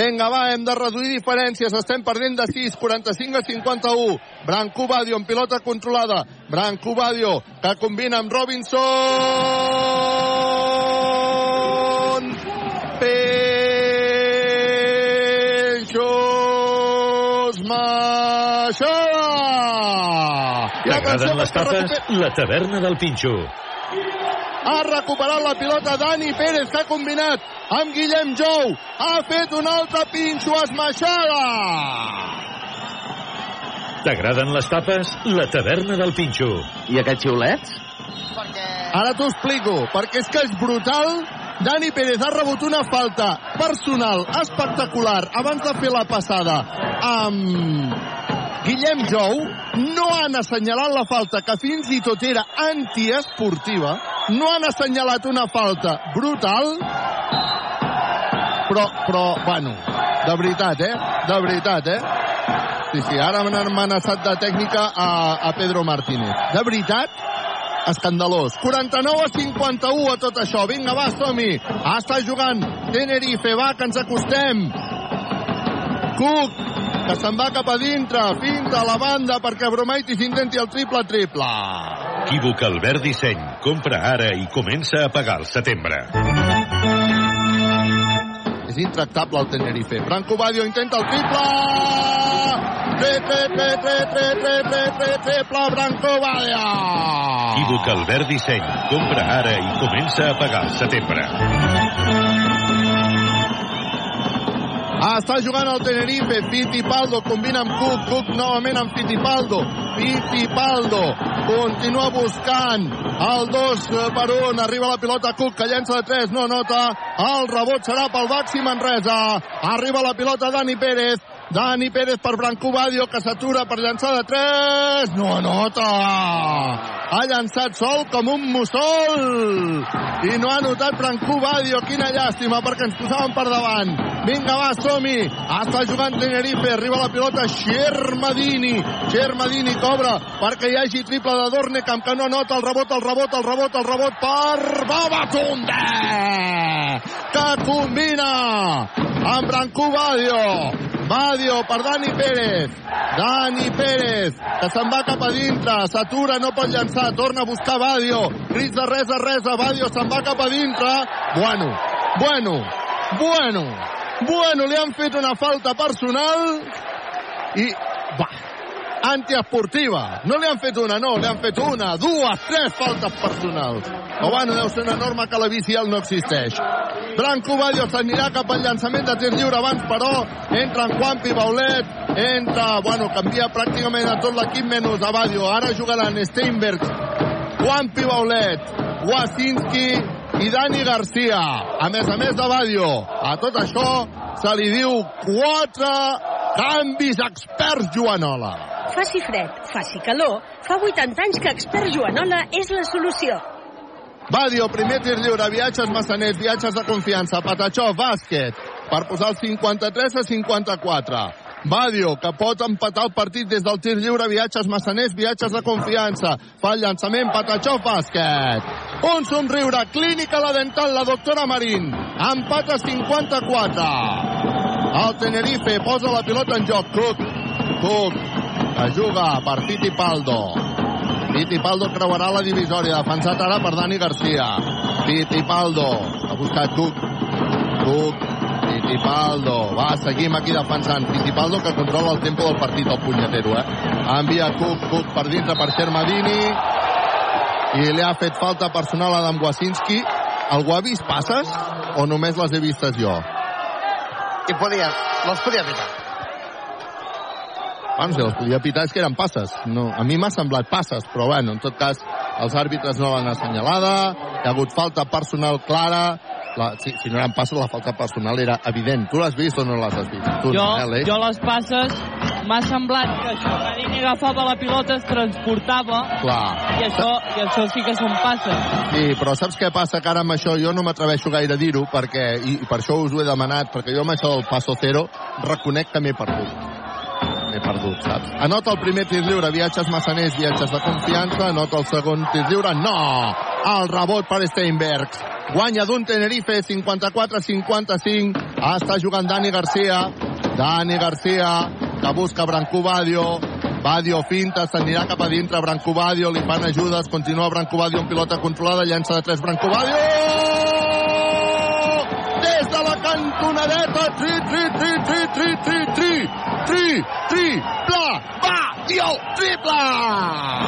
Vinga, va, hem de reduir diferències. Estem perdent de 6, 45 a 51. Branco Badio amb pilota controlada. Branco Badio que combina amb Robinson. Peixos Maixada. T'agraden les tapes? La taverna del Pinxo. Ha recuperat la pilota Dani Pérez, que ha combinat amb Guillem Jou. Ha fet un altre pinxo esmaixada. T'agraden les tapes? La taverna del Pinxo. I aquests xiulets? Ara t'ho explico, perquè és que és brutal. Dani Pérez ha rebut una falta personal espectacular abans de fer la passada amb Guillem Jou. No han assenyalat la falta, que fins i tot era antiesportiva. No han assenyalat una falta brutal. Però, però, bueno, de veritat, eh? De veritat, eh? Sí, sí, ara m'han amenaçat de tècnica a, a Pedro Martínez. De veritat, escandalós. 49 a 51 a tot això. Vinga, va, som-hi. Està jugant Tenerife. Va, que ens acostem. Cook, que se'n va cap a dintre. Finta a la banda perquè Bromaitis intenti el triple-triple. Equívoc Albert Disseny. Compra ara i comença a pagar al setembre. És intractable el Tenerife. Branco Badio intenta el triple! Triple, triple, triple, triple, Branco Badio! Equívoc Albert Disseny. Compra ara i comença a pagar al setembre. Està jugant el Tenerife, Fittipaldo combina amb Cook, Cook novament amb Fittipaldo, Fittipaldo continua buscant el 2 per 1, arriba la pilota Cook que llença de 3, no nota, el rebot serà pel Baxi Manresa, arriba la pilota Dani Pérez, Dani Pérez per Branco Badio que s'atura per llançar de 3, no anota, ha llançat sol com un mussol. I no ha notat Branco Badio, quina llàstima perquè ens posaven per davant, vinga va, som-hi, està jugant Tenerife, arriba la pilota Xermadini, Xermadini cobra perquè hi hagi triple de Dornecamp que no nota el rebot, el rebot, el rebot, el rebot per Babatunde. Que combina amb Branco Badio Badio per Dani Pérez. Dani Pérez que se'n va cap a dintre s'atura, no pot llançar, torna a buscar Badio. Crits de res a res a Badio se'n va cap a dintre. Bueno, bueno, bueno bueno, li han fet una falta personal i antiesportiva. No li han fet una, no, li han fet una, dues, tres faltes personals. O bueno, deu ser una norma que la BCL no existeix. Branco Badio s'anirà cap al llançament de tir lliure abans, però entra en Juanpi Baulet, entra, bueno, canvia pràcticament a tot l'equip menys a Badio. Ara jugaran Steinberg, Juanpi Baulet, Wasinski i Dani Garcia. A més a més de Badio. A tot això, Se li diu quatre canvis experts Joanola. Faci fred, faci calor, fa 80 anys que Expert Joanola és la solució. Badio, primer tir lliure, viatges massaners, viatges de confiança, Patachó, bàsquet, per posar el 53 a 54. Badio, que pot empatar el partit des del tir lliure, viatges massaners, viatges de confiança. Fa el llançament, Patachó, bàsquet. Un somriure, clínica la dental, la doctora Marín. Empat a 54. El Tenerife posa la pilota en joc. Cook, Cook, que juga per Fittipaldo. Fittipaldo creuarà la divisòria, defensat ara per Dani Garcia. Fittipaldo, ha buscat Cook. Cook, Fittipaldo, va, seguim aquí defensant. Fittipaldo que controla el tempo del partit, el punyetero, eh? Envia Cook, Cook per dintre per Xermadini i li ha fet falta personal a Adam Wasinski. Algú ha vist passes o només les he vistes jo? I podia, les podia pitar. Bueno, si les podia pitar és que eren passes. No, a mi m'ha semblat passes, però bueno, en tot cas, els àrbitres no l'han assenyalada, hi ha hagut falta personal clara, la, si, si no eren passes, la falta personal era evident. Tu l'has vist o no l'has vist? Tu, jo, eh, jo les passes m'ha semblat que això, Marini agafava la pilota, es transportava Clar. i això, i això sí que són passes. Sí, però saps què passa? Que ara amb això jo no m'atreveixo gaire a dir-ho, perquè, i, i per això us ho he demanat, perquè jo amb això del passo zero reconec que m'he perdut. M'he perdut, saps? Anota el primer tir lliure, viatges massaners, viatges de confiança, anota el segon tir lliure, no! El rebot per Steinbergs guanya d'un Tenerife 54-55 ah, està jugant Dani Garcia Dani Garcia que busca Brancú Badio finta, s'anirà cap a dintre Brancobadio, li fan ajudes, continua Brancobadio amb pilota controlada, llença de 3 Brancobadio des de la cantonadeta tri, tri, tri, tri, tri, tri, tri tri, tri, pla, va, i el triple!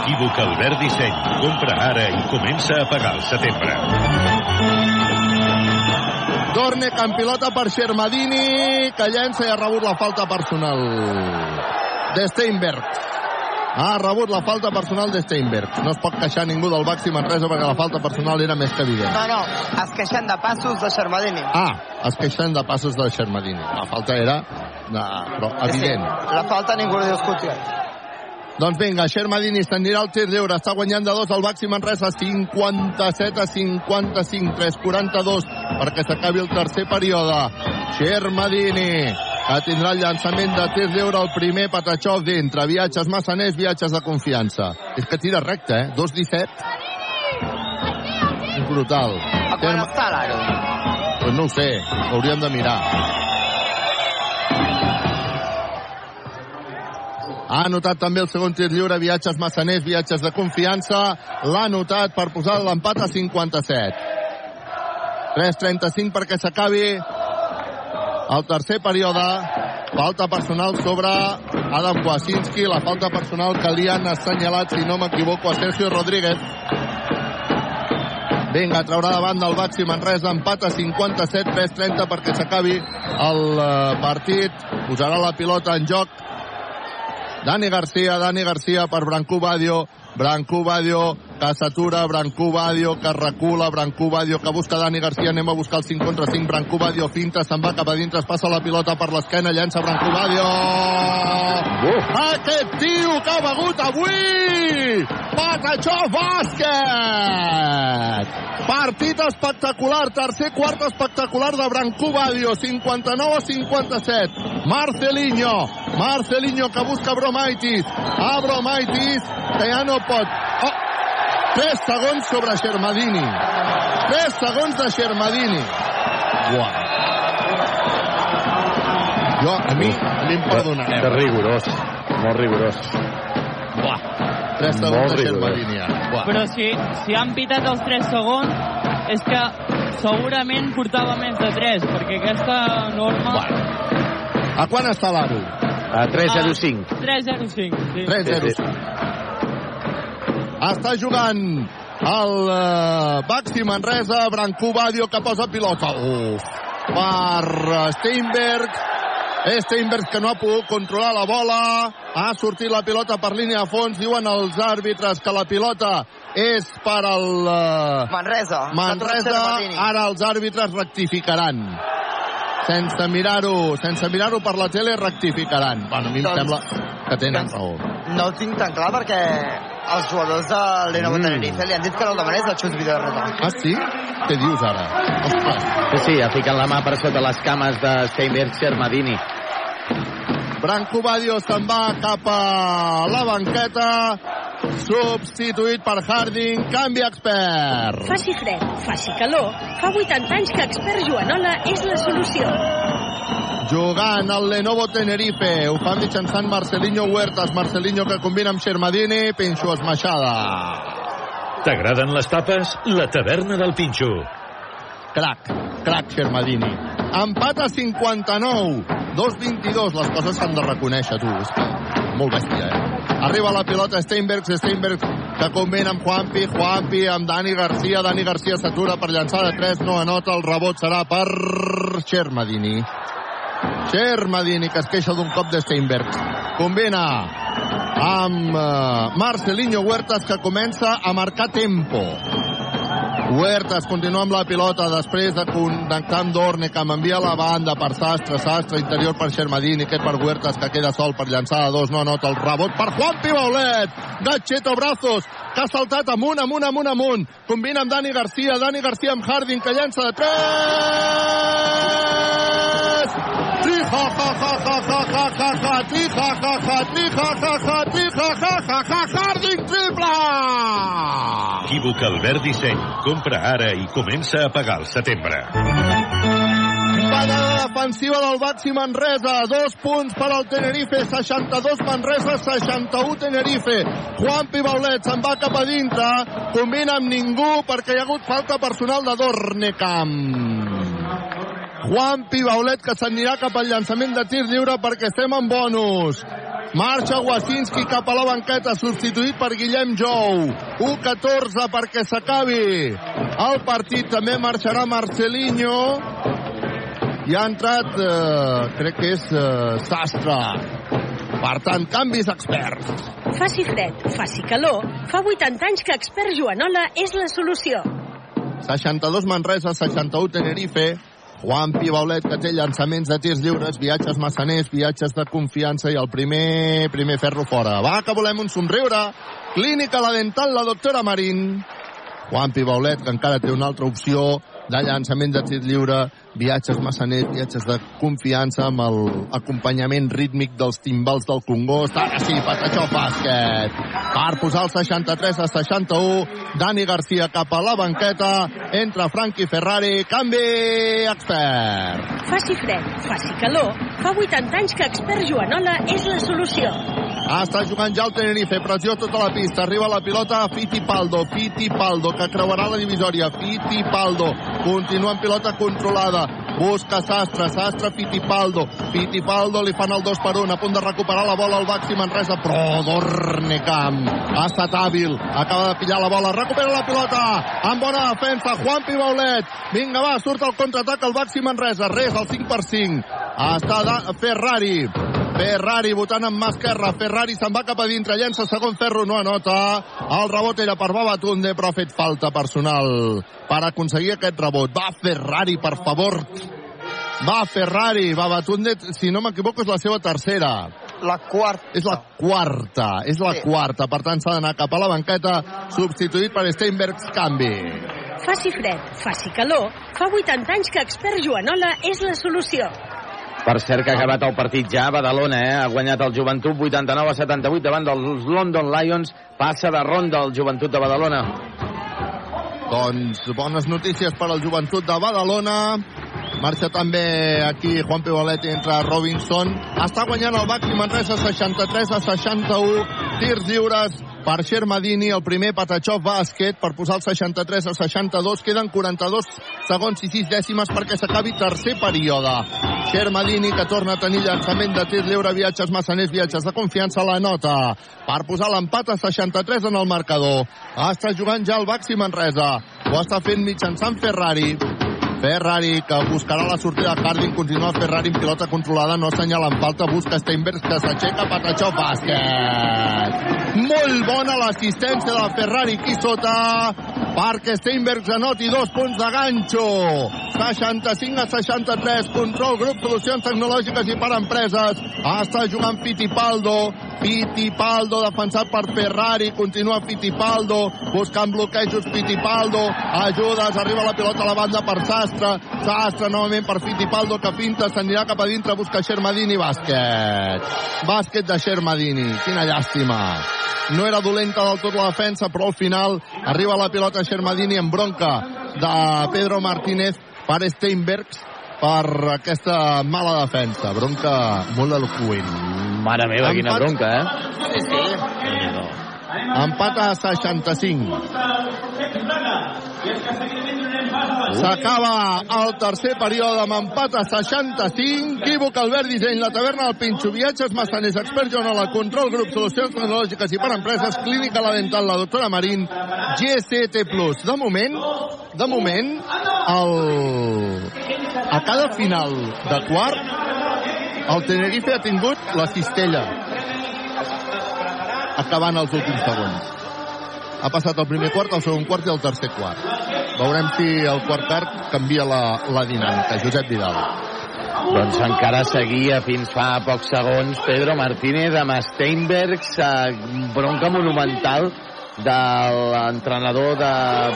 Equívoca Albert Disseny. Compra ara i comença a pagar el setembre. Dorne amb pilota per Xermadini, que llença i ha rebut la falta personal de Steinberg. Ha rebut la falta personal de Steinberg. No es pot queixar ningú del Baxi Manresa perquè la falta personal era més que evident. No, no, es queixen de passos de Xermadini. Ah, es queixen de passos de Xermadini. La falta era no, però evident. Sí, la falta ningú li discuteix. Doncs vinga, Xermadini s'anirà al tir lliure, està guanyant de dos el Baxi Manresa, 57 a 55, 3-42, perquè s'acabi el tercer període. Xermadini, que tindrà el llançament de tir lliure el primer Patachó dintre, viatges massaners, viatges de confiança. És que tira recte, eh? 2-17. És brutal. A quan està l'aro? Pues no ho sé, hauríem de mirar. Ha anotat també el segon tir lliure, viatges massaners, viatges de confiança. L'ha anotat per posar l'empat a 57. 3.35 perquè s'acabi el tercer període. Falta personal sobre Adam Kwasinski, la falta personal que li han assenyalat, si no m'equivoco, a Sergio Rodríguez. Vinga, traurà davant del Baxi Manresa, empat a 57, 3-30 perquè s'acabi el eh, partit. Posarà la pilota en joc Dani Garcia, Dani Garcia per Brancú Badio, Brancú Badio que s'atura, Brancú Badio que recula, Brancú Badio que busca Dani Garcia, anem a buscar el 5 contra 5, Brancú Badio finta, se'n va cap a dintre, es passa la pilota per l'esquena, llença Brancú Badio! Uh. Aquest tio que ha begut avui! Patachó bàsquet! Partit espectacular, tercer quart espectacular de Brancú Badio, 59 a 57. Marcelinho, Marcelinho que busca Bromaitis, a Bromaitis, que ja no pot. Oh, 3 segons sobre Xermadini. 3 segons de Xermadini. Buah. Jo, a mi, a mi em perdonareu. Que rigorós, molt rigorós. Buah. 3 segons de. Buah. Però si, si han pitat els 3 segons, és que segurament portava més de 3, perquè aquesta norma... A quan està l'Aro? A 3-0-5. 3-0-5, sí. 3-0-5. Està jugant el uh, Baxi Manresa, Brancú Badio que posa pilota. Uf. Per Steinberg. Steinberg que no ha pogut controlar la bola. Ha sortit la pilota per línia de fons. Diuen els àrbitres que la pilota és per al... Uh, Manresa. Manresa. Ara els àrbitres rectificaran. sense mirar-ho sense mirar-ho per la tele rectificaran. Bueno, a mi em Doncs- sembla que tenen raó. No ho tinc tan clar perquè els jugadors de l'Enovo Mm. Tenerife li han dit que no el demanés de de retorn. Ah, sí? Què dius ara? Ostres. Sí, sí, ha ficat la mà per sota les cames de Steinberg Sermadini. Branco Badio se'n va cap a la banqueta, substituït per Harding, canvi expert. Faci fred, faci calor, fa 80 anys que expert Joanola és la solució. Jugant al Lenovo Tenerife, ho fa mitjançant Marcelinho Huertas, Marcelinho que combina amb Xermadini, Pinxo esmaixada. T'agraden les tapes? La taverna del Pinxo. Crac, crac Xermadini. Empat a 59, 2-22, les coses s'han de reconèixer, tu, és que molt bèstia, eh? Arriba la pilota Steinberg, Steinberg que combina amb Juanpi, Juanpi amb Dani Garcia, Dani Garcia s'atura per llançar de 3, no anota, el rebot serà per Xermadini. Xermadini, que es queixa d'un cop de Steinberg. Combina amb uh, Marcelinho Huertas, que comença a marcar tempo. Huertas continua amb la pilota després de connectar amb Dorne que m'envia la banda per Sastre, Sastre interior per Xermadini, aquest per Huertas que queda sol per llançar a dos, no anota el rebot per Juan Pibaulet, Gatxeto Brazos que ha saltat amunt, amunt, amunt, amunt combina amb Dani Garcia, Dani Garcia amb Harding que llença de 3 Tri ha ha ha ha ha ha ha ha tri ha ha ha tri ha ha ha tri ha ha ha ha Harding triple Equívoc Albert Disseny. Compra ara i comença a pagar el setembre. Parada defensiva del Baxi Manresa. Dos punts per al Tenerife. 62 Manresa, 61 Tenerife. Juan Pibaulet se'n va cap a dintre. Combina amb ningú perquè hi ha hagut falta personal de Dornecamp. Juan Pibaulet que s'anirà cap al llançament de tir lliure perquè estem en bonus. Marxa Wasinski cap a la banqueta, substituït per Guillem Jou. 1-14 perquè s'acabi. El partit també marxarà Marcelinho. I ha entrat, eh, crec que és eh, Sastre. Per tant, canvis experts. Faci fred, faci calor, fa 80 anys que expert Joanola és la solució. 62 Manresa, 61 Tenerife. Juan Pibaulet, que té llançaments de tirs lliures, viatges massaners, viatges de confiança i el primer, primer ferro fora. Va, que volem un somriure. Clínica La Dental, la doctora Marín. Juan Pibaulet, que encara té una altra opció de llançament de tir lliure, viatges massaners, viatges de confiança amb l'acompanyament rítmic dels timbals del Congost. Ara sí, Patachó bàsquet. Per posar el 63 a 61, Dani Garcia cap a la banqueta, entra Frankie Ferrari, canvi expert. Faci fred, faci calor, fa 80 anys que expert Joanola és la solució. Està jugant ja el Tenerife, pressió tota la pista, arriba la pilota a Fittipaldo, Fittipaldo, que creuarà la divisòria, Fittipaldo, continua amb pilota controlada, busca Sastre, Sastre, Fittipaldo, Fittipaldo li fan el 2 per 1, a punt de recuperar la bola al Baxi Manresa, però Dornecamp ha estat hàbil, acaba de pillar la bola, recupera la pilota, amb bona defensa, Juan Pibaulet, vinga va, surt el contraatac al Baxi Manresa, res, el 5 per 5, està de Ferrari, Ferrari votant amb mà esquerra. Ferrari se'n va cap a dintre, llença segon ferro, no anota. El rebot era per Babatunde, però ha fet falta personal per aconseguir aquest rebot. Va Ferrari, per favor. Va Ferrari, Babatunde, si no m'equivoco, és la seva tercera. La quarta. És la quarta, és la Sí. quarta. Per tant, s'ha d'anar cap a la banqueta, substituït per Steinbergs, canvi. Faci fred, faci calor, fa 80 anys que expert Joanola és la solució. Per cert que ha acabat el partit ja, Badalona, eh? ha guanyat el Joventut 89 a 78 davant dels London Lions, passa de ronda el Joventut de Badalona. Doncs bones notícies per al joventut de Badalona. Marxa també aquí Juan Pivolet entre Robinson. Està guanyant el Baxi Manresa 63 a 61. Tirs lliures per Xermadini. El primer Patachov bàsquet per posar el 63 a 62. Queden 42 segons i 6 dècimes perquè s'acabi tercer període. Xermadini que torna a tenir llançament de tir lliure, viatges massaners, viatges de confiança la nota. Per posar l'empat a 63 en el marcador. Està jugant ja el Baxi Manresa. Ho està fent mitjançant Ferrari. Ferrari, que buscarà la sortida de Harding, continua Ferrari amb pilota controlada, no assenyala en falta, busca Steinberg, que s'aixeca, Patachó, bàsquet! Molt bona l'assistència de Ferrari aquí sota, perquè Steinbergs anoti dos punts de ganxo. 65 a 63, control grup solucions tecnològiques i per empreses. Està jugant Fittipaldo. Fittipaldo defensat per Ferrari, continua Fittipaldo, buscant bloquejos Fittipaldo, ajudes, arriba la pilota a la banda per Sastre, Sastre novament per Fittipaldo que finta, s'anirà cap a dintre, busca Xermadini, bàsquet. Bàsquet de Xermadini, quina llàstima. No era dolenta del tot la defensa, però al final arriba la pilota Xermadini en bronca de Pedro Martínez per Steinbergs per aquesta mala defensa. Bronca molt eloquent. Mare meva, quina bronca, eh? Sí, sí. Empat a 65. S'acaba el tercer període amb empat a 65. Quívoc, Albert Disseny, la taverna del Pinxo, viatges massaners, expert Joan la control, grup, solucions tecnològiques i per empreses, clínica la dental, la doctora Marín, GCT+. De moment, de moment, el... a cada final de quart, el Tenerife ha tingut la cistella acabant els últims segons. Ha passat el primer quart, el segon quart i el tercer quart. Veurem si el quart quart canvia la, la dinàmica. Josep Vidal. Doncs encara seguia fins fa pocs segons Pedro Martínez amb Steinbergs, bronca monumental de l'entrenador de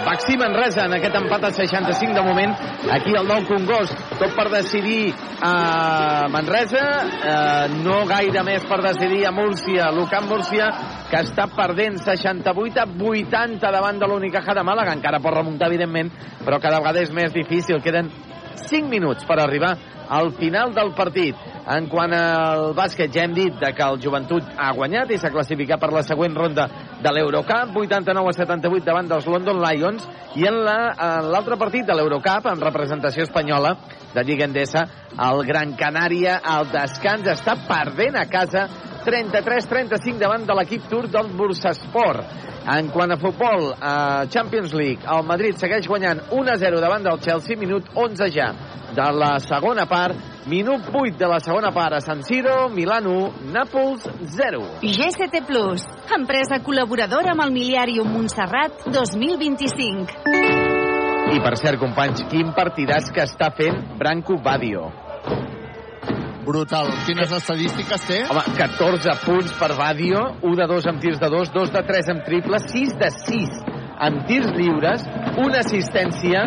Baxi Manresa en aquest empat a 65 de moment. Aquí al nou Congost tot per decidir a Manresa. Eh, no gaire més per decidir a Múrcia. l'Ucamp Múrcia que està perdent 68 a 80 davant de l'Unicaja de Màlaga. Encara pot remuntar evidentment però cada vegada és més difícil. Queden 5 minuts per arribar al final del partit. En quant al bàsquet, ja hem dit que el Joventut ha guanyat i s'ha classificat per la següent ronda de l'Eurocup, 89 a 78 davant dels London Lions, i en l'altre la, partit de l'Eurocup, en representació espanyola de Lliga Endesa, el Gran Canària al descans està perdent a casa 33-35 davant de l'equip tur del Bursasport. En quant a futbol, a Champions League, el Madrid segueix guanyant 1-0 davant del Chelsea, minut 11 ja de la segona part, minut 8 de la segona part a San Siro, Milán 1, Nàpols 0. GCT Plus, empresa col·laboradora amb el Miliàrium Montserrat 2025. I per cert, companys, quin partidàs que està fent Branco Badio. Brutal. Quines estadístiques té? Home, 14 punts per Badio, 1 de 2 amb tirs de 2, 2 de 3 amb triple, 6 de 6 amb tirs lliures, una assistència,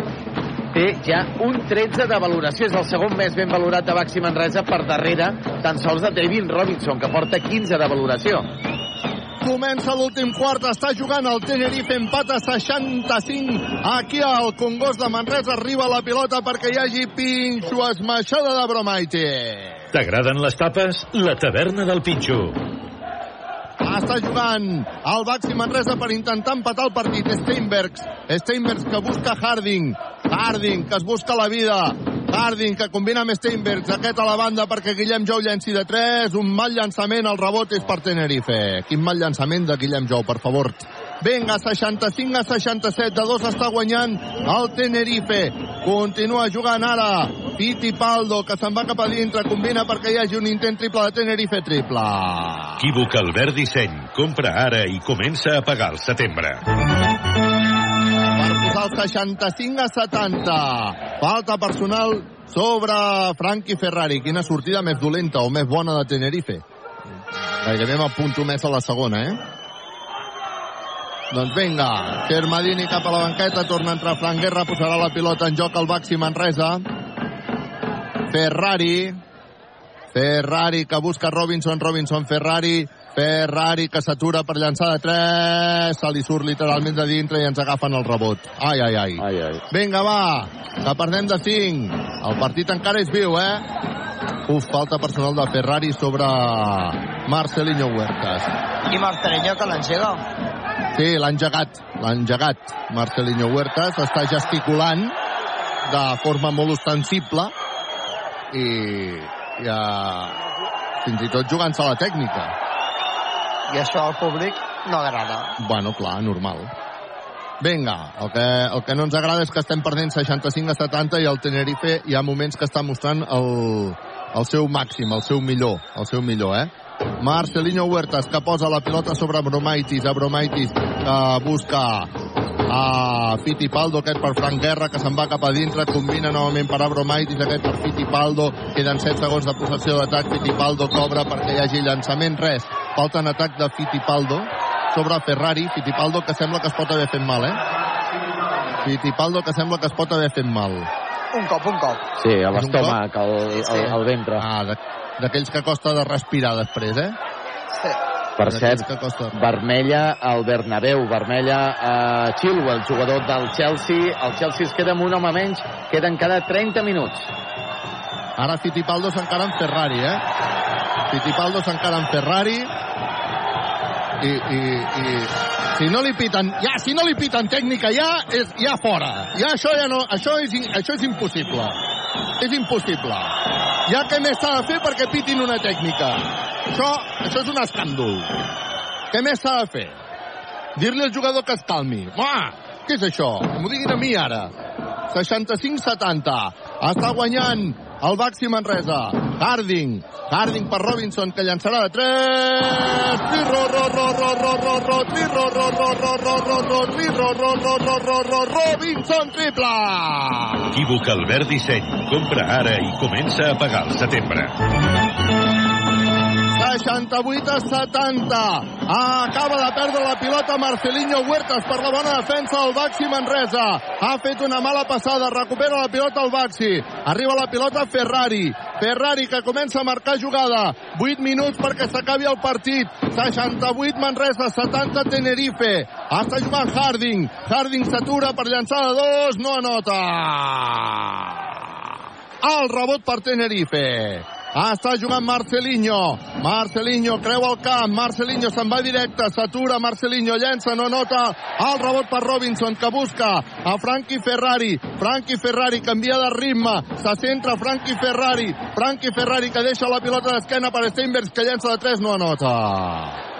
té ja un 13 de valoració. És el segon més ben valorat de Baxi Manresa per darrere tan sols de David Robinson, que porta 15 de valoració. Comença l'últim quart, està jugant el Tenerife, empat a 65. Aquí al Congost de Manresa arriba la pilota perquè hi hagi pinxo esmaixada de Bromaite. T'agraden les tapes? La taverna del Pinxo. Està jugant el Baxi Manresa per intentar empatar el partit. Steinbergs. Steinbergs que busca Harding. Harding que es busca la vida. Harding que combina amb Steinbergs. Aquest a la banda perquè Guillem Jou llenci de 3. Un mal llançament. El rebot és per Tenerife. Quin mal llançament de Guillem Jou, per favor. Vinga, 65 a 67, de dos està guanyant el Tenerife. Continua jugant ara Fittipaldo, que se'n va cap a dintre, combina perquè hi hagi un intent triple de Tenerife triple. Equívoc Albert Disseny. Compra ara i comença a pagar al setembre. Per posar el 65 a 70. Falta personal sobre Frankie Ferrari. Quina sortida més dolenta o més bona de Tenerife. Gairebé m'apunto més a la segona, eh? Doncs vinga, Xermadini cap a la banqueta, torna a entrar Fran Guerra, posarà la pilota en joc al Baxi Manresa. Ferrari, Ferrari que busca Robinson, Robinson, Ferrari, Ferrari que s'atura per llançar de 3, se li surt literalment de dintre i ens agafen el rebot. Ai, ai, ai. ai, ai. Vinga, va, que perdem de 5. El partit encara és viu, eh? Uf, falta personal de Ferrari sobre Marcelinho Huertas. I Marcelinho que l'engega. Sí, l'ha engegat, l'ha engegat. Marcelinho Huertas està gesticulant de forma molt ostensible i ja fins i tot jugant-se a la tècnica. I això al públic no agrada. Bueno, clar, normal. Vinga, el que, el que no ens agrada és que estem perdent 65 a 70 i el Tenerife hi ha moments que està mostrant el, el seu màxim, el seu millor, el seu millor, eh? Marcelinho Huertas que posa la pilota sobre Bromaitis, a Bromaitis que busca a Fittipaldo, aquest per Frank Guerra, que se'n va cap a dintre, combina novament per Abromaitis, aquest per Fittipaldo, queden 7 segons de possessió d'atac, Fittipaldo cobra perquè hi hagi llançament, res, falta en atac de Fittipaldo sobre Ferrari, Fittipaldo que sembla que es pot haver fet mal, eh? Fittipaldo que sembla que es pot haver fet mal. Un cop, un cop. Sí, a l'estómac, al, Sí. al, al ventre. Ah, de- d'aquells que costa de respirar després, eh? Sí. Per cert, que costa... vermella al Bernabéu, vermella a Chilwell, jugador del Chelsea. El Chelsea es queda amb un home menys, queden cada 30 minuts. Ara Fittipaldo s'encara en Ferrari, eh? Fittipaldo s'encara en Ferrari i, i, i si no li piten, ja, si no li piten tècnica ja, és ja fora. Ja això ja no, això és, això és impossible. És impossible. Ja què més s'ha de fer perquè pitin una tècnica? Això, això és un escàndol. Què més s'ha de fer? Dir-li al jugador que es calmi. Ma, què és això? M'ho diguin a mi ara. 65-70. Està guanyant el Baxi Manresa. Harding. Harding per Robinson, que llançarà de 3. Tri, ro, ro, ro, ro, ro, ro, ro, tri, ro, ro, ro, ro, ro, ro, ro, tri, ro, ro, ro, ro, ro, ro, Robinson triple! Equívoc Albert Disseny. Compra ara i comença a pagar al setembre. 68 a 70. Ah, acaba de perdre la pilota Marcelinho Huertas per la bona defensa del Baxi Manresa. Ha fet una mala passada, recupera la pilota el Baxi. Arriba la pilota Ferrari. Ferrari que comença a marcar jugada. 8 minuts perquè s'acabi el partit. 68 Manresa, 70 Tenerife. Està jugant Harding. Harding s'atura per llançar de dos, no anota. El rebot per Tenerife. Ah, està jugant Marcelinho. Marcelinho creu el camp. Marcelinho se'n va directe. S'atura. Marcelinho llença, no nota. El rebot per Robinson, que busca a Frankie Ferrari. Frankie Ferrari canvia de ritme. Se centra Frankie Ferrari. Frankie Ferrari que deixa la pilota d'esquena per Steinbergs, que llença de 3, no anota.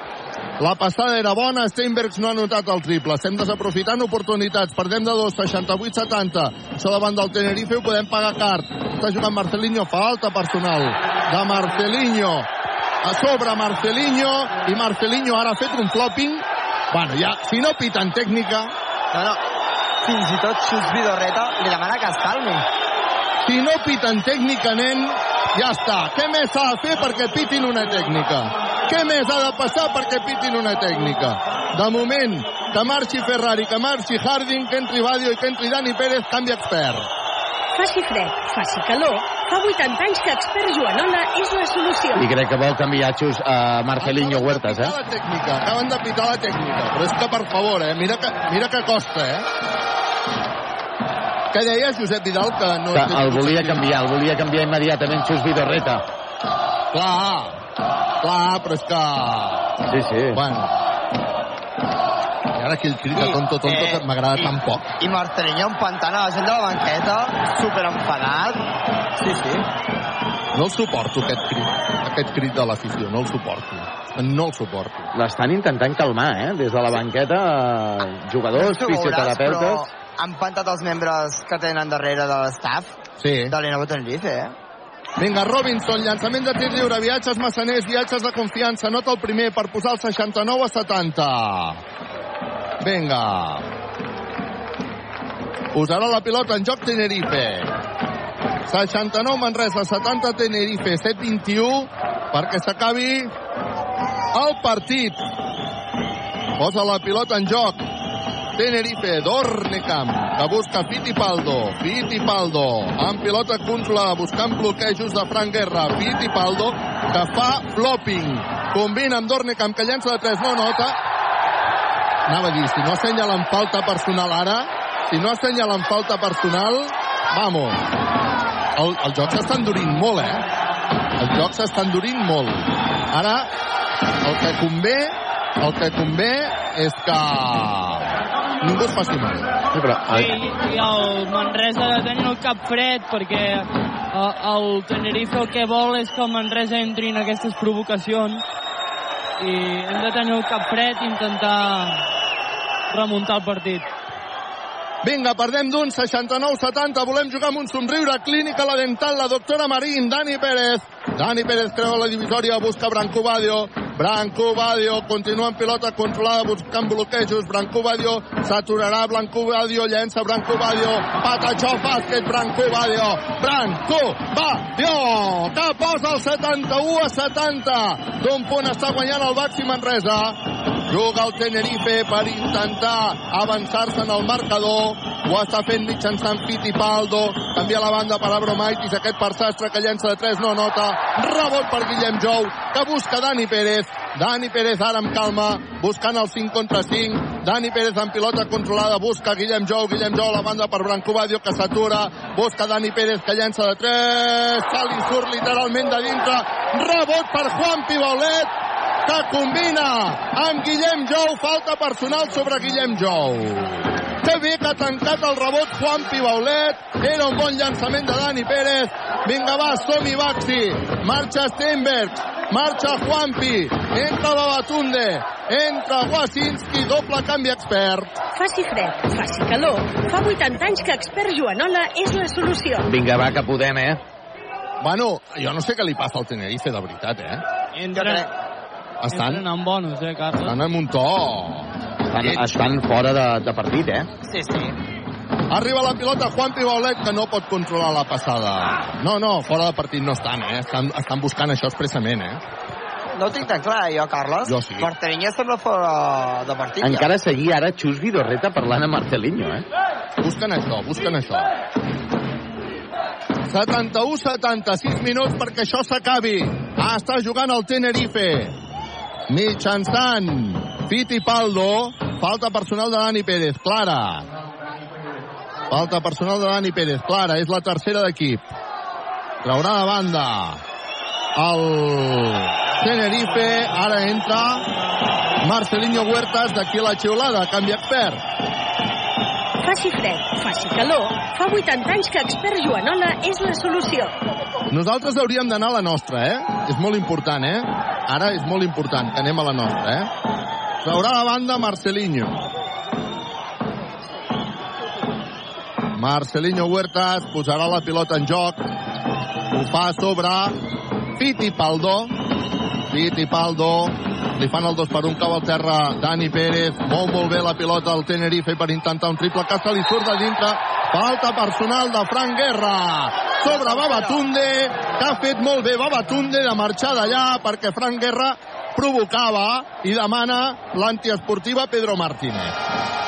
La passada era bona, Steinbergs no ha notat el triple. Estem desaprofitant oportunitats. Perdem de 2, 68-70. Això davant del Tenerife ho podem pagar car. Està jugant Marcelinho, falta personal de Marcelinho. A sobre Marcelinho, i Marcelinho ara ha fet un flopping. Bueno, ja, si no piten tècnica... No, no. Fins i tot Xus Vidorreta li demana que es calmi. Si no piten tècnica, nen, ja està. Què més s'ha de fer perquè pitin una tècnica? Què més ha de passar perquè pitin una tècnica? De moment, que marxi Ferrari, que marxi Harding, que entri Badio i que entri Dani Pérez, canvi expert. Faci fred, faci calor, fa 80 anys que expert Joanola és la solució. I crec que vol canviar Xus a Marcelinho Huertas, eh? La tècnica, acaben de pitar la tècnica. Però és que, per favor, eh? Mira que, mira que costa, eh? Què deia Josep Vidal que no... Que el volia canviar, el volia canviar immediatament Xus Vidorreta. Clar, clar, però és que... Sí, sí. Bueno. I ara aquell crit de tonto, tonto, que m'agrada tan poc. I Marcelinho empantant a la gent de la banqueta, super enfadat. Sí, sí. No el suporto, aquest crit, aquest crit de l'afició, no el suporto. No el suporto. L'estan intentant calmar, eh? Des de la banqueta, eh, jugadors, veuràs, fisioterapeutes... Però han pantat els membres que tenen darrere de l'estaf sí. de l'Enovo Tenerife, eh? Vinga, Robinson, llançament de tir lliure, viatges massaners, viatges de confiança, nota el primer per posar el 69 a 70. Vinga. Posarà la pilota en joc Tenerife. 69 Manresa, 70 Tenerife, 7-21 perquè s'acabi el partit. Posa la pilota en joc. Tenerife, Dornecamp, que busca Fittipaldo, Fittipaldo, amb pilota controlada, buscant bloquejos de Frank Guerra, Fittipaldo, que fa flopping, combina amb Dornecamp, que llença de 3, no nota, anava a dir, si no assenyalen falta personal ara, si no assenyalen falta personal, vamos, el, el joc s'està endurint molt, eh? El joc s'està endurint molt. Ara, el que convé, el que convé és que ningú es faci mal. Sí, però... I, i el Manresa ha de tenir el cap fred perquè eh, el Tenerife el que vol és que el Manresa entri en aquestes provocacions i hem de tenir el cap fred i intentar remuntar el partit. Vinga, perdem d'un 69-70. Volem jugar amb un somriure. Clínica La Dental, la doctora Marín, Dani Pérez. Dani Pérez creu la divisòria, busca Branco Badio. Branco Badio continua en pilota controlada buscant bloquejos. Branco Badio s'aturarà. Branco Badio llença Branco Badio. Patachó bàsquet. Branco Badio. Branco Badio que posa el 71 a 70. D'un punt està guanyant el Baxi Manresa. Juga el Tenerife per intentar avançar-se en el marcador. Ho està fent mitjançant Fittipaldo. Canvia la banda per Abromaitis. Aquest per Sastre que llença de 3 no nota. Rebot per Guillem Jou que busca Dani Pérez. Dani Pérez ara amb calma, buscant el 5 contra 5. Dani Pérez en pilota controlada, busca Guillem Jou. Guillem Jou la banda per Branco Badio que s'atura. Busca Dani Pérez que llença de 3. Se li surt literalment de dintre. Rebot per Juan Pibaulet que combina amb Guillem Jou. Falta personal sobre Guillem Jou. Que bé que ha tancat el rebot Juan Pibaulet. Era un bon llançament de Dani Pérez. Vinga, va, som-hi, Baxi. Marxa Steinberg. Marxa Juanpi. Entra Babatunde. Entra Wasinski. Doble canvi expert. Faci fred, faci calor. Fa 80 anys que expert Joanola és la solució. Vinga, va, que podem, eh? Bueno, jo no sé què li passa al Tenerife, de veritat, eh? Entren, Estan, entren amb bonus, eh, Carles? estan amb un to... Estan, estan fora de, de partit, eh? Sí, sí. Arriba la pilota Juan Pibaulet, que no pot controlar la passada. No, no, fora de partit no estan, eh? Estan, estan buscant això expressament, eh? No ho tinc tan clar, jo, Carles. Jo sí. Martiniño sembla fora de partit. Encara seguia ara Xus Vidorreta parlant amb Marcelinho, eh? Busquen això, busquen això. 71-76 minuts perquè això s'acabi. Ah, està jugant el Tenerife. Mitjançant Fittipaldo. Falta personal de Dani Pérez. Clara. Falta personal de Dani Pérez. Clara, és la tercera d'equip. Traurà de banda el Tenerife. Ara entra Marcelinho Huertas d'aquí la xiulada. Canvi expert. Faci fred, faci calor. Fa 80 anys que expert Joanola és la solució. Nosaltres hauríem d'anar a la nostra, eh? És molt important, eh? Ara és molt important que anem a la nostra, eh? Traurà la banda Marcelinho. Marcelinho Huertas posarà la pilota en joc. Ho fa sobre Fittipaldo. Fittipaldo. Li fan el 2 per 1, cau al terra Dani Pérez. Mou molt bé la pilota al Tenerife per intentar un triple que se li surt de dintre. Falta personal de Frank Guerra sobre Babatunde, que ha fet molt bé Babatunde de marxar d'allà perquè Frank Guerra provocava i demana l'antiesportiva Pedro Martínez.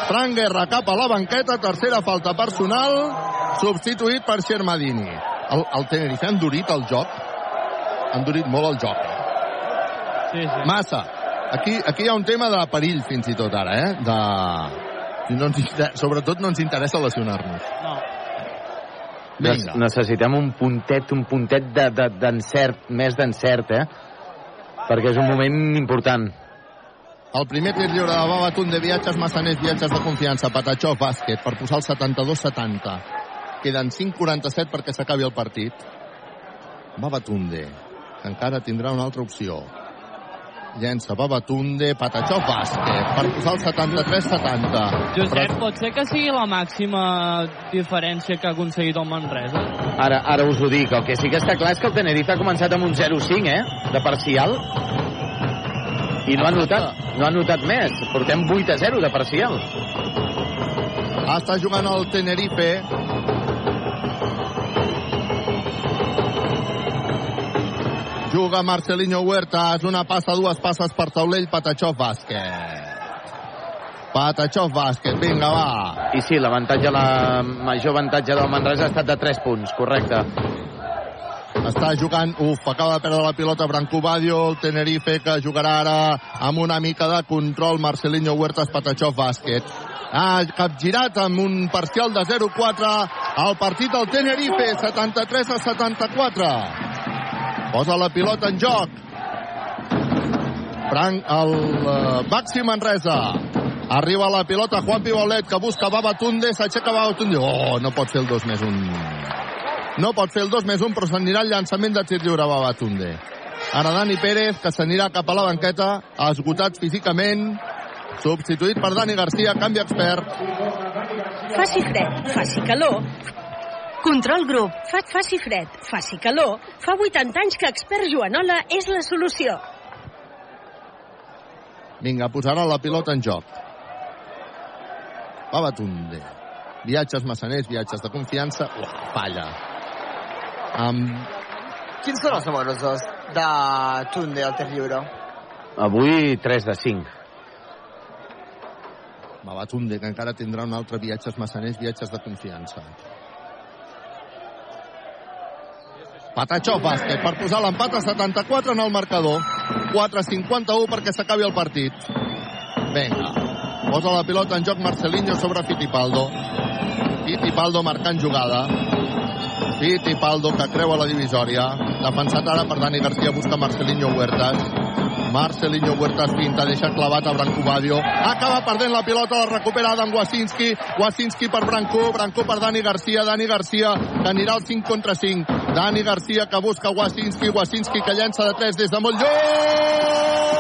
Frank Guerra cap a la banqueta, tercera falta personal, substituït per Xermadini. El, el Tenerife ha endurit el joc, ha endurit molt el joc. Sí, sí. Massa. Aquí, aquí hi ha un tema de perill fins i tot ara, eh? De... No ens, inter- sobretot no ens interessa lesionar-nos. No. Vinga. Necessitem un puntet, un puntet de- de- d'encert, més d'encert, eh? Perquè és un moment important. El primer tir lliure de Babatunde, viatges massaners, viatges de confiança, Patachó, bàsquet, per posar el 72-70. Queden 5.47 perquè s'acabi el partit. Babatunde, encara tindrà una altra opció. Llença Babatunde, Patachó, bàsquet, per posar el 73-70. Josep, pot ser que sigui la màxima diferència que ha aconseguit el Manresa? Ara, ara us ho dic, el que sí que està clar és que el Tenerife ha començat amb un 0-5, eh? De parcial. I no ha notat, no ha notat més. Portem 8 a 0 de parcial. Està jugant el Tenerife. Juga Marcelinho Huertas, una passa, dues passes per taulell, Patachó, bàsquet. Patachó, bàsquet, vinga, va. I sí, l'avantatge, la major avantatge del Manresa ha estat de 3 punts, correcte. Està jugant, uf, acaba de perdre la pilota Branco Badio, el Tenerife, que jugarà ara amb una mica de control, Marcelinho Huertas, Patachó, bàsquet. Ha capgirat amb un parcial de 0-4 el partit del Tenerife, 73 a 74. Posa la pilota en joc. Frank, el uh, Baxi Manresa. Arriba la pilota Juan Pibaulet, que busca Babatunde, s'aixeca Babatunde. Oh, no pot fer el 2 més 1. No pot fer el 2 més 1, però s'anirà el llançament de tir lliure Babatunde. Ara Dani Pérez, que s'anirà cap a la banqueta, esgotat físicament, substituït per Dani Garcia, canvi expert. Faci fred, faci calor. Control grup. Fa, faci fred, faci calor. Fa 80 anys que expert Joanola és la solució. Vinga, posarà la pilota en joc. Babatunde. Viatges massaners, viatges de confiança. Uah, falla. Amb... Quins són els números dos de Tunde al tir lliure? Avui 3 de 5. Babatunde, que encara tindrà un altre viatges massaners, viatges de confiança. Patachó bàsquet per posar l'empat a 74 en el marcador. 4-51 perquè s'acabi el partit. Vinga. Posa la pilota en joc Marcelinho sobre Fittipaldo. Fittipaldo marcant jugada. Fittipaldo que creu a la divisòria. Defensat ara per Dani Garcia, busca Marcelinho Huertas. Marcelinho Huertas pinta, deixa clavat a Branco Badio. Acaba perdent la pilota, la recupera Adam Wasinski. Wasinski per Branco, Branco per Dani Garcia. Dani Garcia que anirà al 5 contra 5. Dani Garcia que busca Wasinski. Wasinski que llença de 3 des de molt lluny.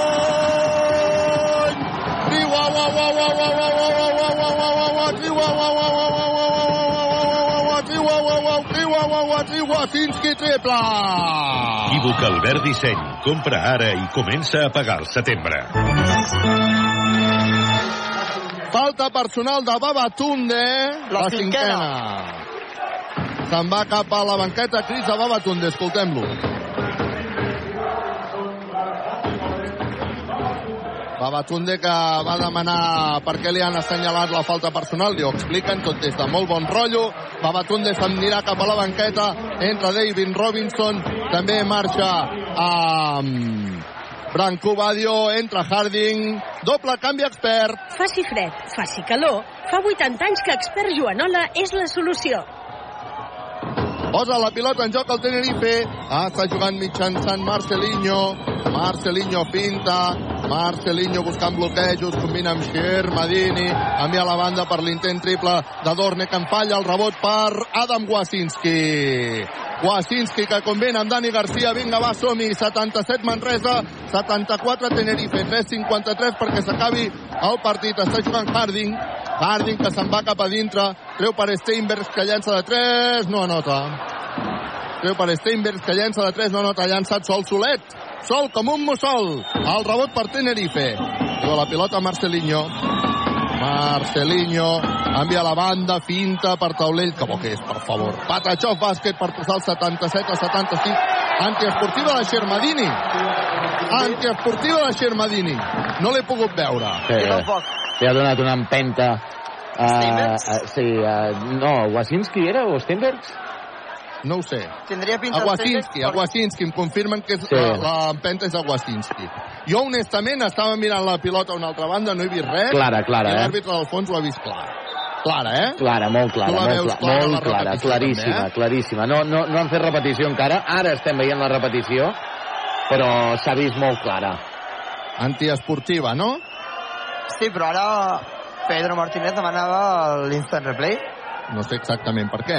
Triu, uau, uau, uau, uau, uau, uau, uau, uau, uau, uau, uau, uau, triu, uau, uau, uau, triu, Wasinski, triple! Equívoc Albert Disseny. Compra ara i comença a pagar al setembre. Falta personal de Babatunde. La cinquena. Se'n va cap a la banqueta Cris de Babatunde. Escoltem-lo. Babatunde que va demanar per què li han assenyalat la falta personal, li ho expliquen tot des de molt bon rotllo. Babatunde anirà cap a la banqueta, entra David Robinson, també marxa a Branco Badio, entra Harding, doble canvi expert. Faci fred, faci calor, fa 80 anys que expert Joanola és la solució. Posa la pilota en joc al Tenerife. Ah, està jugant mitjançant Marcelinho. Marcelinho finta. Marcelinho buscant bloquejos. Combina amb Shermadini. Envia a la banda per l'intent triple de Dorne que en falla el rebot per Adam Wasinski. Wasinski que combina amb Dani Garcia. Vinga, va, som-hi. 77 Manresa, 74 Tenerife. 3-53 perquè s'acabi el partit. Està jugant Harding. Harding que se'n va cap a dintre. Treu per Steinbergs que llença de 3. No anota. Treu per Steinbergs que llença de 3. No anota. Llançat sol solet. Sol com un mussol. El rebot per Tenerife. Treu la pilota Marcelinho. Marcelinho envia la banda, finta per taulell, que bo que és, per favor. Patachó bàsquet per posar el 77 a 75. Antiesportiva de Xermadini. Antiesportiva de Xermadini. No l'he pogut veure. Sí, li ha donat una empenta. Uh, uh, sí, uh, no, Wasinski era o Stenbergs? No ho sé. Tindria pinta a Wasinski, a Wasinski, em confirmen que és, Sí. la, l'empenta és a Wasinski. Jo, honestament, estava mirant la pilota a una altra banda, no he vist res. Clara, clara, I eh? l'àrbitre del fons ho ha vist clar. Clara, eh? Clara, molt clara, Tu la molt, veus clara, clara, la molt clara, claríssima, també, eh? claríssima. No, no, no han fet repetició encara, ara estem veient la repetició, però s'ha vist molt clara. Antiesportiva, no? Sí, però ara Pedro Martínez demanava l'instant replay. No sé exactament per què.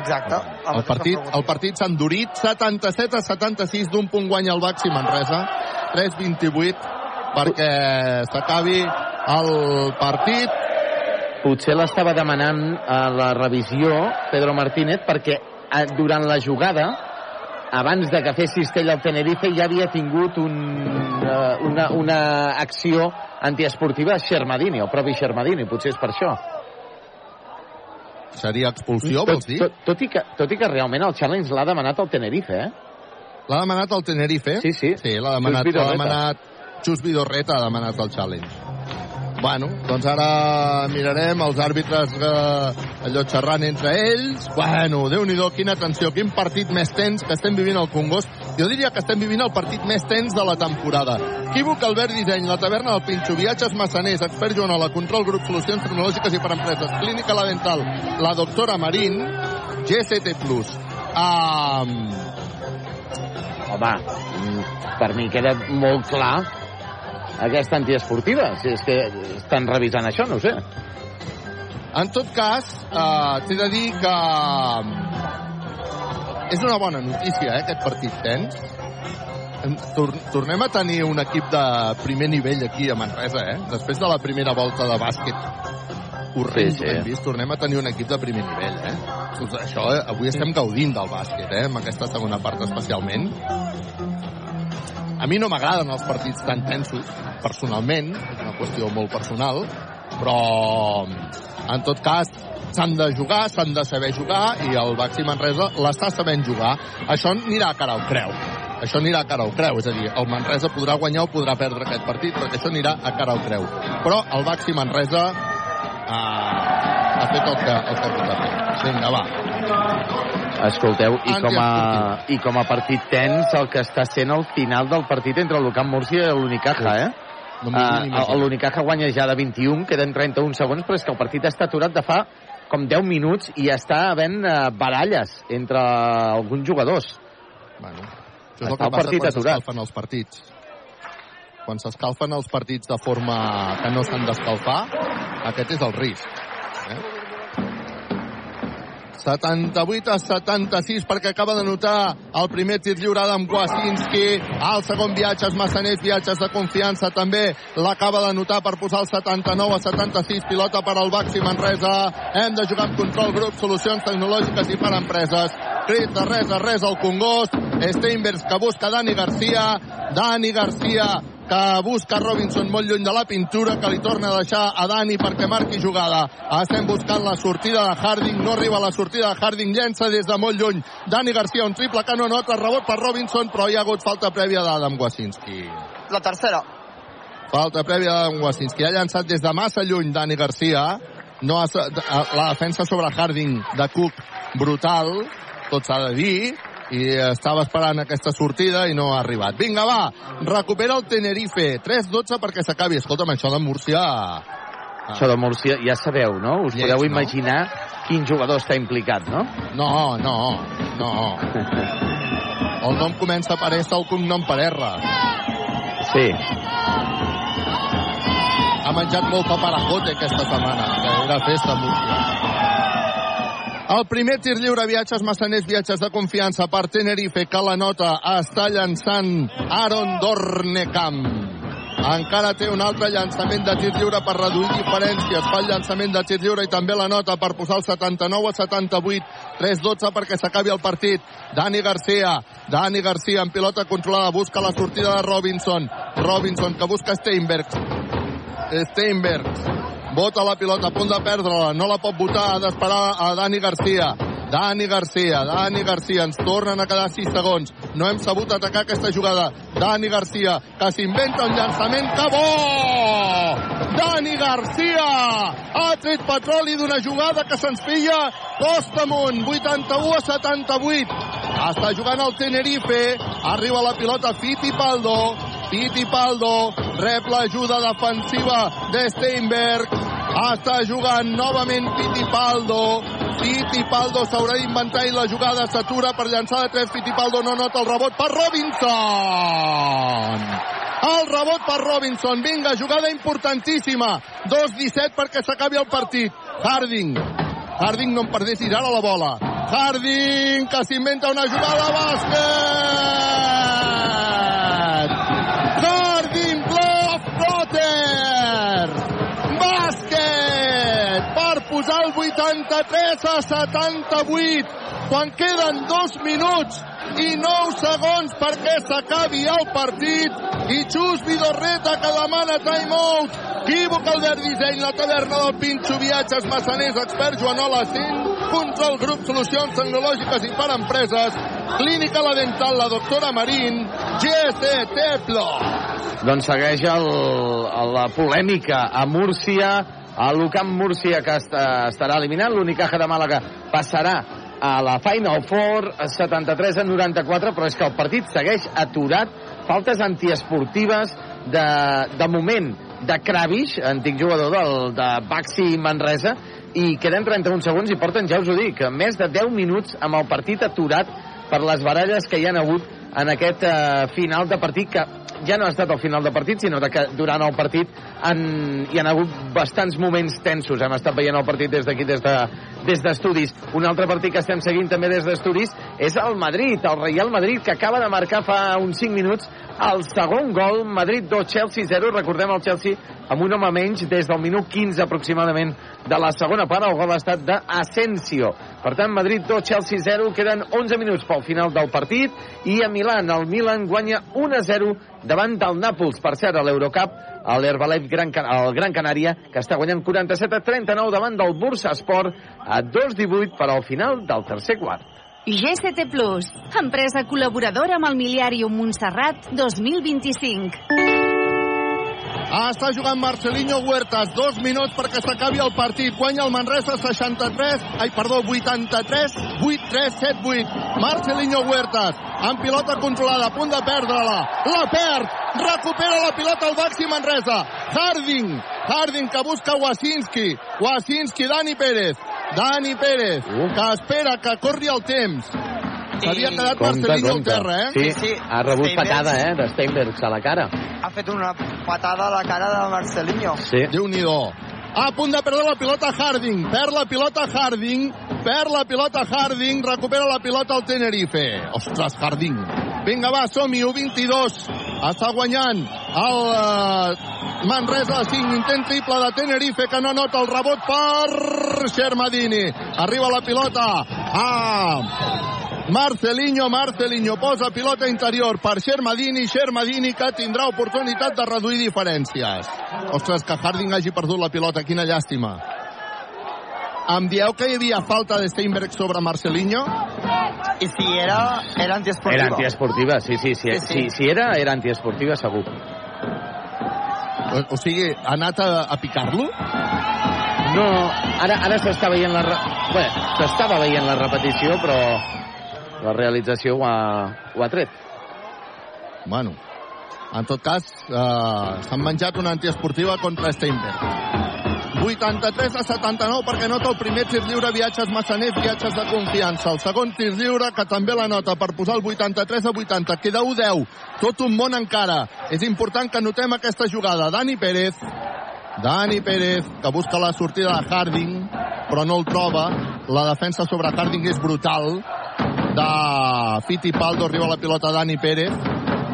Exacte. El partit, el partit s'ha endurit. 77 a 76 d'un punt guanya el Baxi Manresa 3-28 perquè s'acabi el partit. Potser l'estava demanant a la revisió Pedro Martínez perquè eh, durant la jugada abans de que fes cistella el Tenerife ja havia tingut un, eh, una, una acció antiesportiva a Xermadini, el propi Xermadini, potser és per això. Seria expulsió, vols dir? Tot, tot, i que, tot i que realment el challenge l'ha demanat el Tenerife, eh? L'ha demanat el Tenerife? Sí, sí. Sí, l'ha demanat, l'ha demanat Xus Vidorreta ha demanat el challenge. Bueno, doncs ara mirarem els àrbitres eh, allò xerrant entre ells. Bueno, déu nhi quina tensió, quin partit més tens que estem vivint al Congost. Jo diria que estem vivint el partit més tens de la temporada. Equívoc, Albert Disseny, la taverna del Pinxo, viatges massaners, expert Joanola, control grup, solucions tecnològiques i per empreses, clínica La Dental, la doctora Marín, GST+. Um, Home, mm, per mi queda molt clar aquesta antiesportiva. Si és que estan revisant això, no sé. En tot cas, eh, t'he de dir que és una bona notícia, eh, aquest partit tens. Em- tor- Tornem a tenir un equip de primer nivell aquí a Manresa, eh? Després de la primera volta de bàsquet corrent Sí, sí. hem vist, tornem a tenir un equip de primer nivell, eh? Doncs això, eh? avui estem gaudint del bàsquet, eh? Amb aquesta segona part especialment. A mi no m'agraden els partits tan tensos, personalment, és una qüestió molt personal, però en tot cas s'han de jugar, s'han de saber jugar i el Baxi Manresa l'està sabent jugar. Això anirà a cara al creu. Això anirà a cara al creu, és a dir, el Manresa podrà guanyar o podrà perdre aquest partit, perquè això anirà a cara al creu. Però el Baxi Manresa ha, ha fet el que, el que ha hagut de fer. Vinga, va. Escolteu, i com, a, i com a partit tens, el que està sent el final del partit entre l'Ucamp Múrcia i l'Unicaja, eh? No Uh, imagino. L'Unicaja guanya ja de 21, queden 31 segons, però és que el partit està aturat de fa com 10 minuts i està havent uh, baralles entre alguns jugadors. Bueno, això és Està el que passa partit quan s'escalfen els partits. Quan s'escalfen els partits de forma que no s'han d'escalfar, aquest és el risc. Eh? 78 a 76 perquè acaba de notar el primer tir lliure d'en Wasinski. Al segon viatges, Massaners, viatges de confiança també l'acaba de notar per posar el 79 a 76. Pilota per al Baxi Manresa. Hem de jugar amb control grup, solucions tecnològiques i per empreses. Crit de res a res al Congost. Steinbergs que busca Dani Garcia. Dani Garcia que busca Robinson molt lluny de la pintura, que li torna a deixar a Dani perquè marqui jugada. Estem buscant la sortida de Harding, no arriba la sortida de Harding, llença des de molt lluny. Dani Garcia, un triple que no nota, rebot per Robinson, però hi ha hagut falta prèvia d'Adam Wasinski. La tercera. Falta prèvia d'Adam Wasinski. Ha llançat des de massa lluny Dani Garcia. No ha, la defensa sobre Harding de Cook brutal, tot s'ha de dir, i estava esperant aquesta sortida i no ha arribat. Vinga, va, recupera el Tenerife. 3-12 perquè s'acabi. Escolta'm, això de Múrcia... Això de Múrcia, ja sabeu, no? Us Lleig, podeu no? imaginar quin jugador està implicat, no? No, no, no. El nom comença per S, el cognom per R. Sí. Ha menjat molt paparajote aquesta setmana, que era festa a Múrcia. El primer tir lliure, viatges massaners, viatges de confiança per Tenerife, que la nota està llançant Aaron Dornecamp. Encara té un altre llançament de tir lliure per reduir diferències. Fa el llançament de tir lliure i també la nota per posar el 79 a 78. 3-12 perquè s'acabi el partit. Dani Garcia. Dani Garcia en pilota controlada. Busca la sortida de Robinson. Robinson que busca Steinbergs. Steinbergs. Bota la pilota, a punt de perdre-la. No la pot votar, ha d'esperar a Dani Garcia. Dani Garcia, Dani Garcia, ens tornen a quedar 6 segons. No hem sabut atacar aquesta jugada. Dani Garcia, que s'inventa un llançament que bo! Dani Garcia ha tret petroli d'una jugada que se'ns feia costa amunt, 81 a 78. Està jugant el Tenerife, arriba la pilota Fittipaldo, Fittipaldo rep l'ajuda defensiva de Steinberg, està jugant novament Fittipaldo, Fittipaldo s'haurà d'inventar i la jugada s'atura per llançar de 3, Fittipaldo no nota el rebot per Robinson! El rebot per Robinson, vinga, jugada importantíssima, 2-17 perquè s'acabi el partit, Harding, Harding no em perdessis ara la bola, Harding que s'inventa una jugada bàsquet! Harding Bluff Potter! Bàsquet! Per posar el 83 a 78 quan queden dos minuts i 9 segons perquè s'acabi el partit i Xus Vidorreta que demana timeout. Equívoc Albert Disseny, la taverna del Pinxo Viatges, Massaners, Expert Joanola, Cent, Control Grup, Solucions Tecnològiques i per Empreses, Clínica La Dental, la doctora Marín, GST Plus. Doncs segueix el, la polèmica a Múrcia, a l'Ucamp Múrcia que està, estarà eliminat, l'Unicaja de Màlaga passarà a la Final Four, 73 a 94, però és que el partit segueix aturat, faltes antiesportives de, de moment de Kravish, antic jugador del, de Baxi Manresa, i queden 31 segons i porten, ja us ho dic, més de 10 minuts amb el partit aturat per les baralles que hi han hagut en aquest eh, final de partit que ja no ha estat el final de partit, sinó que durant el partit han, hi han hagut bastants moments tensos. Hem estat veient el partit des d'aquí, des de, des. Un altre partit que estem seguint també des d'estudis és el Madrid, el Real Madrid, que acaba de marcar fa uns 5 minuts el segon gol, Madrid 2, Chelsea 0. Recordem el Chelsea amb un home menys des del minut 15 aproximadament de la segona part. El gol ha estat d'Asensio. Per tant, Madrid 2, Chelsea 0. Queden 11 minuts pel final del partit. I a Milan, el Milan guanya 1 a 0 davant del Nàpols. Per cert, a l'Eurocup, l'Herbalife Gran, Can el Gran Canària, que està guanyant 47 a 39 davant del Bursa Sport a 2-18 per al final del tercer quart. GCT Plus, empresa col·laboradora amb el Miliàrium Montserrat 2025. Ah, està jugant Marcelinho Huertas. Dos minuts perquè s'acabi el partit. Guanya el Manresa 63, ai, perdó, 83, 8, 3, 7, 8. Marcelinho Huertas, amb pilota controlada, a punt de perdre-la. La perd, recupera la pilota el Baxi Manresa. Harding, Harding que busca Wasinski. Wasinski, Dani Pérez. Dani Pérez, que espera que corri el temps. S'havia quedat Marcelinho al terra, eh? Sí, sí. ha rebut Steinbergs. patada, eh, de Steinbergs a la cara. Ha fet una patada a la cara de Marcelinho. Sí. Déu-n'hi-do. A punt de perdre la pilota Harding. Perd la pilota Harding. Perd la pilota Harding. Recupera la pilota el Tenerife. Ostres, Harding. Vinga, va, som-hi. 22. Està guanyant el uh, Manresa 5. Intent triple de Tenerife que no nota el rebot per Xermadini. Arriba la pilota. Ah, Marcelinho, Marcelinho posa pilota interior per Xermadini, Xermadini que tindrà oportunitat de reduir diferències. Ostres, que Harding hagi perdut la pilota, quina llàstima. Em dieu que hi havia falta de Steinberg sobre Marcelinho? I si era, era antiesportiva. Era antiesportiva, sí, sí, sí. Sí, sí, sí. Si era, era antiesportiva, segur. O, o sigui, ha anat a, a picar-lo? No, ara, ara s'està veient la... Re... Bé, s'estava veient la repetició, però la realització ho ha, ho ha tret. Bueno, en tot cas, eh, s'han menjat una antiesportiva contra Steinberg. 83 a 79 perquè nota el primer tir lliure, viatges massaners, viatges de confiança. El segon tir lliure, que també la nota per posar el 83 a 80. Queda 1-10. Tot un món encara. És important que notem aquesta jugada. Dani Pérez, Dani Pérez, que busca la sortida de Harding, però no el troba. La defensa sobre Harding és brutal. De Fittipaldo arriba la pilota Dani Pérez.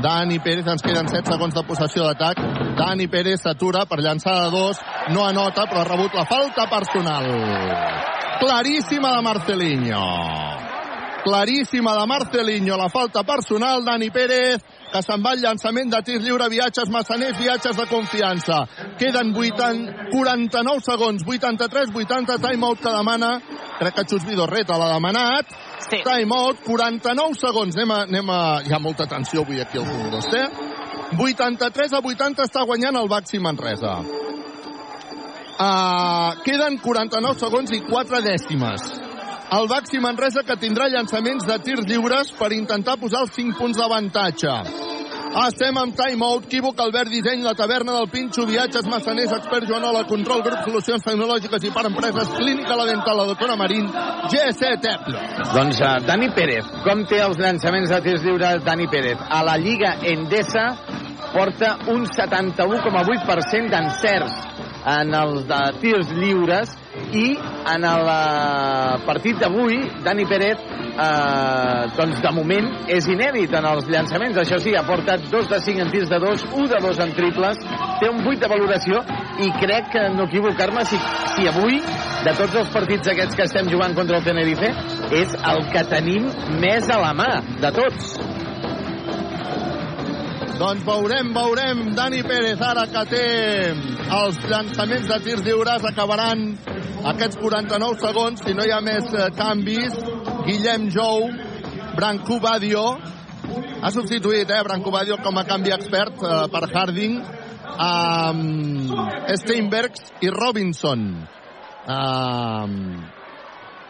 Dani Pérez, ens queden 7 segons de possessió d'atac. Dani Pérez s'atura per llançar de dos. No anota, però ha rebut la falta personal. Claríssima de Marcelinho. Claríssima de Marcelinho, la falta personal, Dani Pérez, que se'n va al llançament de tir lliure, viatges massaners, viatges de confiança. Queden 80, 49 segons, 83, 80, timeout que demana, crec que Xus Vidorreta l'ha demanat, sí. timeout, 49 segons, anem a, anem a... Hi ha molta tensió avui aquí al 2, eh? 83 a 80 està guanyant el Baxi Manresa. Uh, queden 49 segons i 4 dècimes. El Baxi Manresa que tindrà llançaments de tirs lliures per intentar posar els 5 punts d'avantatge. Estem amb timeout, Equívoc, Albert Disseny, la taverna del Pinxo, viatges, massaners, expert Joanola, control, grup, solucions tecnològiques i per empreses, clínica, la dental, la doctora Marín, G7 Doncs uh, Dani Pérez, com té els llançaments de tirs lliures Dani Pérez? A la Lliga Endesa porta un 71,8% d'encerts en els de tirs lliures i en el eh, partit d'avui Dani Pérez eh, doncs de moment és inèdit en els llançaments. Això sí, ha portat 2 de 5 en tirs de 2 1 de 2 en triples té un 8 de valoració i crec que no equivocar-me si, si avui de tots els partits aquests que estem jugant contra el Tenerife és el que tenim més a la mà de tots Doncs veurem, veurem. Dani Pérez, ara que té els llançaments de tirs lliures, acabaran aquests 49 segons, si no hi ha més eh, canvis. Guillem Jou, Branco Badio, ha substituït, eh, Branco Badio com a canvi expert eh, per Harding, amb Steinbergs i Robinson. Um,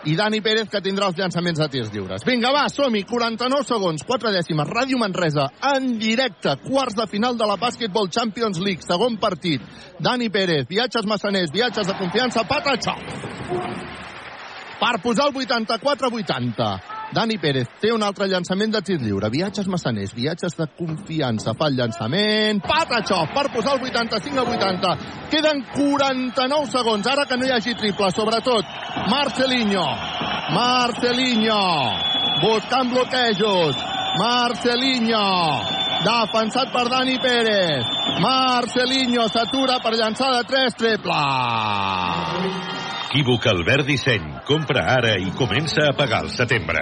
i Dani Pérez, que tindrà els llançaments de tirs lliures. Vinga, va, som-hi, 49 segons, 4 dècimes, Ràdio Manresa, en directe, quarts de final de la Basketball Champions League, segon partit. Dani Pérez, viatges massaners, viatges de confiança, patatxó! Per posar el 84-80. Dani Pérez té un altre llançament de tir lliure. Viatges massaners, viatges de confiança. Fa el llançament. Patatxó per posar el 85 a 80. Queden 49 segons. Ara que no hi hagi triple, sobretot Marcelinho. Marcelinho. Buscant bloquejos. Marcelinho. Defensat per Dani Pérez. Marcelinho s'atura per llançar de 3 triple. Equívoc Albert Disseny. Compra ara i comença a pagar al setembre.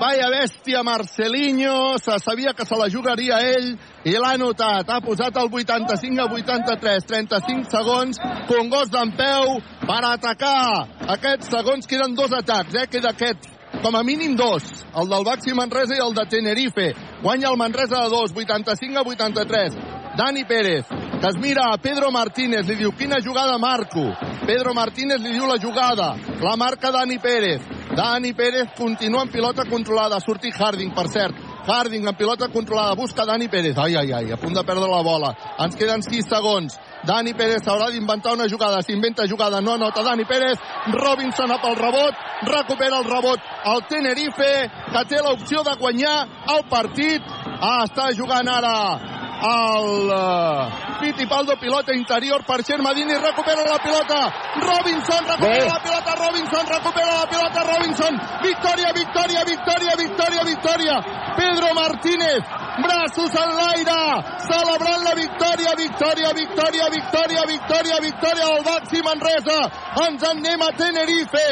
Vaya bèstia Marcelinho, se sabia que se la jugaria ell i l'ha notat. Ha posat el 85 a 83, 35 segons, Congost d'en peu per atacar. Aquests segons queden dos atacs, eh? Queda aquest com a mínim dos, el del Baxi Manresa i el de Tenerife. Guanya el Manresa de dos, 85 a 83. Dani Pérez, que es mira a Pedro Martínez, li diu, quina jugada marco? Pedro Martínez li diu la jugada, la marca Dani Pérez. Dani Pérez continua en pilota controlada, sortir Harding, per cert. Harding en pilota controlada, busca Dani Pérez. Ai, ai, ai, a punt de perdre la bola. Ens queden 6 segons. Dani Pérez haurà d'inventar una jugada. S'inventa jugada, no anota Dani Pérez. Robinson pel rebot, recupera el rebot el Tenerife, que té l'opció de guanyar el partit. Ah, està jugant ara el Fittipaldo, pilota interior per Xermadini, recupera la pilota, Robinson recupera Bé. la pilota, Robinson recupera la pilota, Robinson, victòria, victòria, victòria, victòria, victòria, Pedro Martínez, braços en l'aire, celebrant la victòria, victòria, victòria, victòria, victòria, victòria del Baxi Manresa, ens en anem a Tenerife,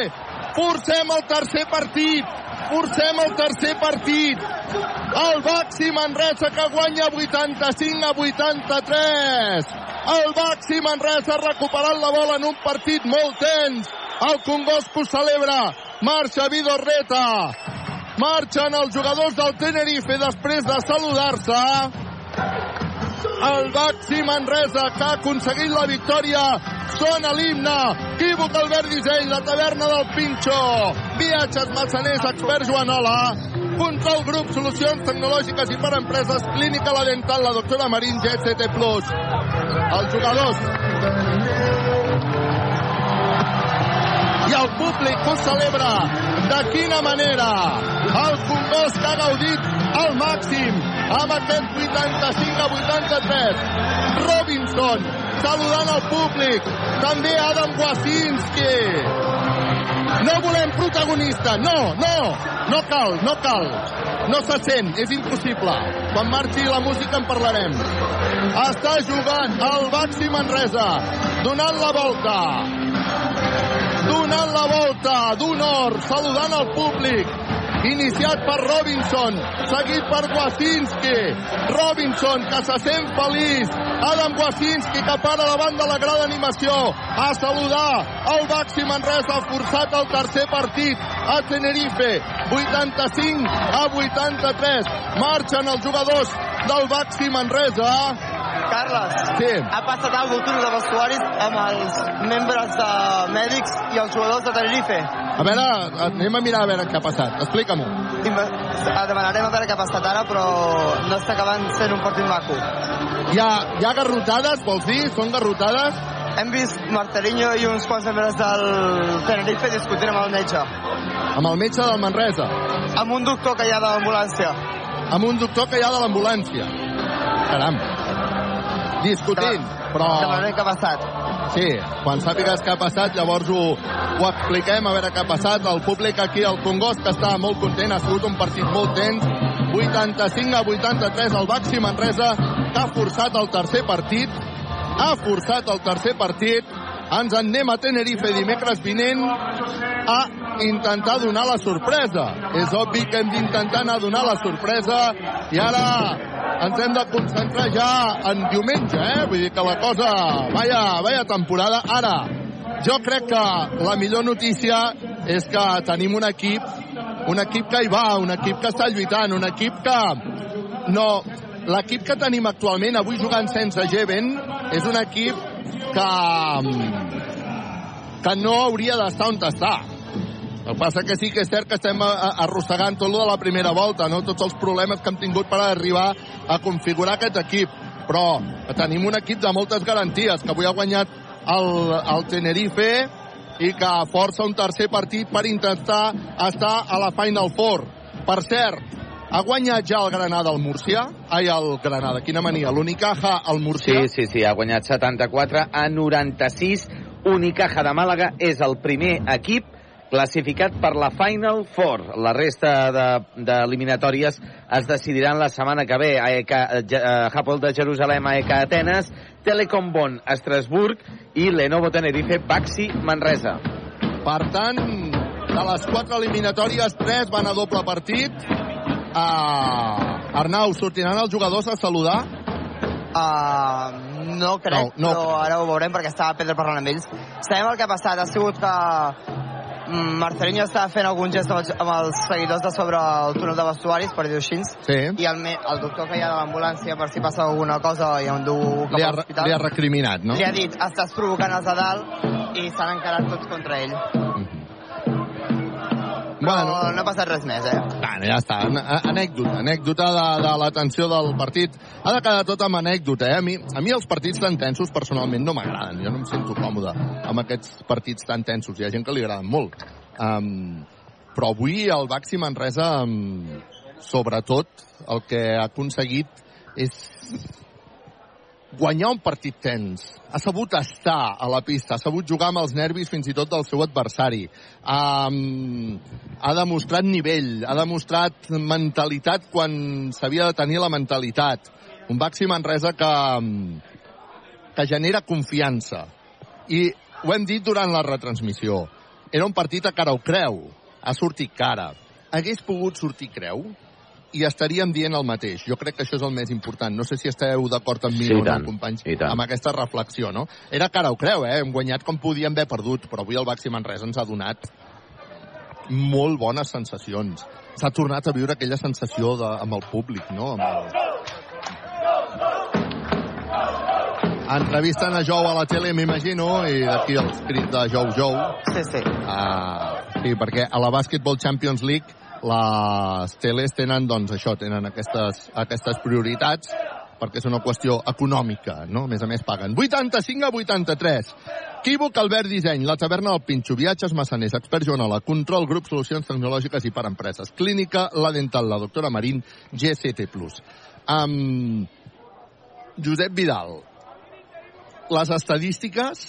forcem el tercer partit, forcem el tercer partit, el Baxi Manresa que guanya 85 a 83. El Baxi Manresa recuperant la bola en un partit molt tens. El Congost que ho celebra. Marxa Vidorreta. Marxen els jugadors del Tenerife després de saludar-se. El Baxi Manresa que ha aconseguit la victòria sona l'himne. Equívoc Albert Disseny, la taverna del Pinxo. Viatges massaners, expert Joanola control grup, solucions tecnològiques i per empreses, clínica la dental la doctora Marín GCT Plus. Els jugadors i el públic ho celebra. De quina manera? El Congost que ha gaudit al màxim amb aquest 85 a 83 Robinson saludant el públic. També Adam Wasinski. No volem protagonista. No, no, no cal no cal, no se sent. És impossible, quan marxi la música en parlarem. Està jugant el Baxi Manresa donant la volta donant la volta d'honor, saludant el públic, iniciat per Robinson, seguit per Wasinski. Robinson, que se sent feliç. Adam Wasinski, que para davant de la gran animació a saludar el Baxi Manresa, forçat el tercer partit a Tenerife. 85 a 83. Marxen els jugadors del Baxi Manresa. Carles, sí. ha passat alguna cosa de vestuaris amb els membres de mèdics i els jugadors de Tenerife. A veure, anem a mirar a veure què ha passat. Explica-m'ho. Demanarem a veure què ha passat ara, però no està acabant sent un partit maco. Hi ha, hi ha garrotades, vols dir? Són garrotades? Hem vist Marteliño i uns quants membres del Tenerife discutint amb el metge. Amb el metge del Manresa? Amb un doctor que hi ha de l'ambulància. Amb un doctor que hi ha de l'ambulància. Caram. Discutint, però... Demanarem què ha passat. Sí, quan sàpigues què ha passat, llavors ho, ho expliquem, a veure què ha passat. El públic aquí al Congost que està molt content, ha sigut un partit molt tens. 85 a 83 el Baxi Manresa, que ha forçat el tercer partit. Ha forçat el tercer partit. Ens en anem a Tenerife dimecres vinent a intentar donar la sorpresa. És obvi que hem d'intentar anar a donar la sorpresa i ara ens hem de concentrar ja en diumenge, eh? Vull dir que la cosa... Vaya, vaya temporada. Ara, jo crec que la millor notícia és que tenim un equip un equip que hi va, un equip que està lluitant, un equip que no... L'equip que tenim actualment, avui jugant sense Geven, és un equip que, que no hauria d'estar on està. El que passa que sí que és cert que estem arrossegant tot lo de la primera volta, no? tots els problemes que hem tingut per arribar a configurar aquest equip. Però tenim un equip de moltes garanties, que avui ha guanyat el, el Tenerife i que força un tercer partit per intentar estar a la Final Four. Per cert, ha guanyat ja el Granada al Múrcia? Ai, el Granada, quina mania. L'Unicaja al Múrcia? Sí, sí, sí, ha guanyat 74 a 96 Unicaja de Màlaga és el primer equip classificat per la Final Four. La resta de- d'eliminatòries de, es decidiran la setmana que ve. AEK, Hapoel de Jerusalem, AEK Atenes, Telecom Bonn, Estrasburg i Lenovo Tenerife, Baxi Manresa. Per tant, de les quatre eliminatòries, tres van a doble partit. Uh, Arnau, sortiran els jugadors a saludar? Uh, no crec, No, no però ara ho veurem perquè estava Pedro parlant amb ells. Sabem el que ha passat, ha sigut que mm, Marcelinho estava fent algun gest amb els, amb els seguidors de sobre el túnel de vestuaris, per dir-ho així, Sí. i el, me- el doctor que hi ha de l'ambulància per si passa alguna cosa i em du cap Li a ha, l'hospital, li ha recriminat, no? li ha dit estàs provocant els de dalt i s'han encarat tots contra ell. Bueno. No, ha passat res més, eh? Bueno, ja està. Anècdota, anècdota de, de l'atenció del partit. Ha de quedar tot amb anècdota, eh? A mi, a mi els partits tan tensos personalment no m'agraden. Jo no em sento còmode amb aquests partits tan tensos. Hi ha gent que li agraden molt. Um, però avui el Baxi Manresa, um, sobretot, el que ha aconseguit és guanyar un partit tens. Ha sabut estar a la pista, ha sabut jugar amb els nervis fins i tot del seu adversari. Um, ha demostrat nivell, ha demostrat mentalitat quan s'havia de tenir la mentalitat. Un Baxi Manresa que, que genera confiança. I ho hem dit durant la retransmissió. Era un partit a cara o creu. Ha sortit cara. Hagués pogut sortir creu? I estaríem dient el mateix. Jo crec que això és el més important. No sé si esteu d'acord amb mi Sí, o no, companys, amb aquesta reflexió, no? Era cara o creu, eh? Hem guanyat com podíem haver perdut, però avui el Baxi Manresa ens ha donat molt bones sensacions. S'ha tornat a viure aquella sensació de, amb el públic, no? Amb el... Entrevisten a Jou a la tele, m'imagino, i d'aquí els crits de Jou, Jou. Sí, sí. Uh, sí, perquè a la Basketball Champions League les teles tenen, doncs, això, tenen aquestes, aquestes prioritats perquè és una qüestió econòmica, no? A més a més paguen. 85 a 83. Equívoc, Albert Disseny, la taverna del Pinxo, viatges massaners, expert Joanola, control, grup, solucions tecnològiques i per empreses, clínica, la dental, la doctora Marín, GCT+. Um, Josep Vidal, les estadístiques,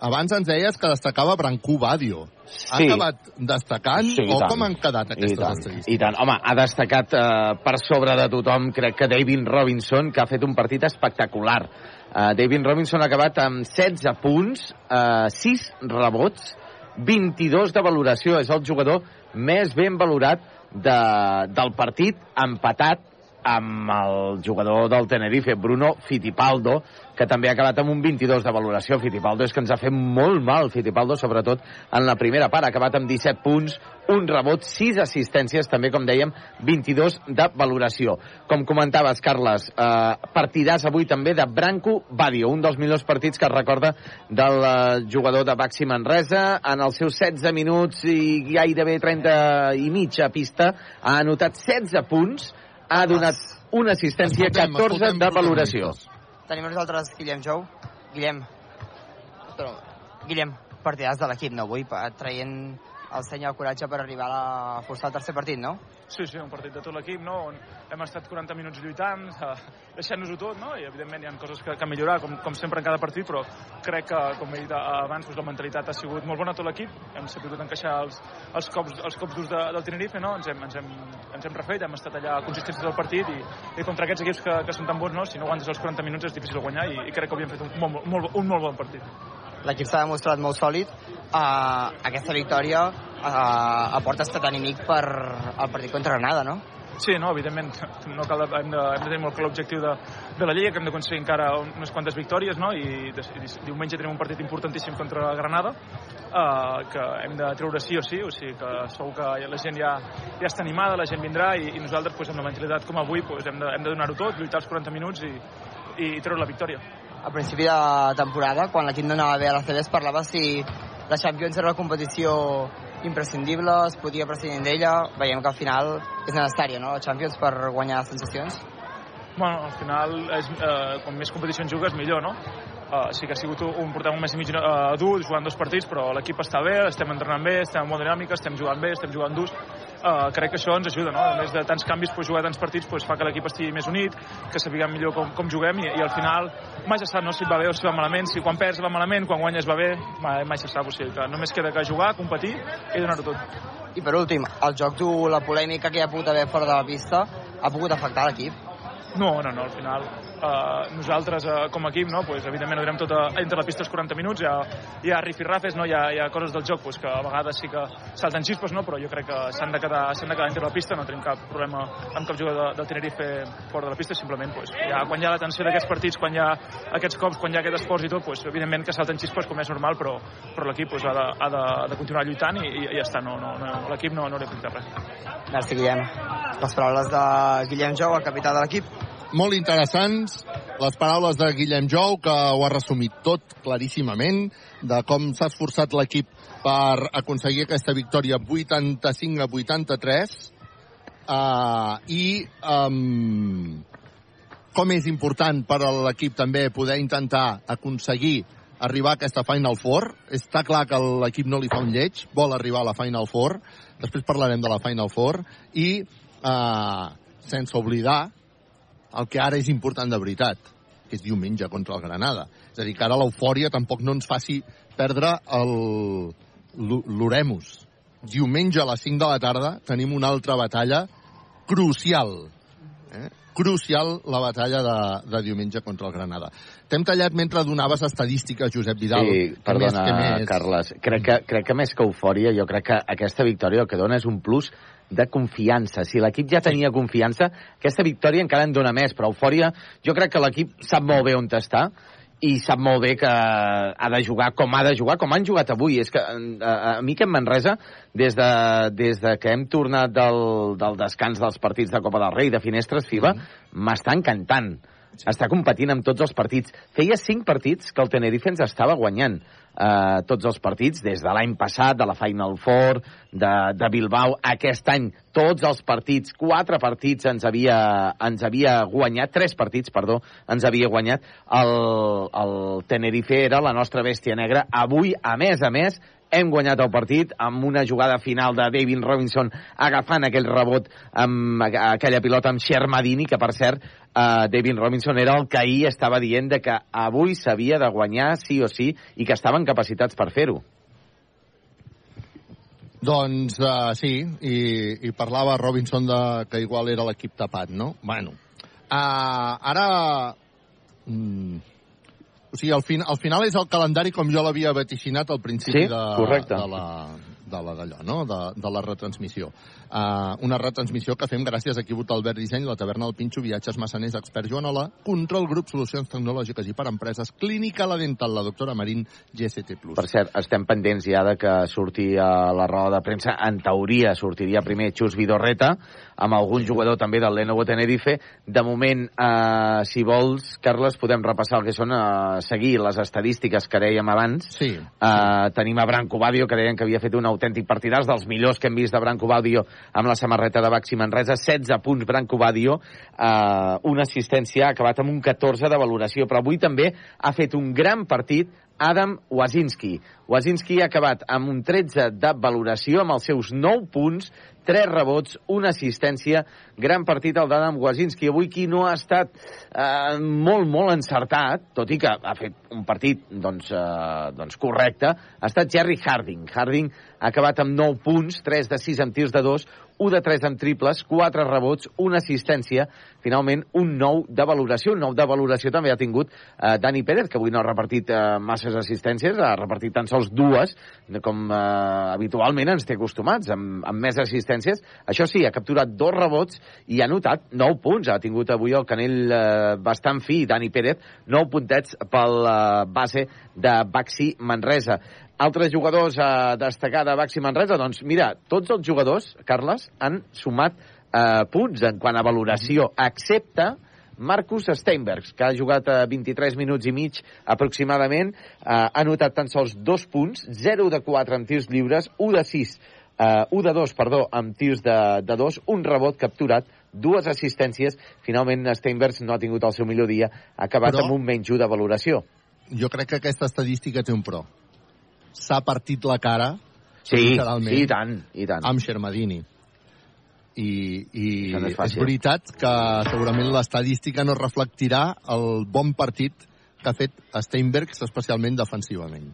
abans ens deies que destacava Brancú Badio. Ha Sí. acabat destacant Sí, i o tant. com han quedat I aquestes tant, estadístiques? I tant. Home, ha destacat eh, per sobre de tothom, crec que David Robinson, que ha fet un partit espectacular. Eh, David Robinson ha acabat amb 16 punts, eh, 6 rebots, 22 de valoració. És el jugador més ben valorat de, del partit, empatat amb el jugador del Tenerife, Bruno Fittipaldo, que també ha acabat amb un 22 de valoració. Fittipaldo és que ens ha fet molt mal, Fittipaldo, sobretot en la primera part. Ha acabat amb 17 punts, un rebot, 6 assistències, també, com dèiem, 22 de valoració. Com comentaves, Carles, eh, partidàs avui també de Branco Badio, un dels millors partits que es recorda del eh, jugador de Baxi Manresa. En els seus 16 minuts i gairebé 30 i mig a pista, ha anotat 16 punts, ha donat una assistència, Escoltem, 14 escoltem de valoració. Tenim nosaltres Guillem Jou. Guillem. Però, Guillem, partidàs de l'equip, no? Avui, pa- traient el seny el coratge per arribar a, forçar el tercer partit, no? Sí, sí, un partit de tot l'equip, no? on hem estat 40 minuts lluitant, eh, deixant-nos-ho tot, no? i evidentment hi ha coses que, que millorar, com, com sempre en cada partit, però crec que, com he dit abans, doncs, la mentalitat ha sigut molt bona tot l'equip, hem sabut encaixar els, els cops, els cops durs de, del Tenerife, no? ens, hem, ens, hem, ens hem refet, hem estat allà consistents tot el partit i, i contra aquests equips que, que són tan bons, no? si no aguantes els 40 minuts és difícil guanyar i, i crec que havíem fet un molt, molt, un molt bon partit. L'equip s'ha demostrat molt sòlid. Uh, aquesta victòria uh, aporta estat anímic per al partit contra Granada, no? Sí, no, evidentment, no cal, hem, de, hem de tenir molt clar l'objectiu de, de la Lliga, que hem d'aconseguir encara unes quantes victòries, no? I, i diumenge tenim un partit importantíssim contra Granada, uh, que hem de treure sí o sí, o sigui que segur que la gent ja, ja està animada, la gent vindrà i, i nosaltres, pues, amb la mentalitat com avui, pues, hem de, hem de donar-ho tot, lluitar els 40 minuts i, i treure la victòria. Al principi de temporada, quan l'equip no anava bé a la CB, es parlava si la Champions era una competició imprescindible, es podia prescindir d'ella. Veiem que al final és necessària, no?, la Champions per guanyar sensacions. Bueno, al final, és, eh, com més competicions jugues, millor, no? Uh, sí que ha sigut un, portem un mes i mig uh, dur, jugant dos partits, però l'equip està bé, estem entrenant bé, estem molt dinàmica, estem jugant bé, estem jugant durs, uh, crec que això ens ajuda, no? A més de tants canvis, pues, jugar tants partits pues, fa que l'equip estigui més unit, que sapiguem millor com, com juguem i, i al final mai se sap no, si et va bé o si va malament, si quan perds va malament, quan guanyes va bé, mai, mai se sap, o sigui que només queda que jugar, competir i donar-ho tot. I per últim, el joc tu, la polèmica que hi ha pogut haver fora de la pista, ha pogut afectar l'equip? No, no, no, al final uh, nosaltres uh, com a equip, no, pues, evidentment ho direm tot a, entre la pista els 40 minuts, hi ha, hi ha rifirrafes, no, hi, ha, hi ha coses del joc pues, que a vegades sí que salten xispes, no, però jo crec que s'han de, quedar, de quedar entre la pista, no tenim cap problema amb cap jugador del Tenerife fora de la pista, simplement pues, ja, quan hi ha la tensió d'aquests partits, quan hi ha aquests cops, quan hi ha aquest esforç i tot, pues, evidentment que salten xispes com és normal, però, però l'equip pues, ha, de, ha de, de continuar lluitant i, i, i ja està, no, no, no, l'equip no, no li afecta res. Merci, Guillem. Les paraules de Guillem Jou, el capità de l'equip molt interessants les paraules de Guillem Jou, que ho ha resumit tot claríssimament, de com s'ha esforçat l'equip per aconseguir aquesta victòria 85 a 83 uh, i um, com és important per a l'equip també poder intentar aconseguir arribar a aquesta Final Four. Està clar que l'equip no li fa un lleig, vol arribar a la Final Four. Després parlarem de la Final Four. I, uh, sense oblidar el que ara és important de veritat, que és diumenge contra el Granada. És a dir, que ara l'eufòria tampoc no ens faci perdre l'Oremus. Diumenge a les 5 de la tarda tenim una altra batalla crucial. Eh? crucial la batalla de, de diumenge contra el Granada. T'hem tallat mentre donaves estadístiques, Josep Vidal. Sí, perdona, més, més... Carles. Crec que, crec que més que eufòria, jo crec que aquesta victòria el que dona és un plus de confiança. Si l'equip ja tenia confiança, aquesta victòria encara en dona més, però eufòria, jo crec que l'equip sap molt bé on està i sap molt bé que ha de jugar com ha de jugar, com han jugat avui. És que a, a mi que en Manresa, des de, des de que hem tornat del, del descans dels partits de Copa del Rei, de Finestres FIBA, m'està mm. encantant. Sí. Està competint amb tots els partits. Feia cinc partits que el Tenerife ens estava guanyant eh, tots els partits, des de l'any passat, de la Final Four, de, de Bilbao, aquest any, tots els partits, quatre partits ens havia, ens havia guanyat, tres partits, perdó, ens havia guanyat. El, el Tenerife era la nostra bèstia negra. Avui, a més a més, hem guanyat el partit amb una jugada final de David Robinson agafant aquell rebot amb aquella pilota amb Shermadini, que per cert uh, David Robinson era el que ahir estava dient de que avui s'havia de guanyar sí o sí i que estaven capacitats per fer-ho. Doncs uh, sí, i, i parlava Robinson de que igual era l'equip tapat, no? Bueno, uh, ara... Mm, o sigui, al, fin, al final és el calendari com jo l'havia vaticinat al principi sí? de, Correcte. de la de la d'allò, no? De, de la retransmissió. Uh, una retransmissió que fem gràcies a Quibut Albert Disseny, la taverna del Pinxo, viatges massaners, expert Joanola, control grup, solucions tecnològiques i per empreses, clínica la dental, la doctora Marín, GST+. Per cert, estem pendents ja de que surti a la roda de premsa, en teoria sortiria primer Xus Vidorreta, amb algun jugador també del Lenovo Tenerife. De moment, eh, si vols, Carles, podem repassar el que són, eh, seguir les estadístiques que dèiem abans. Sí. Eh, tenim a Branco Badio, que deien que havia fet un autèntic partidàs, dels millors que hem vist de Branco Badio amb la samarreta de Baxi Manresa, 16 punts Branco Badio, eh, una assistència, ha acabat amb un 14 de valoració, però avui també ha fet un gran partit Adam Wazinski. Wazinski ha acabat amb un 13 de valoració, amb els seus 9 punts, 3 rebots, una assistència, gran partit el d'Adam Wazinski. Avui qui no ha estat eh, molt, molt encertat, tot i que ha fet un partit doncs, eh, doncs correcte, ha estat Jerry Harding. Harding ha acabat amb 9 punts, 3 de 6 amb tirs de 2, 1 de 3 amb triples, 4 rebots, una assistència, finalment un 9 de valoració. Un 9 de valoració també ha tingut eh, Dani Pérez, que avui no ha repartit eh, masses assistències, ha repartit tan sols dues, com eh, habitualment ens té acostumats, amb, amb més assistències. Això sí, ha capturat dos rebots i ha notat 9 punts. Ha tingut avui el canell eh, bastant fi, Dani Pérez, 9 puntets pel eh, base de Baxi Manresa. Altres jugadors a destacar de Baxi Manresa? Doncs mira, tots els jugadors, Carles, han sumat eh, punts en quant a valoració, excepte Marcus Steinbergs, que ha jugat a 23 minuts i mig aproximadament, eh, ha notat tan sols dos punts, 0 de 4 en tirs lliures, 1 de 6, eh, 1 de 2, perdó, amb tirs de, de 2, un rebot capturat, dues assistències. Finalment, Steinbergs no ha tingut el seu millor dia, ha acabat Però... amb un menys 1 de valoració. Jo crec que aquesta estadística té un pro s'ha partit la cara sí, sí, i tant, i tant. amb Xermadini. i, i no és és, veritat que segurament l'estadística no reflectirà el bon partit que ha fet Steinbergs, especialment defensivament.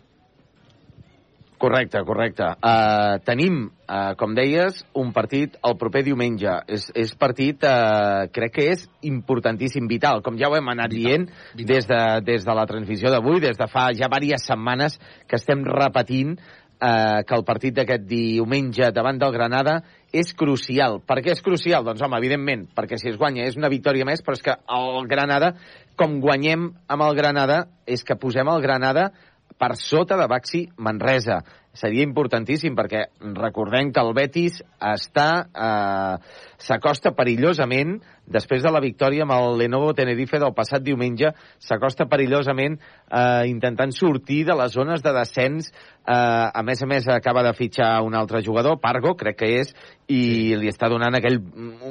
Correcte, correcte. Uh, tenim, uh, com deies, un partit el proper diumenge. És, és partit, uh, crec que és importantíssim, vital, com ja ho hem anat vital, dient vital. Des, de, des de la transmissió d'avui, des de fa ja diverses setmanes que estem repetint uh, que el partit d'aquest diumenge davant del Granada és crucial. Per què és crucial? Doncs, home, evidentment, perquè si es guanya és una victòria més, però és que el Granada, com guanyem amb el Granada, és que posem el Granada per sota de Baxi Manresa. Seria importantíssim perquè recordem que el Betis està eh, s'acosta perillosament després de la victòria amb el Lenovo Tenerife del passat diumenge s'acosta perillosament eh, intentant sortir de les zones de descens eh, a més a més acaba de fitxar un altre jugador, Pargo crec que és i sí. li està donant aquell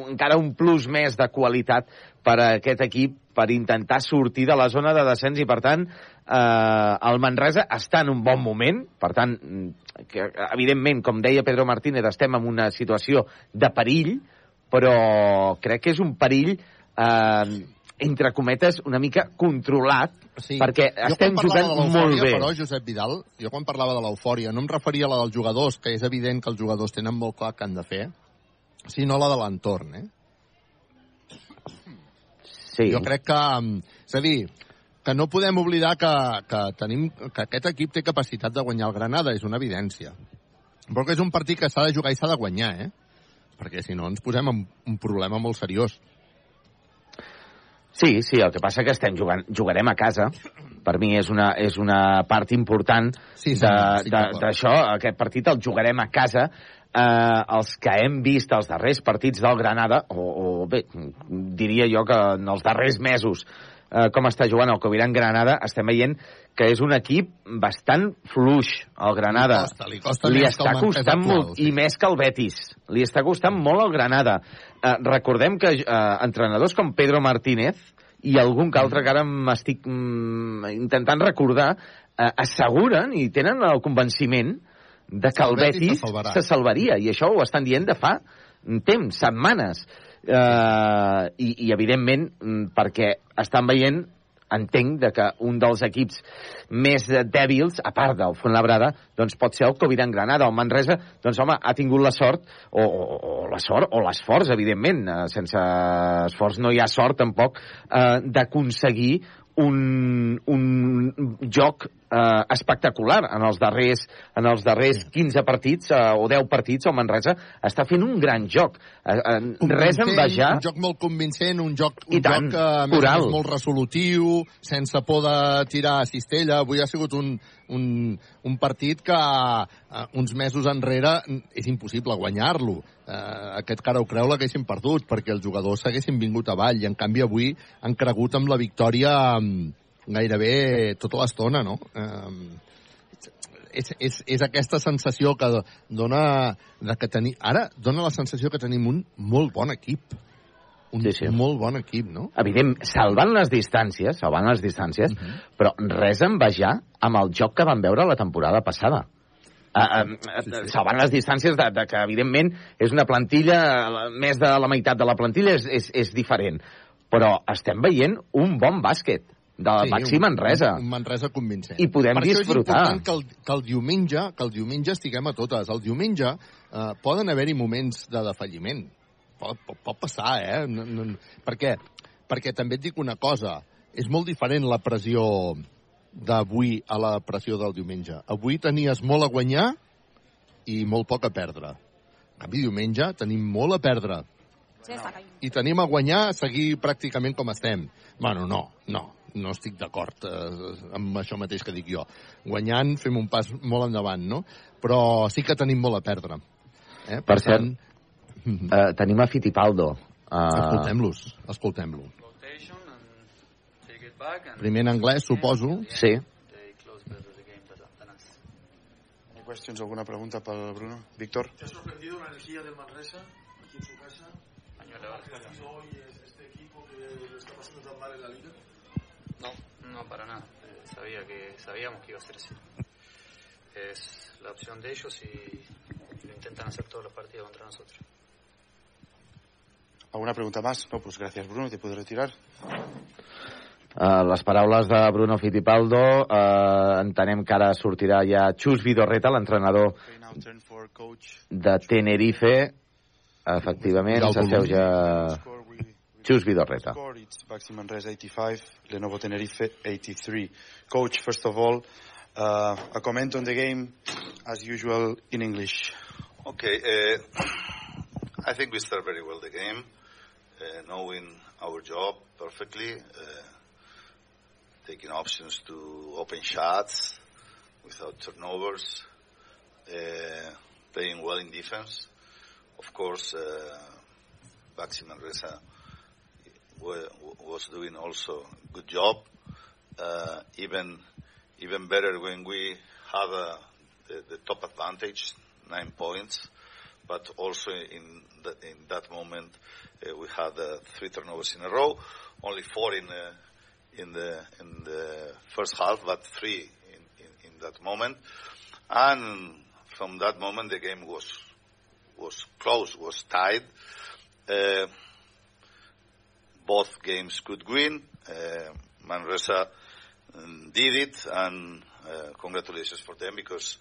encara un plus més de qualitat per a aquest equip per intentar sortir de la zona de descens i, per tant, eh, el Manresa està en un bon moment, per tant, que, evidentment, com deia Pedro Martínez, estem en una situació de perill, però crec que és un perill eh, entre cometes, una mica controlat, sí. perquè jo estem jugant molt bé. Però, Josep Vidal, jo quan parlava de l'eufòria no em referia a la dels jugadors, que és evident que els jugadors tenen molt clar què han de fer, sinó a la de l'entorn, eh? Sí. Jo crec que... És a dir, que no podem oblidar que, que, tenim, que aquest equip té capacitat de guanyar el Granada, és una evidència. Però que és un partit que s'ha de jugar i s'ha de guanyar, eh? Perquè si no ens posem en un problema molt seriós. Sí, sí, el que passa que estem jugant, jugarem a casa. Per mi és una, és una part important sí, sí, d'això. Aquest partit el jugarem a casa. Eh, els que hem vist els darrers partits del Granada, o, o bé, diria jo que en els darrers mesos eh, com està jugant el Coviran Granada, estem veient que és un equip bastant fluix, el Granada. Li costa, li costa li està el costant molt, i més que el Betis. Li està costant molt al Granada. Eh, recordem que eh, entrenadors com Pedro Martínez i algun que altre que ara m'estic mm, intentant recordar, eh, asseguren i tenen el convenciment de que el, El Betis Betis se salvarà. se salvaria, i això ho estan dient de fa temps, setmanes. Eh, i, I, evidentment, mm, perquè estan veient entenc de que un dels equips més dèbils, a part del Fuenlabrada, doncs pot ser el Coviran Granada. El Manresa, doncs home, ha tingut la sort, o, o, o la sort, o l'esforç, evidentment, eh, sense esforç no hi ha sort tampoc, eh, d'aconseguir un, un joc eh, espectacular en els darrers, en els darrers 15 partits eh, o 10 partits el Manresa està fent un gran joc eh, eh, res envejar Un joc molt convincent, un joc, un I tant, joc a coral. més, molt resolutiu, sense por de tirar a cistella. Avui ha sigut un, un, un partit que eh, uns mesos enrere és impossible guanyar-lo. Eh, aquest cara ho creu l'haguessin perdut perquè els jugadors s'haguessin vingut avall i en canvi avui han cregut amb la victòria mm, gairebé tota l'estona, no? Eh, és, és, és aquesta sensació que dona de que tenim... Ara dona la sensació que tenim un molt bon equip. Un Sí, sí. molt bon equip, no? evident, salvant les distàncies, salvant les distàncies, Mhm. però res a envejar amb el joc que vam veure la temporada passada. Uh, uh, sí, sí. salvant les distàncies de, de que, evidentment, és una plantilla, la- més de la meitat de la plantilla és, és, és diferent. Però estem veient un bon bàsquet de sí, Baxi un- Manresa. Un, un Manresa convincent. I podem per disfrutar. Això és important que el, que el diumenge que el diumenge estiguem a totes. El diumenge eh, poden haver-hi moments de defalliment. Pot, pot, pot passar, eh? No, no, per què? Perquè també et dic una cosa. És molt diferent la pressió d'avui a la pressió del diumenge. Avui tenies molt a guanyar i molt poc a perdre. En canvi, diumenge tenim molt a perdre i tenim a guanyar a seguir pràcticament com estem. Bueno, no, no, no estic d'acord eh, amb això mateix que dic jo. Guanyant fem un pas molt endavant, no? Però sí que tenim molt a perdre. Eh? Per cert, uh, tenim a Fittipaldo. Uh, Escoltem-los, escoltem-lo. Primer en anglès, suposo. Sí. ¿Hay questions, alguna pregunta para Bruno? Víctor. ¿Te ha sorprendido la energía del Manresa aquí en su casa? hoy este equipo que lo está pasando tan mal en la liga? No, para nada. Eh, sabía que sabíamos que iba a ser así. Es la opción de ellos y lo intentan hacer todos los partidos contra nosotros. ¿Alguna pregunta más? No, pues gracias Bruno, te puedes retirar. Uh, les paraules de Bruno Fittipaldo uh, entenem que ara sortirà ja Xus Vidorreta, l'entrenador de Tenerife efectivament s'asseu ja Xus Vidorreta Score, it's Baxi Manresa 85, Lenovo Tenerife 83. Coach, first of all, uh, a comment on the game, as usual, in English. Okay, uh, I think we start very well the game, uh, knowing our job perfectly, uh, taking options to open shots without turnovers, uh, playing well in defense. Of course, uh, Baxi Manresa wa- was doing also good job, uh, even even better when we had uh, the, top advantage, nine points, but also in that moment uh, we had three turnovers in a row, only four in in the in the first half, but three in, that moment, and from that moment the game was was close, was tied. Both games could win. Uh, Manresa um, did it, and uh, congratulations for them because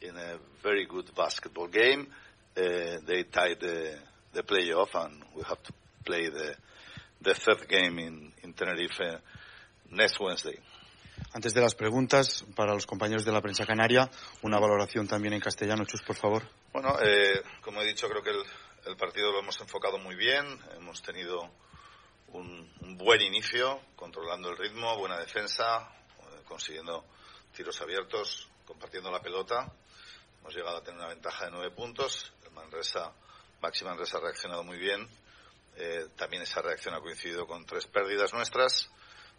in a very good basketball game, uh, they tied the, the playoff, and we have to play the the third game in, in Tenerife next Wednesday. Antes de las preguntas, para los compañeros de la prensa canaria, una valoración también en castellano, Chus, por favor. Bueno, eh, como he dicho, creo que el, el partido lo hemos enfocado muy bien. Hemos tenido un, un buen inicio, controlando el ritmo, buena defensa, eh, consiguiendo tiros abiertos, compartiendo la pelota. Hemos llegado a tener una ventaja de nueve puntos. El Manresa, Maxi Manresa ha reaccionado muy bien. Eh, también esa reacción ha coincidido con tres pérdidas nuestras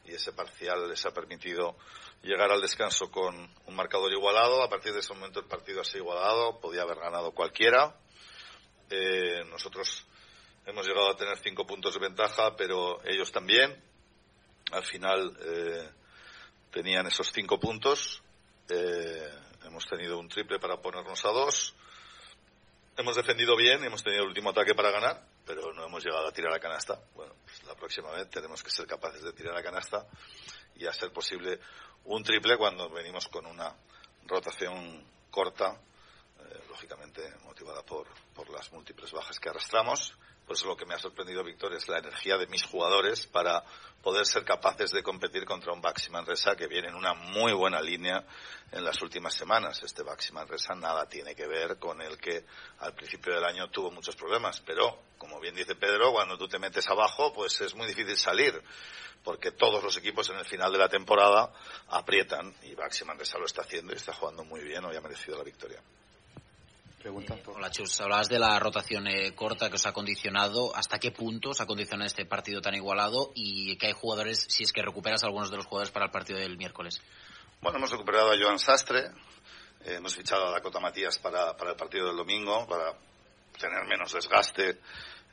y ese parcial les ha permitido llegar al descanso con un marcador igualado. A partir de ese momento el partido ha sido igualado, podía haber ganado cualquiera. Eh, nosotros hemos llegado a tener cinco puntos de ventaja, pero ellos también. Al final eh, tenían esos cinco puntos. Eh, hemos tenido un triple para ponernos a dos. Hemos defendido bien, hemos tenido el último ataque para ganar, pero no hemos llegado a tirar a canasta. Bueno, pues la próxima vez tenemos que ser capaces de tirar a canasta y a ser posible un triple cuando venimos con una rotación corta, eh, lógicamente motivada por, por las múltiples bajas que arrastramos. Por eso lo que me ha sorprendido, Víctor, es la energía de mis jugadores para poder ser capaces de competir contra un Baxi Manresa que viene en una muy buena línea en las últimas semanas. Este Baxi Manresa nada tiene que ver con el que al principio del año tuvo muchos problemas. Pero, como bien dice Pedro, cuando tú te metes abajo, pues es muy difícil salir. Porque todos los equipos en el final de la temporada aprietan y Baxi Manresa lo está haciendo y está jugando muy bien. Hoy ha merecido la victoria. Pregunta. Hola Chus, hablabas de la rotación eh, corta que os ha condicionado. ¿Hasta qué punto os ha condicionado este partido tan igualado y que hay jugadores, si es que recuperas algunos de los jugadores para el partido del miércoles? Bueno, hemos recuperado a Joan Sastre, eh, hemos fichado a Dakota Matías para, para el partido del domingo, para tener menos desgaste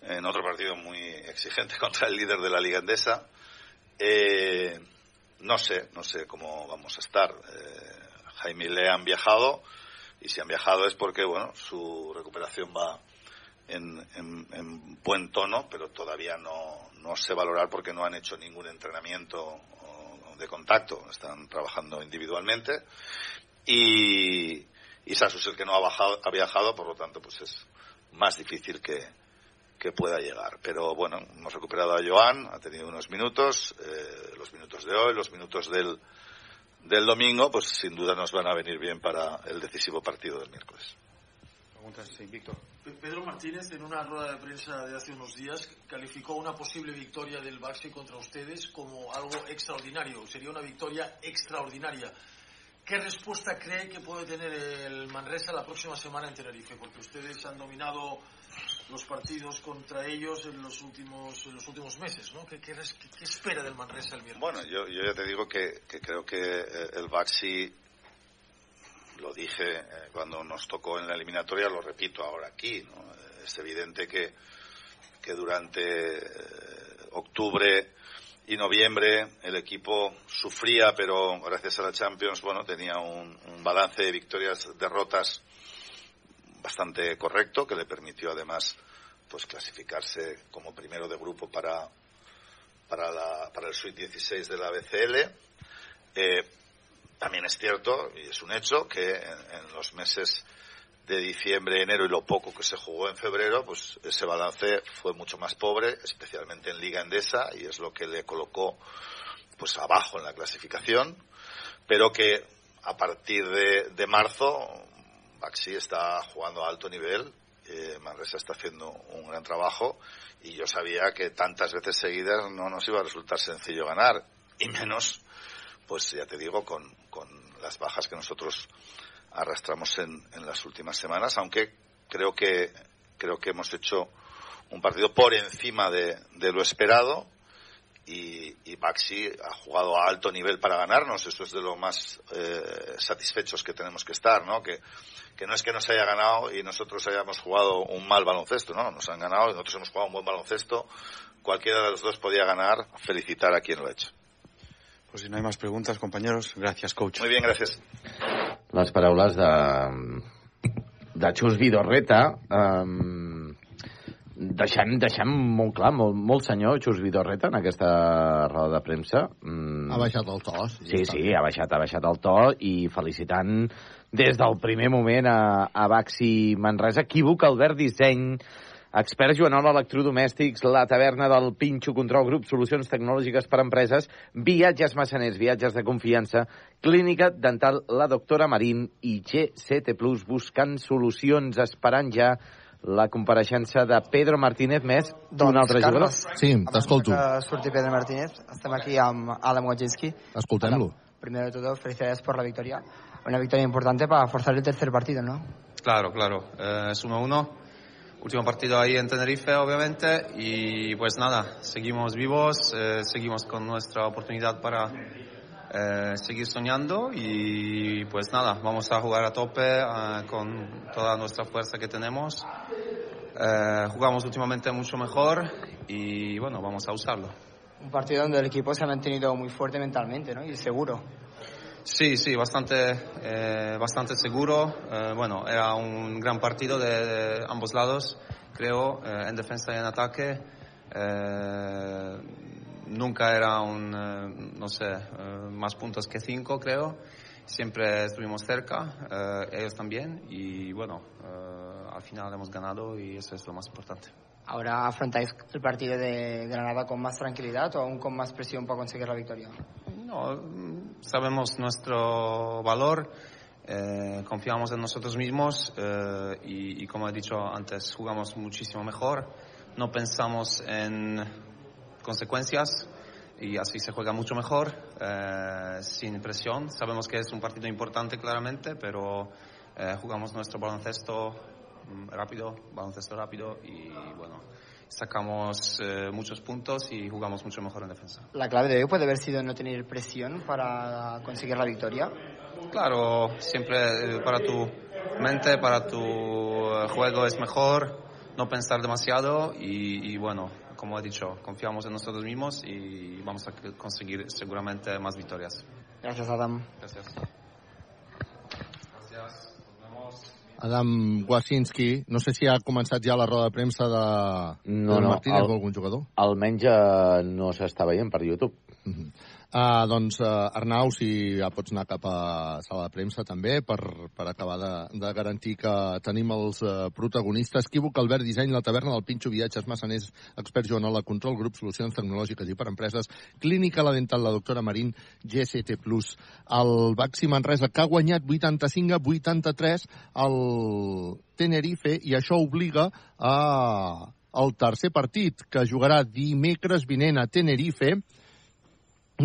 en otro partido muy exigente contra el líder de la Liga Endesa. Eh, no sé, no sé cómo vamos a estar. Eh, Jaime y Lea han viajado y si han viajado es porque, bueno, su recuperación va en, en- en buen tono, pero todavía no, no sé valorar porque no han hecho ningún entrenamiento de contacto, están trabajando individualmente. Y, y Sasu es el que no ha, bajado, ha viajado, por lo tanto, pues es más difícil que, que pueda llegar. Pero bueno, hemos recuperado a Joan, ha tenido unos minutos, eh, los minutos de hoy, los minutos del, del domingo, pues sin duda nos van a venir bien para el decisivo partido del miércoles. Preguntas, sí, Víctor. Pe- Pedro Martínez, en una rueda de prensa de hace unos días, calificó una posible victoria del Baxi contra ustedes como algo extraordinario. Sería una victoria extraordinaria. ¿Qué respuesta cree que puede tener el Manresa la próxima semana en Tenerife? Porque ustedes han dominado los partidos contra ellos en los últimos, en los últimos meses, ¿no? ¿Qué, qué qué- espera del Manresa el miércoles? Bueno, yo, yo ya te digo que, que creo que eh, el Baxi, lo dije eh, cuando nos tocó en la eliminatoria, lo repito ahora aquí, ¿no? Es evidente que, que durante eh, octubre y noviembre el equipo sufría, pero gracias a la Champions, bueno, tenía un, un balance de victorias, derrotas bastante correcto, que le permitió además pues clasificarse como primero de grupo para, para, la, para el Sweet 16 de la BCL. Eh, también es cierto, y es un hecho, que en, los meses de diciembre, enero y lo poco que se jugó en febrero, pues ese balance fue mucho más pobre, especialmente en Liga Endesa, y es lo que le colocó pues abajo en la clasificación, pero que a partir de marzo Baxi está jugando a alto nivel, eh, Manresa está haciendo un gran trabajo y yo sabía que tantas veces seguidas no nos iba a resultar sencillo ganar, y menos, pues ya te digo, con, con las bajas que nosotros arrastramos en, en, las últimas semanas, aunque creo que, creo que hemos hecho un partido por encima de, de lo esperado y, y, Baxi ha jugado a alto nivel para ganarnos. Eso es de lo más eh, satisfechos que tenemos que estar, ¿no? Que, que no es que nos haya ganado y nosotros hayamos jugado un mal baloncesto, ¿no? Nos han ganado y nosotros hemos jugado un buen baloncesto. Cualquiera de los dos podía ganar. Felicitar a quien lo ha hecho. Pues si no hay más preguntas, compañeros, gracias, coach. Muy bien, gracias. Les paraules de, de Xus Vidorreta, um, deixant, deixant molt clar, molt, molt senyor Xus Vidorreta en aquesta roda de premsa. Mm. Ha baixat el to. Sí, sí, sí, ha baixat, ha baixat el to i felicitant des del primer moment a, a Baxi Manresa. Equívoc, Albert Disseny, Expert Joanol Electrodomèstics, la taverna del Pinxo Control Grup, solucions tecnològiques per a empreses, viatges massaners, viatges de confiança, clínica dental La Doctora Marín i GCT Plus buscant solucions, esperant ja la compareixença de Pedro Martínez més d'un doncs, altre Carles, jugador. Sí, t'escolto. Surti Pedro Martínez. Estem aquí amb Adam Wojcicki. Escoltem-lo. Primero de todo, felicidades por la victoria. Una victoria importante para forzar el tercer partido, ¿no? Claro, claro. Eh, es 1-1. Último partido ahí en Tenerife, obviamente. Y pues nada, seguimos vivos, eh, seguimos con nuestra oportunidad para eh, seguir soñando. Y pues nada, vamos a jugar a tope eh, con toda nuestra fuerza que tenemos. Eh, jugamos últimamente mucho mejor y bueno, vamos a usarlo. Un partido donde el equipo se ha mantenido muy fuerte mentalmente, ¿no? Y seguro. Sí, sí, bastante, bastante seguro. Bueno, era un gran partido de, de ambos lados, creo, en defensa y en ataque. Nunca era un, no sé, más puntos que cinco, creo. Siempre estuvimos cerca, ellos también, y bueno, al final hemos ganado y eso es lo más importante. ¿Ahora afrontáis el partido de Granada con más tranquilidad o aún con más presión para conseguir la victoria? No, sabemos nuestro valor, eh, confiamos en nosotros mismos eh, y, y, como he dicho antes, jugamos muchísimo mejor. No pensamos en consecuencias y así se juega mucho mejor, eh, sin presión. Sabemos que es un partido importante claramente, pero jugamos nuestro baloncesto rápido, baloncesto rápido y bueno, sacamos eh, muchos puntos y jugamos mucho mejor en defensa. ¿La clave de hoy puede haber sido no tener presión para conseguir la victoria? Claro, siempre eh, para tu mente, para tu eh, juego es mejor no pensar demasiado y, y, bueno, como he dicho, confiamos en nosotros mismos y vamos a conseguir seguramente más victorias. Gracias, Adam. Gracias. Gracias. Nos vemos. Adam Wasinski, no sé si ha començat ja la roda de premsa de, no, de no, Martínez el- o algun jugador. Almenys eh, no s'està veient per YouTube. Uh, doncs, uh, Arnau, si ja pots anar cap a sala de premsa també per, per acabar de, de garantir que tenim els uh, protagonistes. Equívoc, Albert Disseny, La Taverna del Pinxo, Viatges, Massaners, Expert Joanola, Control Grup, Solucions Tecnològiques i per Empreses, Clínica La Dental, la doctora Marín, GST+. El Baxi Manresa, que ha guanyat 85 a 83 al Tenerife, i això obliga a el tercer partit, que jugarà dimecres vinent a Tenerife,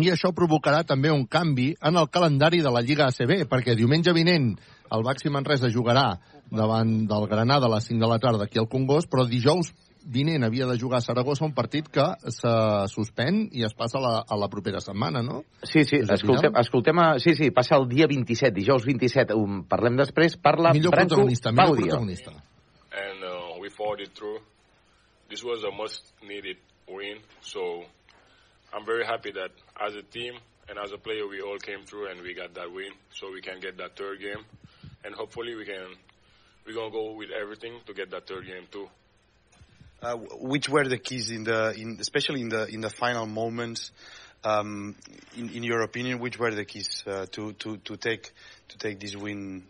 i això provocarà també un canvi en el calendari de la Lliga ACB, perquè diumenge vinent el Baxi Manresa jugarà davant del Granada a les 5 de la tarda aquí al Congost, però dijous vinent havia de jugar a Saragossa un partit que se suspèn i es passa a la, a la propera setmana, no? Sí, sí, escoltem, escoltem a, sí, sí, passa el dia 27, dijous 27, um, parlem després, parla Millor Branco protagonista, millor Baudio. protagonista. and uh, we fought it through. This was a must needed win, so I'm very happy that as a team and as a player we all came through and we got that win, so we can get that third game, and hopefully we can we're gonna go with everything to get that third game too. uh, which were the keys in the, in, especially in the in the final moments? Um, in, in your opinion, which were the keys uh, to, to, to take to take this win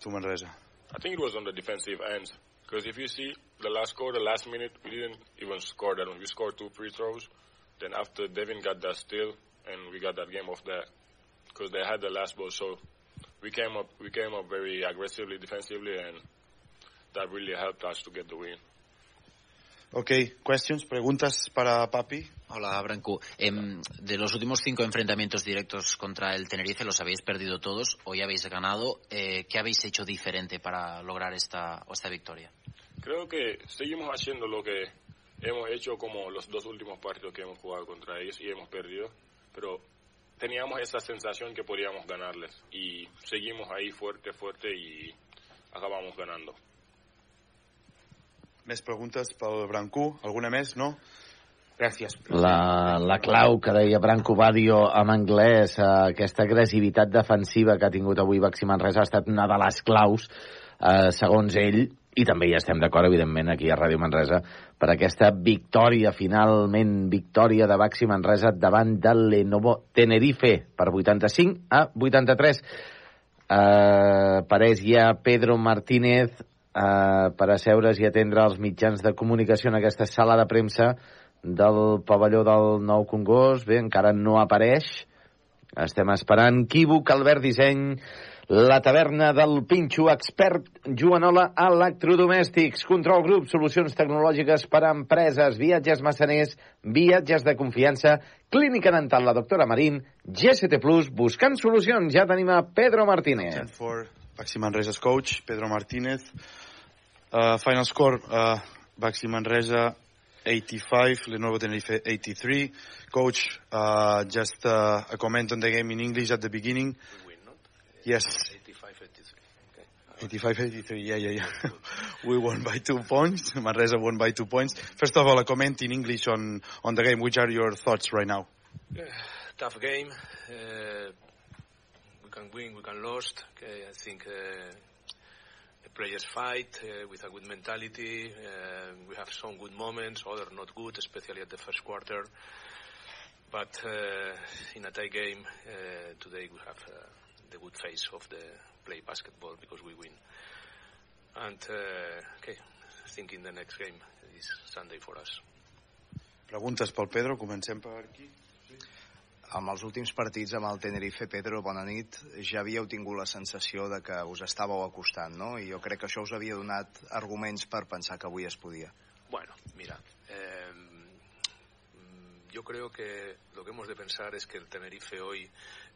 to Manresa? I think it was on the defensive ends. Because if you see the last score, the last minute, we didn't even score that one. We scored two free throws. Then after Devin got that steal, and we got that game off that because they had the last ball. So we came up, we came up very aggressively defensively, and that really helped us to get the win. Ok, questions, preguntas para Papi. Hola, Branco. Em, de los últimos cinco enfrentamientos directos contra el Tenerife, los habéis perdido todos, hoy habéis ganado. Eh, ¿Qué habéis hecho diferente para lograr esta, esta victoria? Creo que seguimos haciendo lo que hemos hecho como los dos últimos partidos que hemos jugado contra ellos y hemos perdido, pero teníamos esa sensación que podíamos ganarles y seguimos ahí fuerte, fuerte y acabamos ganando. Més preguntes pel Brancú? Alguna més, no? Gràcies. La, la clau que deia Branco Badio en anglès, eh, aquesta agressivitat defensiva que ha tingut avui Baxi Manresa ha estat una de les claus, eh, segons ell, i també hi estem d'acord, evidentment, aquí a Ràdio Manresa, per aquesta victòria, finalment victòria de Baxi Manresa davant del Lenovo Tenerife per 85 a 83. Eh, pareix ja Pedro Martínez eh, per asseure's i atendre els mitjans de comunicació en aquesta sala de premsa del pavelló del Nou Congost. Bé, encara no apareix. Estem esperant. Quívoc, Albert Disseny, la taverna del Pinxo, expert Joanola Electrodomèstics, Control Grup, solucions tecnològiques per a empreses, viatges massaners, viatges de confiança, clínica dental, la doctora Marín, GST Plus, buscant solucions. Ja tenim a Pedro Martínez. For Baxi Manresa's coach, Pedro Martínez. Uh, final score, uh, Baxi Manresa 85, Lenovo Tenerife 83. Coach, uh, just uh, a comment on the game in English at the beginning. Yes. 85 83, yeah, yeah, yeah. we won by two points. Manresa won by two points. First of all, a comment in English on, on the game. Which are your thoughts right now? Yeah, tough game. Uh, we can win, we can lose. Okay, I think uh, the players fight uh, with a good mentality. Uh, we have some good moments, other not good, especially at the first quarter. But uh, in a tie game, uh, today we have uh, the good face of the play basketball because we win. And uh, okay, I think in the next game is Sunday for us. Preguntes pel Pedro, comencem per aquí. Amb els últims partits amb el Tenerife, Pedro, bona nit, ja havíeu tingut la sensació de que us estàveu acostant, no? I jo crec que això us havia donat arguments per pensar que avui es podia. Bueno, mira, eh, yo creo que lo que hemos de pensar es que el Tenerife hoy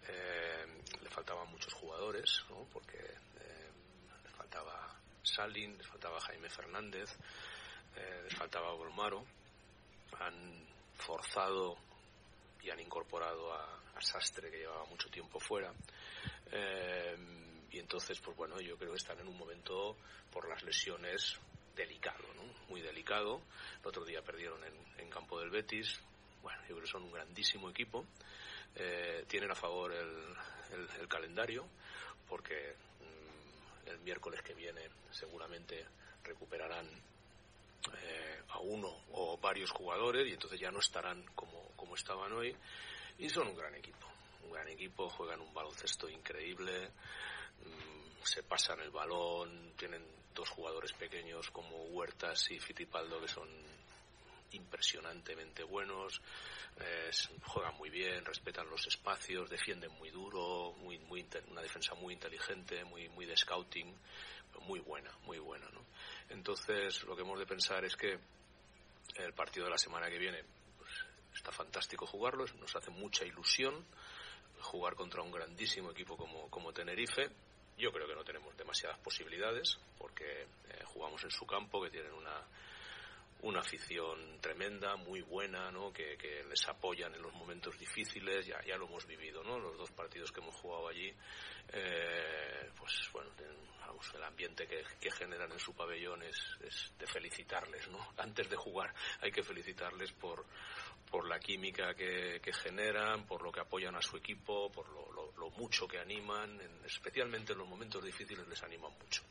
eh, le faltaban muchos jugadores, ¿no? Porque eh, le faltaba Salin, les faltaba Jaime Fernández, eh, les faltaba Golmaro. Han forzado y han incorporado a, Sastre, que llevaba mucho tiempo fuera. Eh, y entonces, pues bueno, yo creo que están en un momento, por las lesiones, delicado. Muy delicado. El otro día perdieron en, en campo del Betis. Bueno, yo creo que son un grandísimo equipo. Eh, tienen a favor el, calendario, porque mm, el miércoles que viene seguramente recuperarán eh, a uno o varios jugadores y entonces ya no estarán como, como estaban hoy. Y son un gran equipo, un gran equipo, juegan un baloncesto increíble, mm, se pasan el balón, tienen dos jugadores pequeños como Huertas y Fitipaldo que son impresionantemente buenos, juegan muy bien, respetan los espacios, defienden muy duro, muy, muy una defensa muy inteligente, muy, muy de scouting, muy buena, muy buena, ¿no? Entonces, lo que hemos de pensar es que el partido de la semana que viene pues, está fantástico jugarlo, nos hace mucha ilusión jugar contra un grandísimo equipo como, como Tenerife. Yo creo que no tenemos demasiadas posibilidades porque eh, jugamos en su campo, que tienen una, una afición tremenda, muy buena, ¿no? que, que, les apoyan en los momentos difíciles, ya, lo hemos vivido, ¿no? los dos partidos que hemos jugado allí, eh, pues bueno, el ambiente que, generan en su pabellón es, es, de felicitarles, ¿no? antes de jugar hay que felicitarles por, la química que, generan, por lo que apoyan a su equipo, por lo, lo, lo mucho que animan, en, especialmente en los momentos difíciles les animan mucho.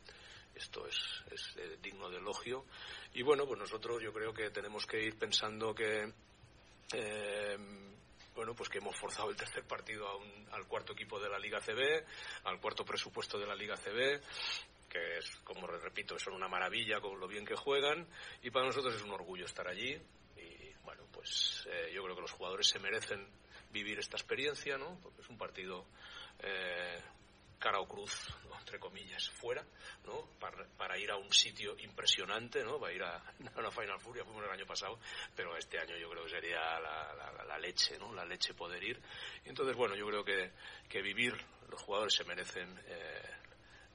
Esto es, eh, digno de elogio. Y bueno, pues nosotros yo creo que tenemos que ir pensando que eh, bueno, pues que hemos forzado el tercer partido a un, al cuarto equipo de la Liga CB, al cuarto presupuesto de la Liga CB, que es, como repito, son una maravilla con lo bien que juegan, y para nosotros es un orgullo estar allí. Y bueno, pues eh, yo creo que los jugadores se merecen vivir esta experiencia, ¿no? Porque es un partido cara o cruz, entre comillas, fuera, ¿no? Para, para, ir a un sitio impresionante, ¿no? Para ir a, una Final Furia, fuimos el año pasado, pero este año yo creo que sería la, la, leche, ¿no? La leche poder ir. Entonces, bueno, yo creo que, que vivir, los jugadores se merecen eh,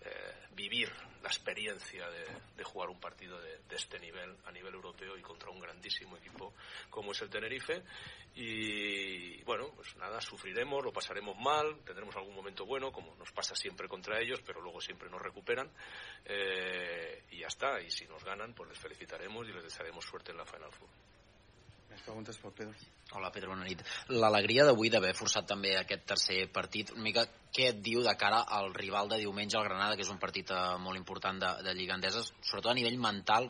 eh, vivir la experiencia de, de, jugar un partido de, de, este nivel a nivel europeo y contra un grandísimo equipo como es el Tenerife. Y bueno pues nada sufriremos lo pasaremos mal tendremos algún momento bueno como nos pasa siempre contra ellos pero luego siempre nos recuperan. Eh, y ya está y si nos ganan pues les felicitaremos y les desearemos suerte en la Final Four més preguntes pel Pedro? Hola, Pedro, bona nit. L'alegria d'avui d'haver forçat també aquest tercer partit, una mica què et diu de cara al rival de diumenge al Granada, que és un partit eh, molt important de, de Lliga Endesa, sobretot a nivell mental,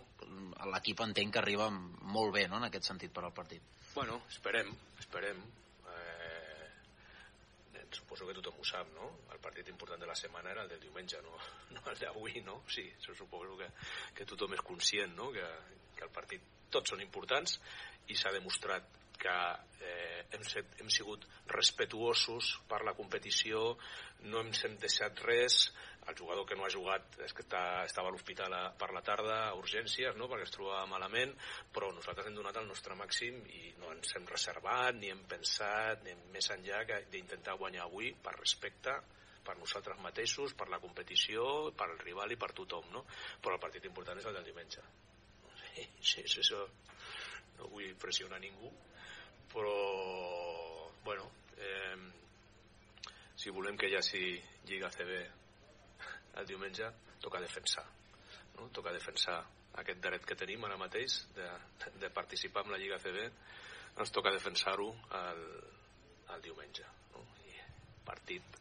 l'equip entenc que arriba molt bé, no?, en aquest sentit per al partit. Bueno, esperem, esperem. Eh, suposo que tothom ho sap, no? El partit important de la setmana era el del diumenge, no, no el d'avui, no? Sí, suposo que, que tothom és conscient, no?, que, que el partit tots són importants i s'ha demostrat que eh, hem, set, hem sigut respetuosos per la competició, no hem, hem deixat res, el jugador que no ha jugat és que està, estava a l'hospital per la tarda a urgències no? perquè es trobava malament però nosaltres hem donat el nostre màxim i no ens hem reservat ni hem pensat ni hem més enllà que d'intentar guanyar avui per respecte per nosaltres mateixos, per la competició, per el rival i per tothom, no? Però el partit important és el del diumenge. Sí, això no vull pressionar ningú, però, bueno, eh, si volem que hi hagi Lliga CB el diumenge, toca defensar. No? Toca defensar aquest dret que tenim ara mateix de, de participar en la Lliga CB, ens toca defensar-ho el, el diumenge. No? I partit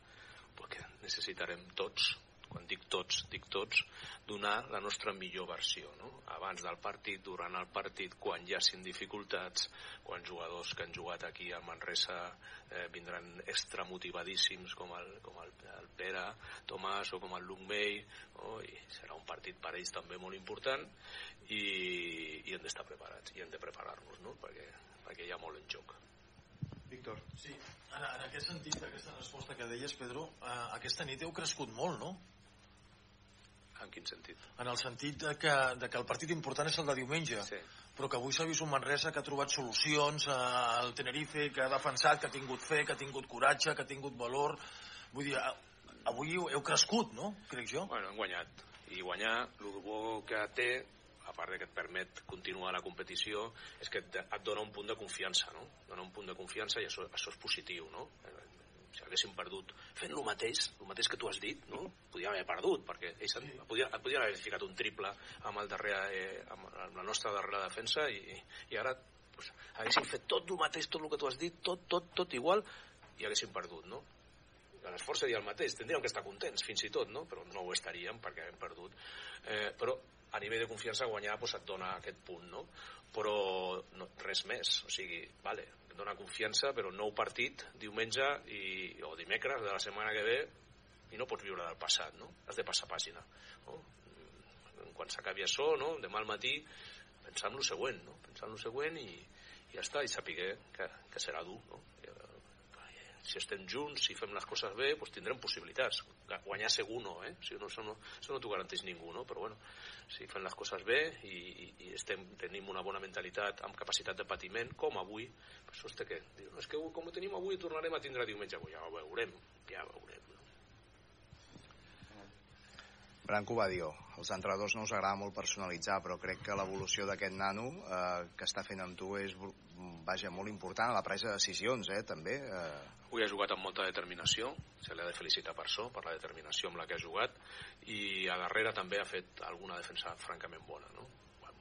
perquè necessitarem tots quan dic tots, dic tots, donar la nostra millor versió, no? abans del partit, durant el partit, quan hi hagin dificultats, quan jugadors que han jugat aquí a Manresa eh, vindran extramotivadíssims com el, com el, el Pere Tomàs o com el Luc May, no? i serà un partit per ells també molt important i, i hem d'estar preparats, i hem de preparar-nos, no? perquè, perquè hi ha molt en joc. Víctor. Sí, en, en aquest sentit, aquesta resposta que deies, Pedro, eh, aquesta nit heu crescut molt, no? En quin sentit? En el sentit de que, de que el partit important és el de diumenge, sí. però que avui s'ha vist un Manresa que ha trobat solucions, eh, el Tenerife que ha defensat, que ha tingut fe, que ha tingut coratge, que ha tingut valor. Vull dir, avui heu crescut, no? Crec jo. Bueno, hem guanyat. I guanyar, el bo que té, a part de que et permet continuar la competició, és que et, et dona un punt de confiança, no? Dona un punt de confiança i això, això és positiu, no? Si haguéssim perdut fent el mateix, el mateix que tu has dit, no? podíem haver perdut, perquè ells sí. podien, podien haver ficat un triple amb, el darrere, eh, amb la nostra darrera defensa i, i ara pues, haguéssim fet tot el mateix, tot el que tu has dit, tot, tot, tot igual, i haguéssim perdut, no? L'esforç seria el mateix, tindríem que estar contents fins i tot, no? però no ho estaríem perquè hem perdut. Eh, però a nivell de confiança guanyar pues, et dona aquest punt, no? Però no, res més, o sigui, vale, dona confiança, però nou partit diumenge i, o dimecres de la setmana que ve i no pots viure del passat, no? Has de passar pàgina. No? Quan s'acabi això, no? demà al matí, pensar en el següent, no? Pensar en el següent i, i ja està, i saber que, que serà dur, no? Si estem junts, si fem les coses bé, doncs tindrem possibilitats. Guanyar segur no, eh? Si no, això no, això no t'ho garanteix ningú, no? Però bueno, si fem les coses bé i, i, i estem, tenim una bona mentalitat amb capacitat de patiment, com avui, això és que, no, és que com ho tenim avui tornarem a tindre diumenge, ja ho veurem, ja ho veurem. Branco va dir, els entrenadors no us agrada molt personalitzar, però crec que l'evolució d'aquest nano eh, que està fent amb tu és vaja, molt important a la presa de decisions, eh, també. Eh... Avui ha jugat amb molta determinació, se l'ha de felicitar per això, per la determinació amb la que ha jugat, i a darrere també ha fet alguna defensa francament bona, no?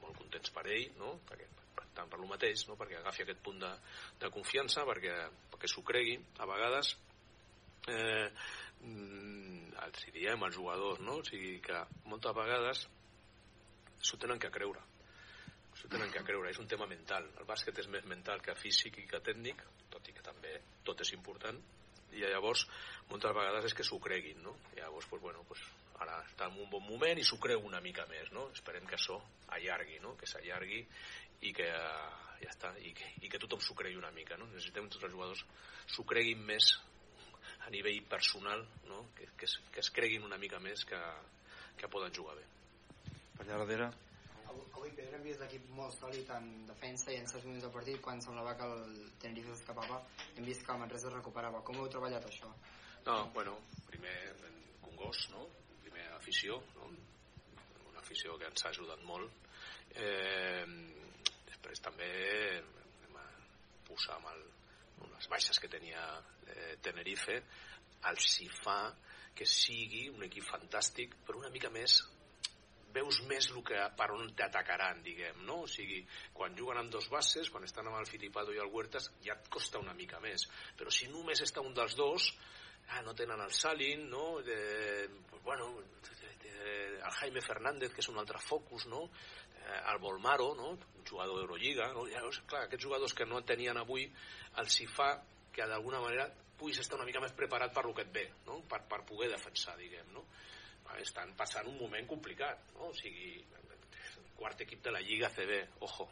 Molt contents per ell, no? Perquè, tant per lo mateix, no? perquè agafi aquest punt de, de confiança, perquè, perquè s'ho cregui, a vegades eh, els hi diem als jugadors, no? O sigui que moltes vegades s'ho tenen que creure. S'ho tenen que creure, és un tema mental. El bàsquet és més mental que físic i que tècnic, tot i que també tot és important, i llavors moltes vegades és que s'ho creguin, no? I llavors, pues, bueno, pues, ara està en un bon moment i s'ho creu una mica més, no? Esperem que això allargui, no? Que s'allargui i que ja està, i que, i que tothom s'ho cregui una mica, no? Necessitem que tots els jugadors s'ho creguin més a nivell personal, no? que, que, es, que es creguin una mica més que, que poden jugar bé. Per allà darrere. Avui Pedro hem vist l'equip molt sòlid en defensa i en certs moments del partit quan semblava que el Tenerife s'escapava hem vist que el Manresa es recuperava com heu treballat això? No, bueno, primer Congost, no? primer afició no? una afició que ens ha ajudat molt eh, després també hem posar amb el, les baixes que tenia eh, Tenerife els hi fa que sigui un equip fantàstic però una mica més veus més el que, per on t'atacaran, diguem, no? O sigui, quan juguen amb dos bases, quan estan amb el Filipado i el Huertas, ja et costa una mica més. Però si només està un dels dos, ah, no tenen el Salin, no? De, pues bueno, de, el Jaime Fernández, que és un altre focus, no? Eh, el Volmaro, no? un jugador d'Eurolliga, no? Llavors, clar, aquests jugadors que no en tenien avui, els hi fa que d'alguna manera puguis estar una mica més preparat per lo que et ve, no? per, per poder defensar, diguem, no? Estan passant un moment complicat, no? o sigui, quart equip de la Lliga CB, ojo,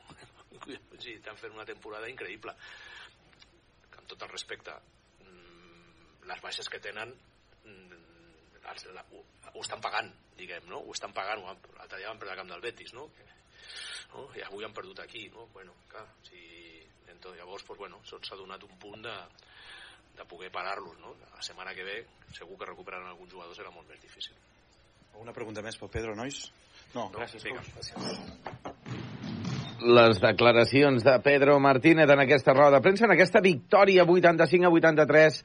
sí, estan fent una temporada increïble. Que amb tot el respecte, les baixes que tenen els, la, ho, ho estan pagant, diguem, no? Ho estan pagant, l'altre dia van perdre el camp del Betis, no? no? I avui han perdut aquí, no? Bueno, clar, si... Entonces, llavors, pues, bueno, s'ha donat un punt de, de poder parar-los, no? La setmana que ve segur que recuperaran alguns jugadors serà molt més difícil. Una pregunta més pel Pedro, nois? No, gràcies. vinga, gràcies. Les declaracions de Pedro Martínez en aquesta roda de premsa, en aquesta victòria 85 a 83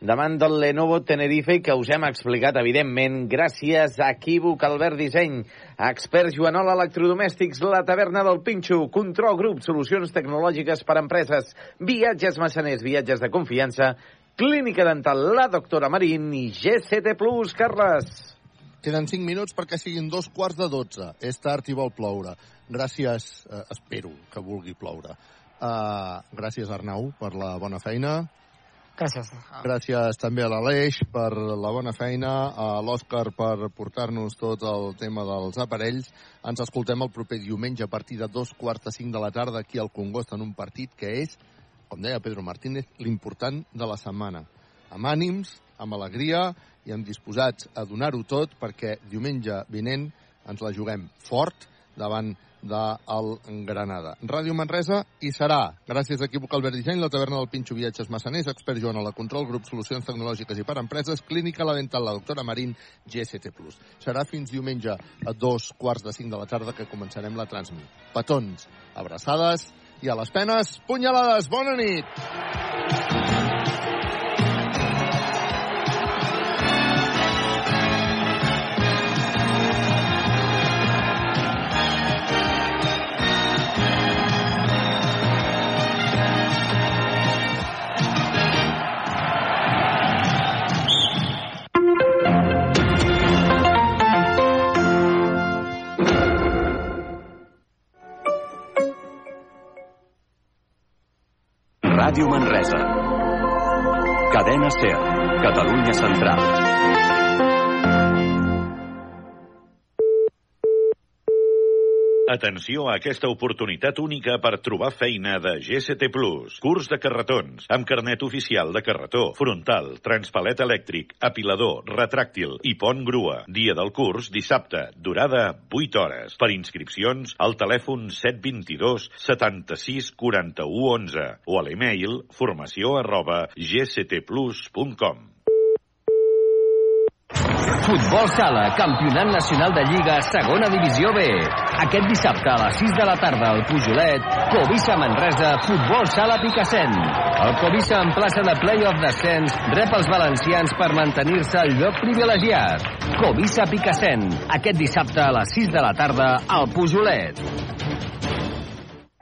davant del Lenovo Tenerife que us hem explicat, evidentment, gràcies a Equívoc Albert Disseny, Experts Joanol Electrodomèstics, La Taverna del Pinxo, Control Group, solucions tecnològiques per a empreses, viatges massaners, viatges de confiança, Clínica Dental, la doctora Marín i GCT Plus, Carles. Queden 5 minuts perquè siguin dos quarts de 12. És tard i vol ploure. Gràcies, eh, espero que vulgui ploure. Uh, gràcies, Arnau, per la bona feina. Gràcies. Gràcies també a l'Aleix per la bona feina, a l'Òscar per portar-nos tot el tema dels aparells. Ens escoltem el proper diumenge a partir de dos quarts de cinc de la tarda aquí al Congost en un partit que és, com deia Pedro Martínez, l'important de la setmana. Amb ànims, amb alegria i amb disposats a donar-ho tot perquè diumenge vinent ens la juguem fort davant del Granada. Ràdio Manresa hi serà. Gràcies a Equívoc Albert Disseny, la taverna del Pinxo Viatges Massaners, expert Joan a la Control, grup Solucions Tecnològiques i per Empreses, Clínica La Dental, la doctora Marín, GST+. Serà fins diumenge a dos quarts de cinc de la tarda que començarem la transmit. Petons, abraçades i a les penes, punyalades. Bona nit! Ràdio Manresa. Cadena Ser. Catalunya Central. Atenció a aquesta oportunitat única per trobar feina de Plus. Curs de carretons, amb carnet oficial de carretó, frontal, transpalet elèctric, apilador, retràctil i pont grua. Dia del curs, dissabte, durada 8 hores. Per inscripcions, al telèfon 722 76 41 11 o a l'email formació arroba gctplus.com. Futbol Sala, Campionat Nacional de Lliga, Segona Divisió B. Aquest dissabte a les 6 de la tarda al Pujolet, Covisa Manresa, Futbol Sala Picassent. El Covisa en plaça de play-off d'ascens rep els valencians per mantenir-se al lloc privilegiat. Covisa Picassent, aquest dissabte a les 6 de la tarda al Pujolet.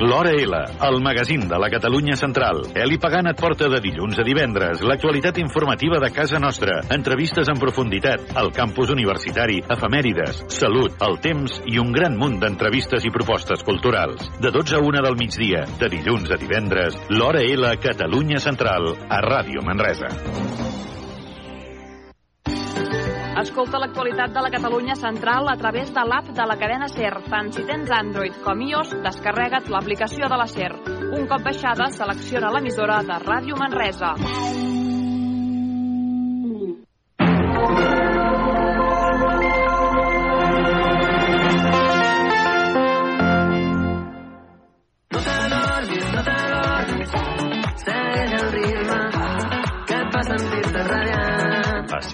L'Hora L, el magazín de la Catalunya Central. Eli Pagant et porta de dilluns a divendres l'actualitat informativa de casa nostra, entrevistes en profunditat, el campus universitari, efemèrides, salut, el temps i un gran munt d'entrevistes i propostes culturals. De 12 a 1 del migdia, de dilluns a divendres, l'Hora L, Catalunya Central, a Ràdio Manresa. Escolta l'actualitat de la Catalunya Central a través de l'app de la cadena SER. Tant si tens Android com iOS, descarrega't l'aplicació de la SER. Un cop baixada, selecciona l'emissora de Ràdio Manresa.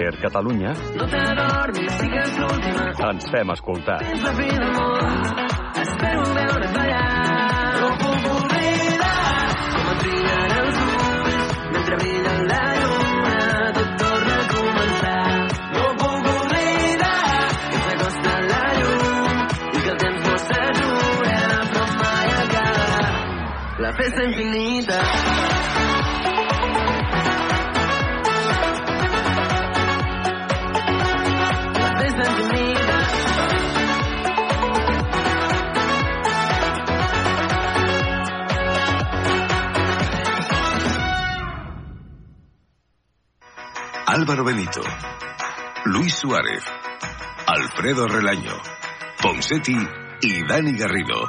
Ser Catalunya No l'última, ens fem escoltar. tens la espero veure't ballar. No puc oblidar com et brillen els ulls mentre brilla la lluna, tot torna a començar. No puc oblidar que s'acosta la llum i que el temps no s'atura, però mai acaba la festa infinita. Álvaro Benito, Luis Suárez, Alfredo Relaño, Ponsetti y Dani Garrido.